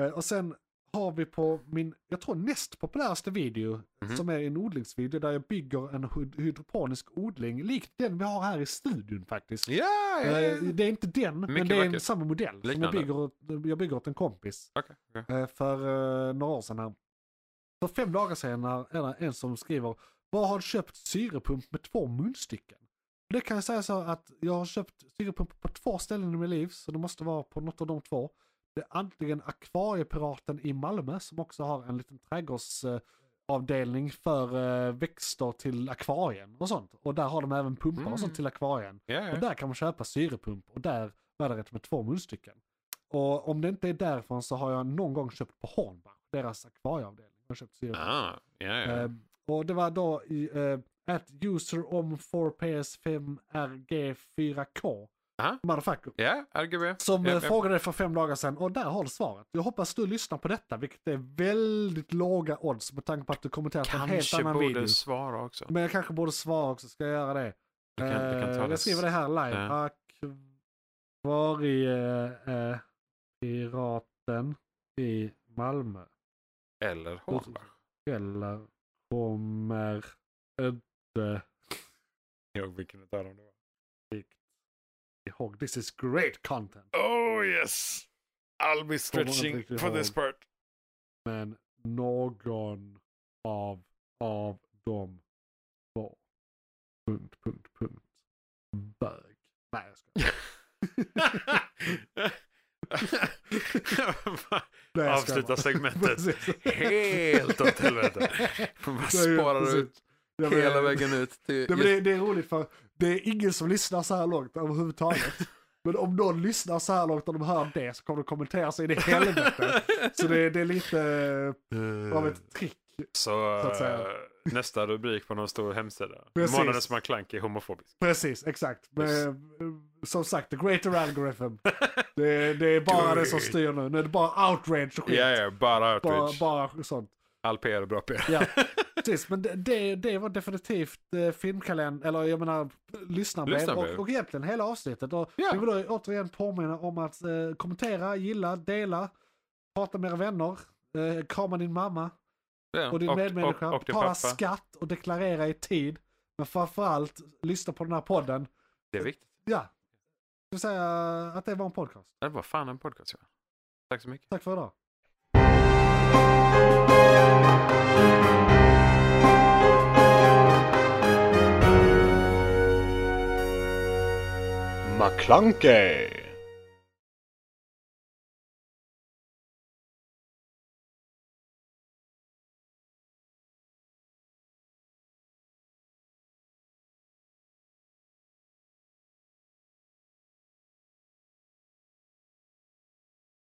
Eh, Och sen har vi på min, jag tror näst populäraste video, Mhm. som är en odlingsvideo där jag bygger en hyd- hydroponisk odling, likt den vi har här i studion faktiskt. Ja. Eh, Det är inte den, men Mycket det är en samma modell. Som jag, bygger, jag bygger åt en kompis Okej, okej. eh, för eh, några år sedan. Här. För fem dagar sedan är det en som skriver, vad har du köpt syrepump med två munstycken? Det kan jag säga så att jag har köpt syrepump på två ställen i mitt liv, så det måste vara på något av de två. Det är antingen Akvariepiraten i Malmö som också har en liten trädgårdsavdelning för eh, växter till akvarien och sånt. Och där har de även pumpar och Mm. sånt till akvarien. Ja, Och där kan man köpa syrepump och där var det rätt med två munstycken. Och om det inte är därifrån så har jag någon gång köpt på Hornbach, deras akvarieavdelning. Jag har köpt syrepump. Ah, ja. Eh, och det var då i eh, at user om 4PS5 RG4K. Aha. Motherfucker. Ja, RGB. Som Ja, eh, frågade för fem dagar sedan och där har du svaret. Jag hoppas du lyssnar på detta, vilket är väldigt låga odds med tanke på att du kommenterat på en helt Kanske annan borde video. svara också. Men jag kanske borde svara också, ska jag göra det? Du kan, du kan ta Eh, det. jag skriver det här live. Ja. Akvariepiraten i Malmö. Eller Hornbach. Eller kommer inte Jag vilken utav dem det var. Ihåg. This is great content. Oh yes! I'll be stretching for this ihåg. part. Men någon av, av dem var... Punkt, punkt, punkt. Bög. Nej jag skojar. Avsluta segmentet helt åt helvete. Man sparar ut Ja, men- hela vägen ut till... Men det, det är roligt för det är ingen som lyssnar så här långt överhuvudtaget. Men om någon lyssnar så här långt och de hör det så kommer de kommentera sig in i helvete. Så det, det är lite eh, av ett trick. Så, så att säga. eh, nästa rubrik på någon stor hemsida. Precis. Månadens är homofobisk. Precis, exakt. Men, Yes. eh, som sagt, the greater algorithm. Det, det är bara det som styr nu. Nu är det bara outrage och skit. Ja, ja, bara bara, outrage. bara sånt. All PR är bra PR. Ja, precis. Men det, det, var definitivt eh, filmkalender, eller jag menar lyssnarbrev Lyssnarbrev. och, och egentligen hela avsnittet. Och Ja. Jag vill då återigen påminna om att eh, kommentera, gilla, dela, prata med era vänner, eh, krama din mamma Ja, och din medmänniska, och, och betala skatt och deklarera i tid. Men framförallt lyssna på den här podden. Det är viktigt. Ja, jag vill säga att det var en podcast. Det var fan en podcast. Ja. Tack så mycket. Tack för idag. McClunkey!